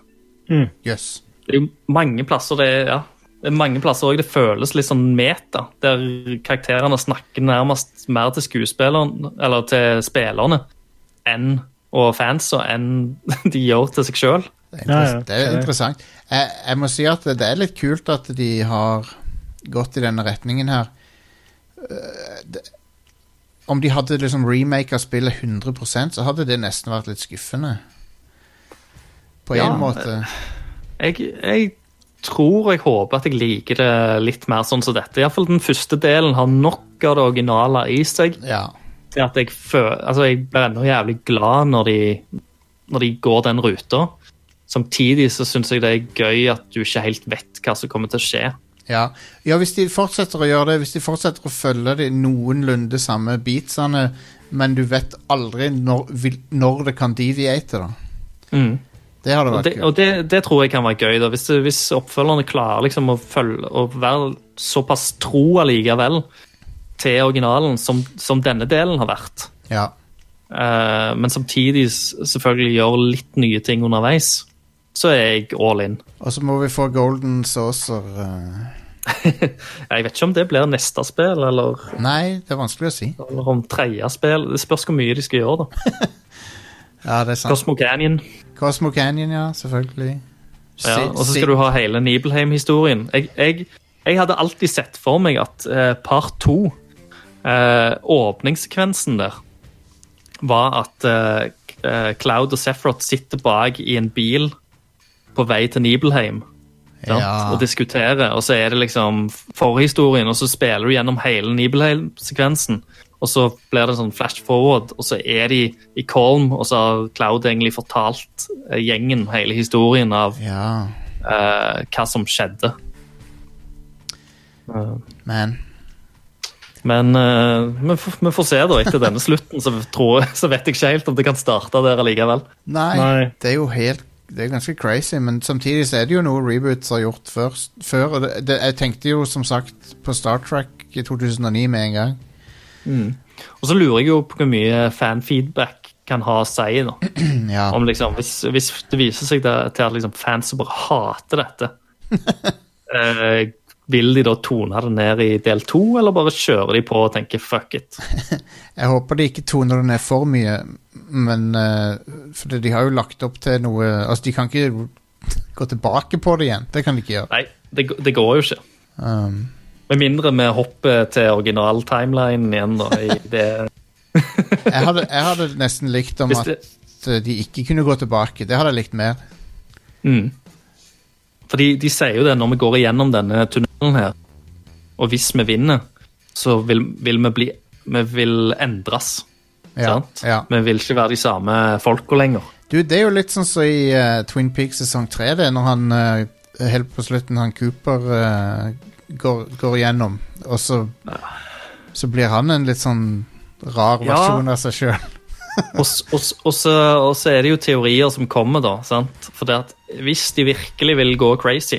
Jøss. Det er jo mange plasser det er, ja, det er mange plasser også det føles litt sånn meta, der karakterene snakker nærmest mer til skuespilleren, eller til spillerne, enn og fansa enn *laughs* de gjør til seg sjøl. Det Ja, ja. det er interessant. Jeg, jeg må si at det er litt kult at de har gått i denne retningen her. Det, om de hadde liksom remake av spillet 100% så hadde det nesten vært litt skuffende. På en Ja, måte. Jeg, jeg tror jeg håper at jeg liker det litt mer sånn som dette. Iallfall den første delen har nok av det originale i seg. Ja. til at jeg, føler, altså jeg blir ennå jævlig glad når de, når de går den ruta. Samtidig så syns jeg det er gøy at du ikke helt vet hva som kommer til å skje. Ja. ja, hvis de fortsetter å gjøre det, hvis de fortsetter å følge de noenlunde samme beatsene, men du vet aldri når, når det kan deviate, da. Mm. Det hadde Og, vært det, gøy. og det, det tror jeg kan være gøy, da. Hvis, hvis oppfølgerne klarer liksom å, følge, å være såpass tro allikevel til originalen som, som denne delen har vært. Ja. Uh, men samtidig selvfølgelig gjør litt nye ting underveis, så er jeg all in. *laughs* Og så må vi få golden saucer. øh. Jeg vet ikke om det blir neste spill, eller Nei, det er vanskelig å si. Eller om tredje spill. Det spørs hvor mye de skal gjøre. da. *laughs* Ja, det er sant. Cosmo Canyon. Cosmo Canyon, ja, selvfølgelig. Ja, og så skal du ha hele Nibelheim-historien. Jeg, jeg, jeg hadde alltid sett for meg at eh, part to, eh, åpningssekvensen der, var at eh, eh, Cloud og Sephiroth sitter bak i en bil på vei til Nibelheim. Ja. Og diskuterer, og så er det liksom forhistorien, og så spiller du gjennom hele Nibelheim-sekvensen. Og så blir det sånn flash forward, og så er de i Kolm, og så har Cloud egentlig fortalt eh, gjengen hele historien av Ja, uh, hva som skjedde. Uh. Men men uh, vi, får, vi får se, da. Etter denne slutten så, tror så vet jeg ikke helt om det kan starte der allikevel. Nei, Nei. det er jo helt Det er ganske crazy, men samtidig så er det jo noe reboots har gjort først, før. Og det, det, jeg tenkte jo som sagt på Star Trek i 2009 med en gang. Og så lurer jeg jo på hvor mye fanfeedback kan ha å si. nå. *clears throat* Ja. Om liksom, hvis, hvis det viser seg det, til at liksom fans bare hater dette, *laughs* eh, vil de da tone det ned i del to, eller bare kjører de på og tenker fuck it? *laughs* Jeg håper de ikke toner det ned for mye, men uh, For de har jo lagt opp til noe Altså, de kan ikke gå tilbake på det igjen. Det kan de ikke gjøre. Nei, det, det går jo ikke. Um, Med mindre vi hopper til original-timelinen igjen, da. I *laughs* det, jeg, hadde, jeg hadde nesten likt om det, at de ikke kunne gå tilbake. Det hadde jeg likt mer. mm. Fordi de sier jo det når vi går igjennom denne tunnelen her, og hvis vi vinner, så vil, vil vi bli Vi vil endres. Ja, ja. Vi vil ikke være de samme folka lenger. Du, det er jo litt sånn som i uh, Twin Peaks sesong 3, det, når han uh, helt på slutten, han Cooper uh, går, går gjennom, og så Så blir han en litt sånn rar Ja. versjon av seg sjøl. *laughs* Og, og, og, så, og så er det jo teorier som kommer, da. sant? For det at hvis de virkelig vil gå crazy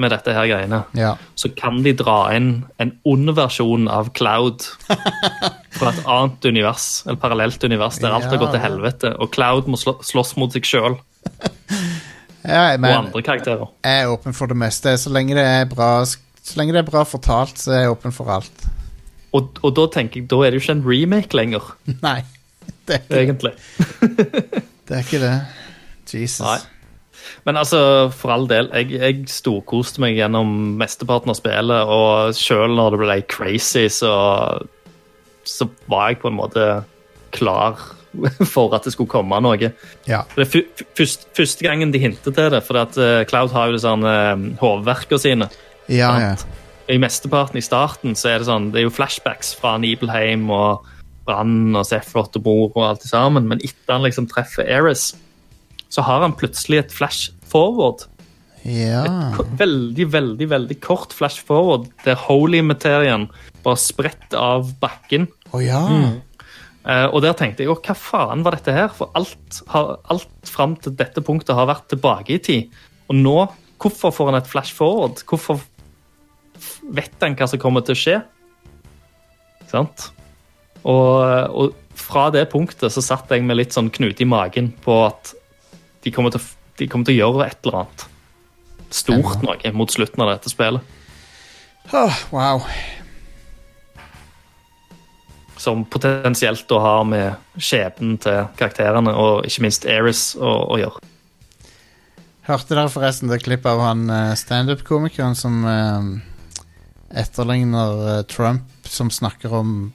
med dette her greiene, Ja. så kan de dra inn en ond versjon av Cloud *laughs* fra et annet univers, et parallelt univers, der alt har gått til helvete, og Cloud må slå, slåss mot seg sjøl *laughs* ja og andre karakterer. jeg er åpen for det meste. Så lenge det er bra, det er bra fortalt, så er jeg åpen for alt. Og, og da tenker jeg, da er det jo ikke en remake lenger, *laughs* Nei, det er ikke, egentlig. *laughs* det, er ikke det. Jesus. Nei. Men altså, for all del, jeg, jeg storkoste meg gjennom mesteparten av spillet, og sjøl når det ble crazy, så, så var jeg på en måte klar *laughs* for at det skulle komme noe. Ja. Det er første, første gangen de hintet til det, for at eh, Cloud har jo disse uh, hovedverkene sine, Ja, ja. I mesteparten i starten så er det sånn, det er jo flashbacks fra Nibelheim og Brann og Sefrot og Bor og alt sammen, men etter han liksom treffer Eris, så har han plutselig et flash forward. Ja. Et Veldig, veldig veldig kort flash forward der holy-materien bare spretter av bakken. Oh, ja. Eh, og der tenkte jeg jo, hva faen var dette her? For alt, har, alt fram til dette punktet har vært tilbake i tid. Og nå, hvorfor får han et flash forward? Hvorfor vet han hva som kommer til å skje? Ikke Sant? Og, og fra det punktet så satt jeg med litt sånn knute i magen på at de kommer til, de kommer til å gjøre et eller annet stort noe mot slutten av dette spillet. Åh, wow. Som potensielt da har med skjebnen til karakterene og ikke minst Eris å, å gjøre. Hørte dere forresten det klippet av han eh, standup-komikeren som eh, etterligner eh, Trump, som snakker om,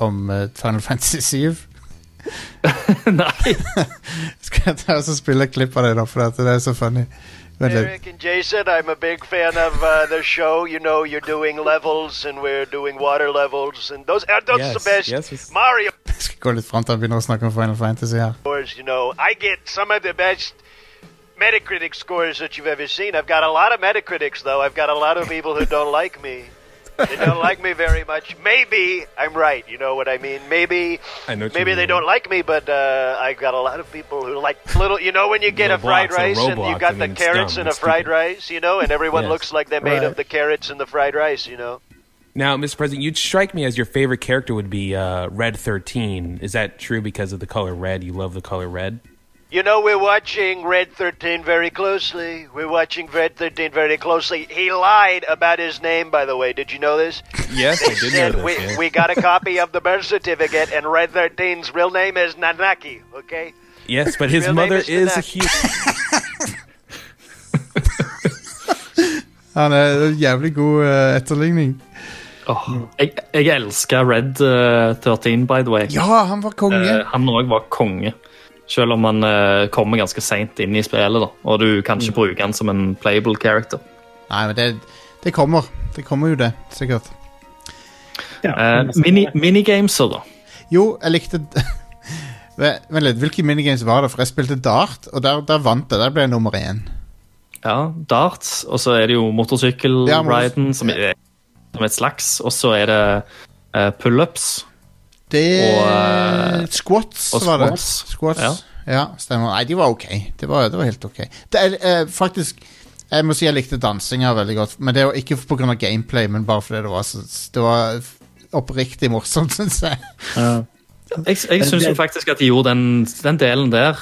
om Final Fantasy 7? *laughs* Nei! *laughs* Skal jeg ta og spille et klipp av det, da, for det er så funny. Vent. Eric and Jason, I'm a big fan of uh, the show. You know, you're doing levels, and we're doing water levels, and those are those Yes, the best yes, yes. Mario Jeg skal gå litt fram til han begynner å snakke om Final Fantasy her. scores. You know, I get some of the best Metacritic scores that you've ever seen. I've got a lot of Metacritics, though. I've got a lot of people who don't like me. They don't like me very much. Maybe I'm right. You know what I mean? Maybe I know maybe they mean. don't like me, but uh, I've got a lot of people who like little. You know when you get a fried rice and you got and the carrots dumb. in a fried rice, you know, and everyone Yes. looks like they're made Right. of the carrots and the fried rice, you know. Now, Mr. President, you'd strike me as your favorite character would be uh, Red 13. Is that true because of the color red? You love the color red? You know, we're watching Red 13 very closely. We're watching Red 13 very closely. He lied about his name, by the way. Did you know this? *laughs* Yes, I did *laughs* know this. we, yeah. we got a copy of the birth certificate, and Red 13's real name is Nanaki, okay? Yes, but his Real name mother is is a Nanaki. huge. *laughs* Han er en jævlig god eh, etterligning. Åh, jeg, jeg elsker Red eh, 13, by the way. Ja, han var konge! Eh, han òg var konge. Selv om han eh, kommer ganske seint inn i spillet, da, og du kan ikke bruke han som en playable character. Nei, men det, det kommer. Det kommer jo det, sikkert. Ja, Eh, men- mini, minigameser, da. Jo, jeg likte *laughs* Vent litt, hvilke minigames var det? For jeg spilte dart, og der, der vant jeg. Der ble jeg nummer én. Ja, darts, og så er det jo motorsykkelriden, ja, som, som er et slags, og så er det uh, pullups. Det Og, eh, Squats, og var det. squats. Ja. Ja. stemmer. Nei, de var ok. Det var, det var helt ok. Det er eh, faktisk Jeg må si jeg likte dansinga veldig godt. Men det var ikke pga. gameplay, men bare fordi det var så Det var oppriktig morsomt, *laughs* syns jeg. Ja. Jeg, jeg syns faktisk at de gjorde den, den delen der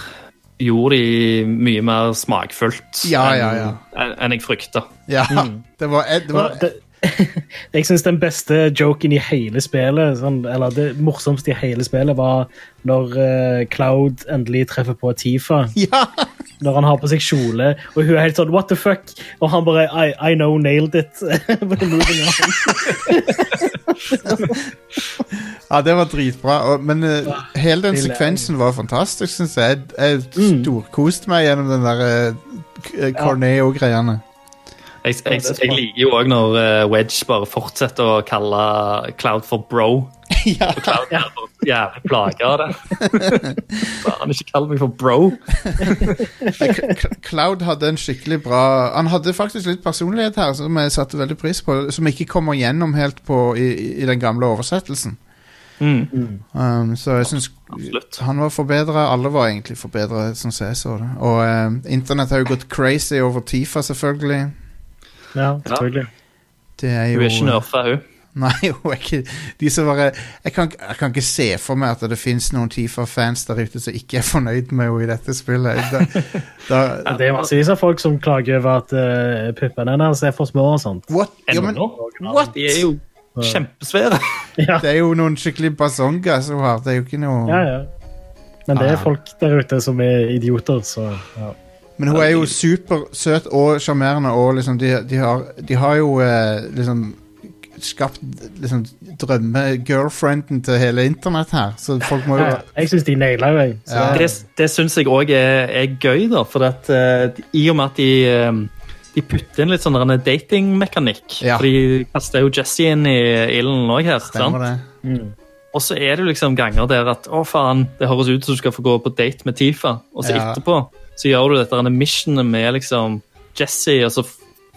Gjorde de mye mer smakfullt Ja, enn ja, ja. enn- en jeg frykta. Ja, det var, det var det, *laughs* jeg syns den beste joken i hele spillet, sånn, eller det morsomste i hele spillet, var når uh, Cloud endelig treffer på Tifa. *laughs* Ja! Når han har på seg kjole, og hun er helt sånn What the fuck? Og han bare I, I know, nailed it. *laughs* Ja, det var dritbra. Og, men eh, hele den sekvensen var fantastisk, syns jeg. Jeg, jeg storkoste meg gjennom den der uh, Corneo-greiene. Jeg, jeg, jeg liker jo òg når eh, Wedge bare fortsetter å kalle Cloud for bro. *laughs* ja. Og Cloud er jævlig plaga av det. *laughs* Faen, ikke kall meg for bro. *laughs* Cloud hadde en skikkelig bra Han hadde faktisk litt personlighet her som jeg satte veldig pris på, som ikke kommer gjennom helt på i, i den gamle oversettelsen. Mm, Um, så jeg syns han var forbedra. Alle var egentlig forbedra, sånn som jeg så det. Og um, internett har jo gått crazy over Tifa, selvfølgelig. Ja, selvfølgelig. Det er jo Hun er ikke nerfa, hun. Nei, hun er ikke De som bare jeg kan, jeg kan ikke se for meg at det fins noen Tifa-fans der ute som ikke er fornøyd med henne i dette spillet. Da, da, Det er massevis av folk som klager over at uh, puppene hennes er for små og sånt. what? Ja, men, what? De er jo kjempesvære. *laughs* Ja, Det er jo noen skikkelig bazongas hun har. Det er jo ikke noe ja, ja. Men det Ah. er folk der ute som er idioter, så ja. Men hun er jo supersøt og sjarmerende, og liksom de, de, har, de har jo eh, liksom skapt liksom drømme-girlfrienden til hele internett her, så folk må jo Ja, Jeg syns de naila meg Ja. det- Det, syns jeg òg er, er gøy, da. For at, uh, i og med at de, um, de putter inn litt sånn datingmekanikk. Ja. For de kaster jo Jesse inn i ilden òg her. Stemmer sant? det. Og så er det liksom ganger der at å faen, det høres ut som du skal få gå på date med Tifa, og så Ja. etterpå så gjør du dette missionet med liksom Jesse, og så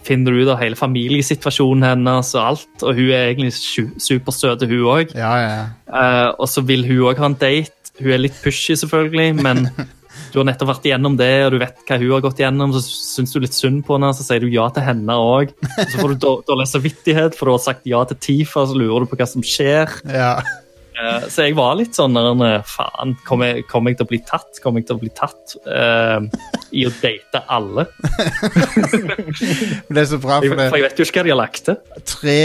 finner du ut av hele familiesituasjonen hennes og alt, og hun er egentlig supersøt, hun òg. Ja, ja, ja. uh, og så vil hun òg ha en date. Hun er litt pushy, selvfølgelig, men *laughs* du har nettopp vært igjennom det, og du vet hva hun har gått igjennom, så syns du litt synd på henne, så sier du ja til henne òg. *laughs* Så får du dår- dårlig samvittighet, for du har sagt ja til Tifa, så lurer du på hva som skjer. ja. Eh, Så jeg var litt sånn der, faen, kommer jeg, kom jeg til å bli tatt? Kommer jeg til å bli tatt uh, i å date alle? Men *laughs* det er så bra, Jeg, for det for jeg vet jo ikke hva de har lagt til. tre,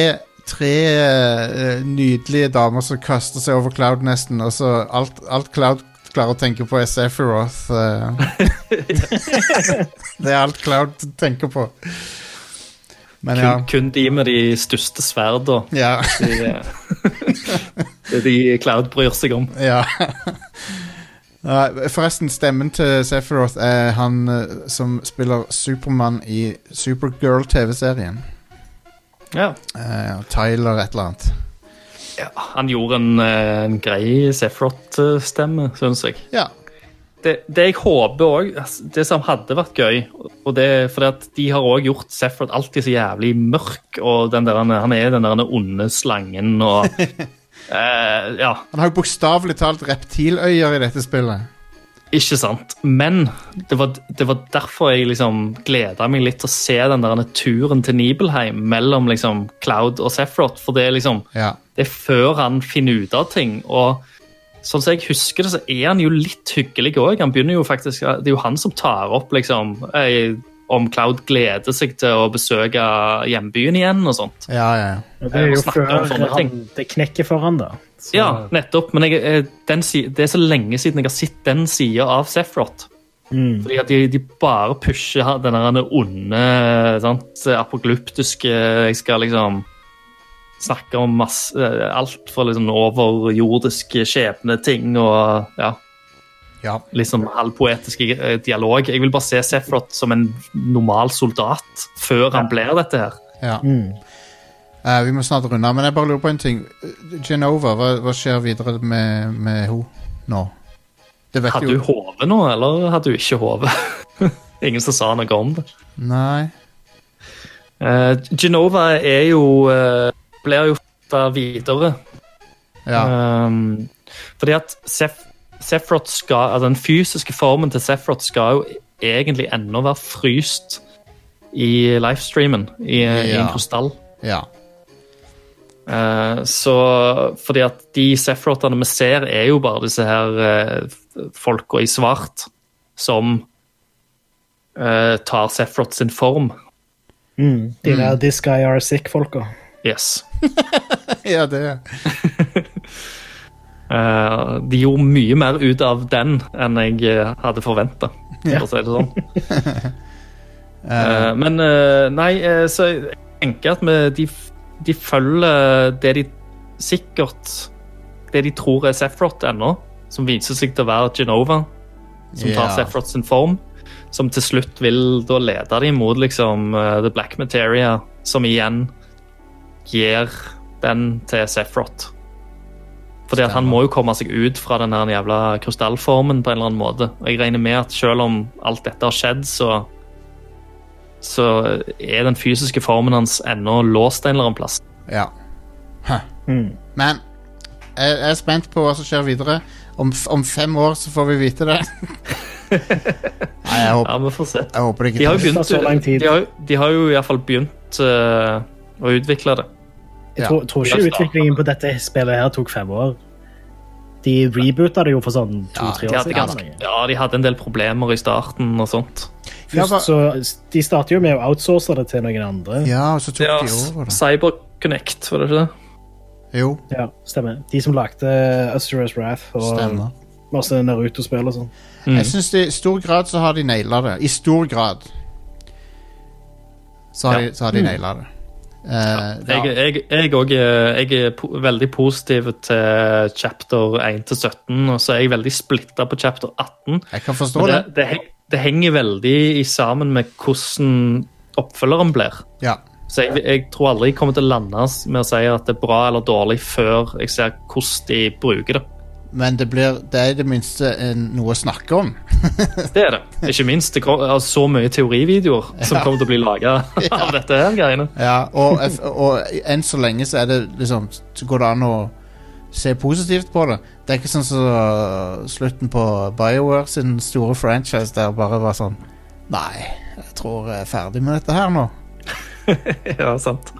tre uh, nydelige damer som kaster seg over Cloud nesten, og så alt, alt Cloud klarer å tenke på, er Sephiroth. *laughs* *laughs* det er alt Cloud tenker på. Men Kun, ja. kun de med de største sverdene. Ja. *laughs* Det er de Cloud bryr seg om. ja. Forresten, stemmen til Sephiroth er han eh, som spiller Supermann i Supergirl-TV-serien. Ja. Eh, Tyler et eller annet. Han gjorde en, eh, en grei Sephiroth-stemme, syns jeg. Ja. Det, det jeg håper òg, det som hadde vært gøy og det fordi at De har òg gjort Sephiroth alltid så jævlig mørk, og den der, han er den der onde slangen og *laughs* eh, Ja, Han har jo bokstavelig talt reptiløyer i dette spillet. ikke sant? Men det var, det var derfor jeg liksom gleda meg litt til å se den der turen til Nibelheim mellom liksom Cloud og Sephiroth. For det er liksom Ja. det er før han finner ut av ting. og Sånn som jeg husker det, så er han jo litt hyggelig òg. Han begynner jo faktisk, Det er jo han som tar opp liksom eh, om Cloud gleder seg til å besøke hjembyen igjen og sånt. Ja, ja, ja. Det er jo om før han, det knekker for han, da. Så- Ja, nettopp. Men jeg, eh, den, det er så lenge siden jeg har sett den sida av Sephiroth. Mm. Fordi at de, de bare pusher den onde, sant, apokalyptiske Jeg skal liksom snakke om masse, alt fra liksom overjordiske skjebneting og ja, ja. liksom sånn halvpoetisk eh, dialog. Jeg vil bare se Sefrot som en normal soldat før han blir dette her. ja. Mm. Uh, vi må snart runde av, men jeg bare lurer på en ting. Genova, hva, hva skjer videre med, med henne nå? Det vet Hadde hun du hode nå, eller hadde du ikke hode? *laughs* Ingen som sa noe om det. Nei. Uh, Genova er jo eh, blir jo videre. Ja. Um, fordi at Sef skal, altså den fysiske formen til Sephiroth skal jo egentlig ennå være fryst i livestreamen i, i en krystall. ja. Uh, så fordi at de Sephirothene vi ser, er jo bare disse her uh, folka i svart som uh, tar Sephiroth sin form. Mm. De der This Guy Are Sick-folka. Yes. *laughs* ja, det uh, *laughs* de gjorde mye mer ut av den enn jeg eh, hadde forventa, for å si det sånn. *laughs* Eh, men eh, nei, så jeg tenker at vi, de, de følger det de sikkert Det de tror er Sephiroth ennå, som viser seg til å være Genova, som tar Sefrot sin form. Som til slutt vil da lede dem mot liksom The Black Materia, som igjen gir den til Sephiroth. Fordi at han må jo komme seg ut fra den her jævla krystallformen på en eller annen måte. Og jeg regner med at selv om alt dette har skjedd, så så er den fysiske formen hans ennå låst en eller annen plass. Ja. Huh. Mm. Men jeg, er spent på hva som skjer videre. Om, om fem år så får vi vite det. *laughs* Nei, jeg håper, Ja, vi får se. jeg håper det De har ikke jo tar tar så lang begynt, tid. de har, de har jo iallfall begynt eh, å utvikle det. Jeg Ja. tror, tror ikke utviklingen på dette spillet her tok fem år. De reboota det jo for sånn to-tre De år siden. ganske, ja, de hadde en del problemer i starten og sånt. Ja, Først så, de startet jo med å outsource det til noen andre. Ja, og så tok Ja, de over det. CyberConnect, var det ikke det? Jo, Ja, stemmer. De som lagde Asura's Wrath og stemmer. masse Naruto-spill og sånn. Mm. Jeg synes I stor grad så har de naila det. I stor grad. Så har, Ja. de, så har de naila det. Eh, ja, Jeg, jeg, jeg, er- er po veldig positiv til chapter 1 til 17, og så er jeg veldig splitta på chapter 18. jeg kan forstå det. det, det, det henger veldig i sammen med hvordan oppfølgeren blir. Ja. Så jeg, jeg tror aldri jeg kommer til å lande med å si at det er bra eller dårlig før jeg ser hvordan de bruker det. Men det, blir, det er i det minste en, noe å snakke om. *laughs* Det er det. Ikke minst det altså, så mye teorivideoer som Ja. kommer til å bli laga *laughs* av dette her greiene. Ja, og, og enn så lenge så er det liksom Så går det an å se positivt på det. Det er ikke sånn som så slutten på BioWare sin store franchise der bare var sånn Nei, jeg tror jeg er ferdig med dette her nå. *laughs* ja, sant.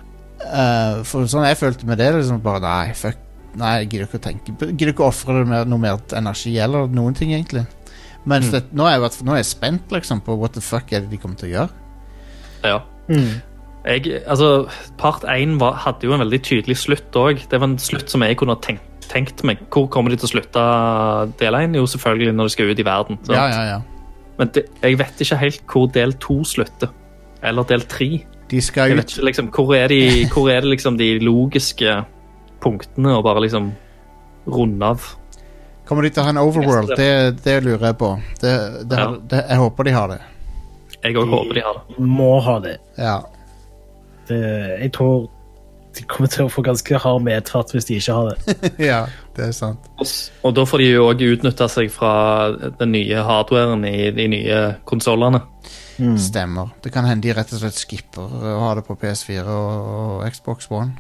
Uh, for sånn jeg følte med det, liksom bare Nei, fuck. Nei, jeg gidder ikke å tenke Gidder ikke å ofre det med noe mer energi eller noen ting, egentlig. Men mm. nå, er jeg, nå er jeg spent liksom på what the fuck er det de kommer til å gjøre. Ja. Jeg, altså, part 1 hadde jo en veldig tydelig slutt òg. Det var en slutt som jeg kunne ha tenkt, tenkt meg. Hvor kommer de til å slutte del 1? Jo, selvfølgelig når de skal ut i verden. sant? Ja, ja, ja. Men det, jeg vet ikke helt hvor del 2 slutter. Eller del 3. De skal ut ikke, liksom, hvor, er de, hvor er det liksom de logiske punktene og bare liksom runde av? Kommer de til å ha en overworld? Det, det lurer jeg på. Det, det, Ja. det, jeg håper de har det. Jeg òg håper de har det. Må ha det. Ja. det. Jeg tror de kommer til å få ganske hard medfart hvis de ikke har det. *laughs* ja, det er sant. Og Og da får de jo òg utnytta seg fra den nye hardwaren i de nye konsollene. Stemmer. Det kan hende de rett og slett skipper å ha det på PS4 og, og Xbox One.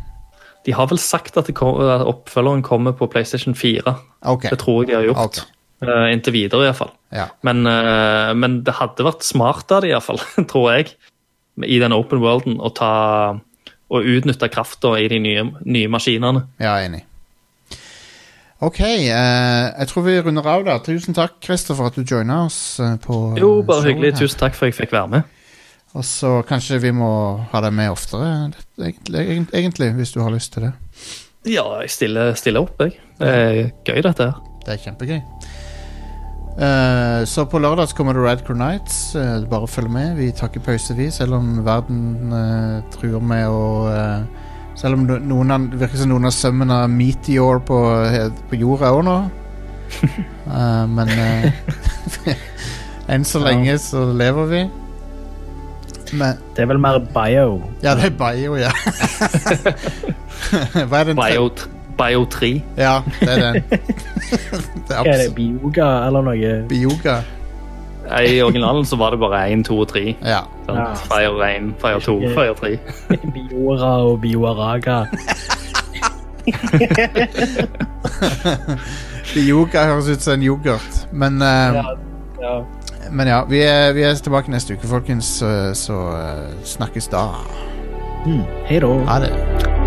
De har vel sagt at, kom, at oppfølgeren kommer på PlayStation 4. Okay. Det tror jeg de har gjort. Okay. Uh, inntil videre, iallfall. Ja. Men, uh, men det hadde vært smart av det, iallfall, *laughs* tror jeg, i den open worlden, å ta og utnytte krafta i de nye, nye maskinene. Ja, enig. Ok, eh, jeg tror vi runder av der. Tusen takk, Christer, for at du joina oss eh, på Jo, bare hyggelig. her. Tusen takk for at jeg fikk være med. Og så kanskje vi må ha deg med oftere, egentlig, egentlig, hvis du har lyst til det. Ja, jeg stiller, stiller opp, jeg. Det er gøy, dette her. Det er kjempegøy. Uh, så på lørdag så kommer det Rad Crew Nights. Uh, bare følg med. Vi tar ikke pause, vi, selv om verden uh, truer med å Selv om noen det virker som noen har sømmen av meteor på, på jorda òg nå. *laughs* Men *laughs* enn så lenge så lever vi. Men Det er vel mer bio. Ja, det er bio, ja. *laughs* Hva er den Bio, Bio 3. Ja, det er den. *laughs* det er Er det bioga eller noe? Bioga. I originalen så var det bare 1, 2 og 3. Ja. Sånn, Ja. Fire 1, Fire 2, Fire 3. *laughs* Biora og bioaraga. Bioga høres ut som en yoghurt. Men, eh, Ja, ja. Men ja, vi er, vi er tilbake neste uke, folkens. Så, så eh, snakkes da. Hei da. Ha det.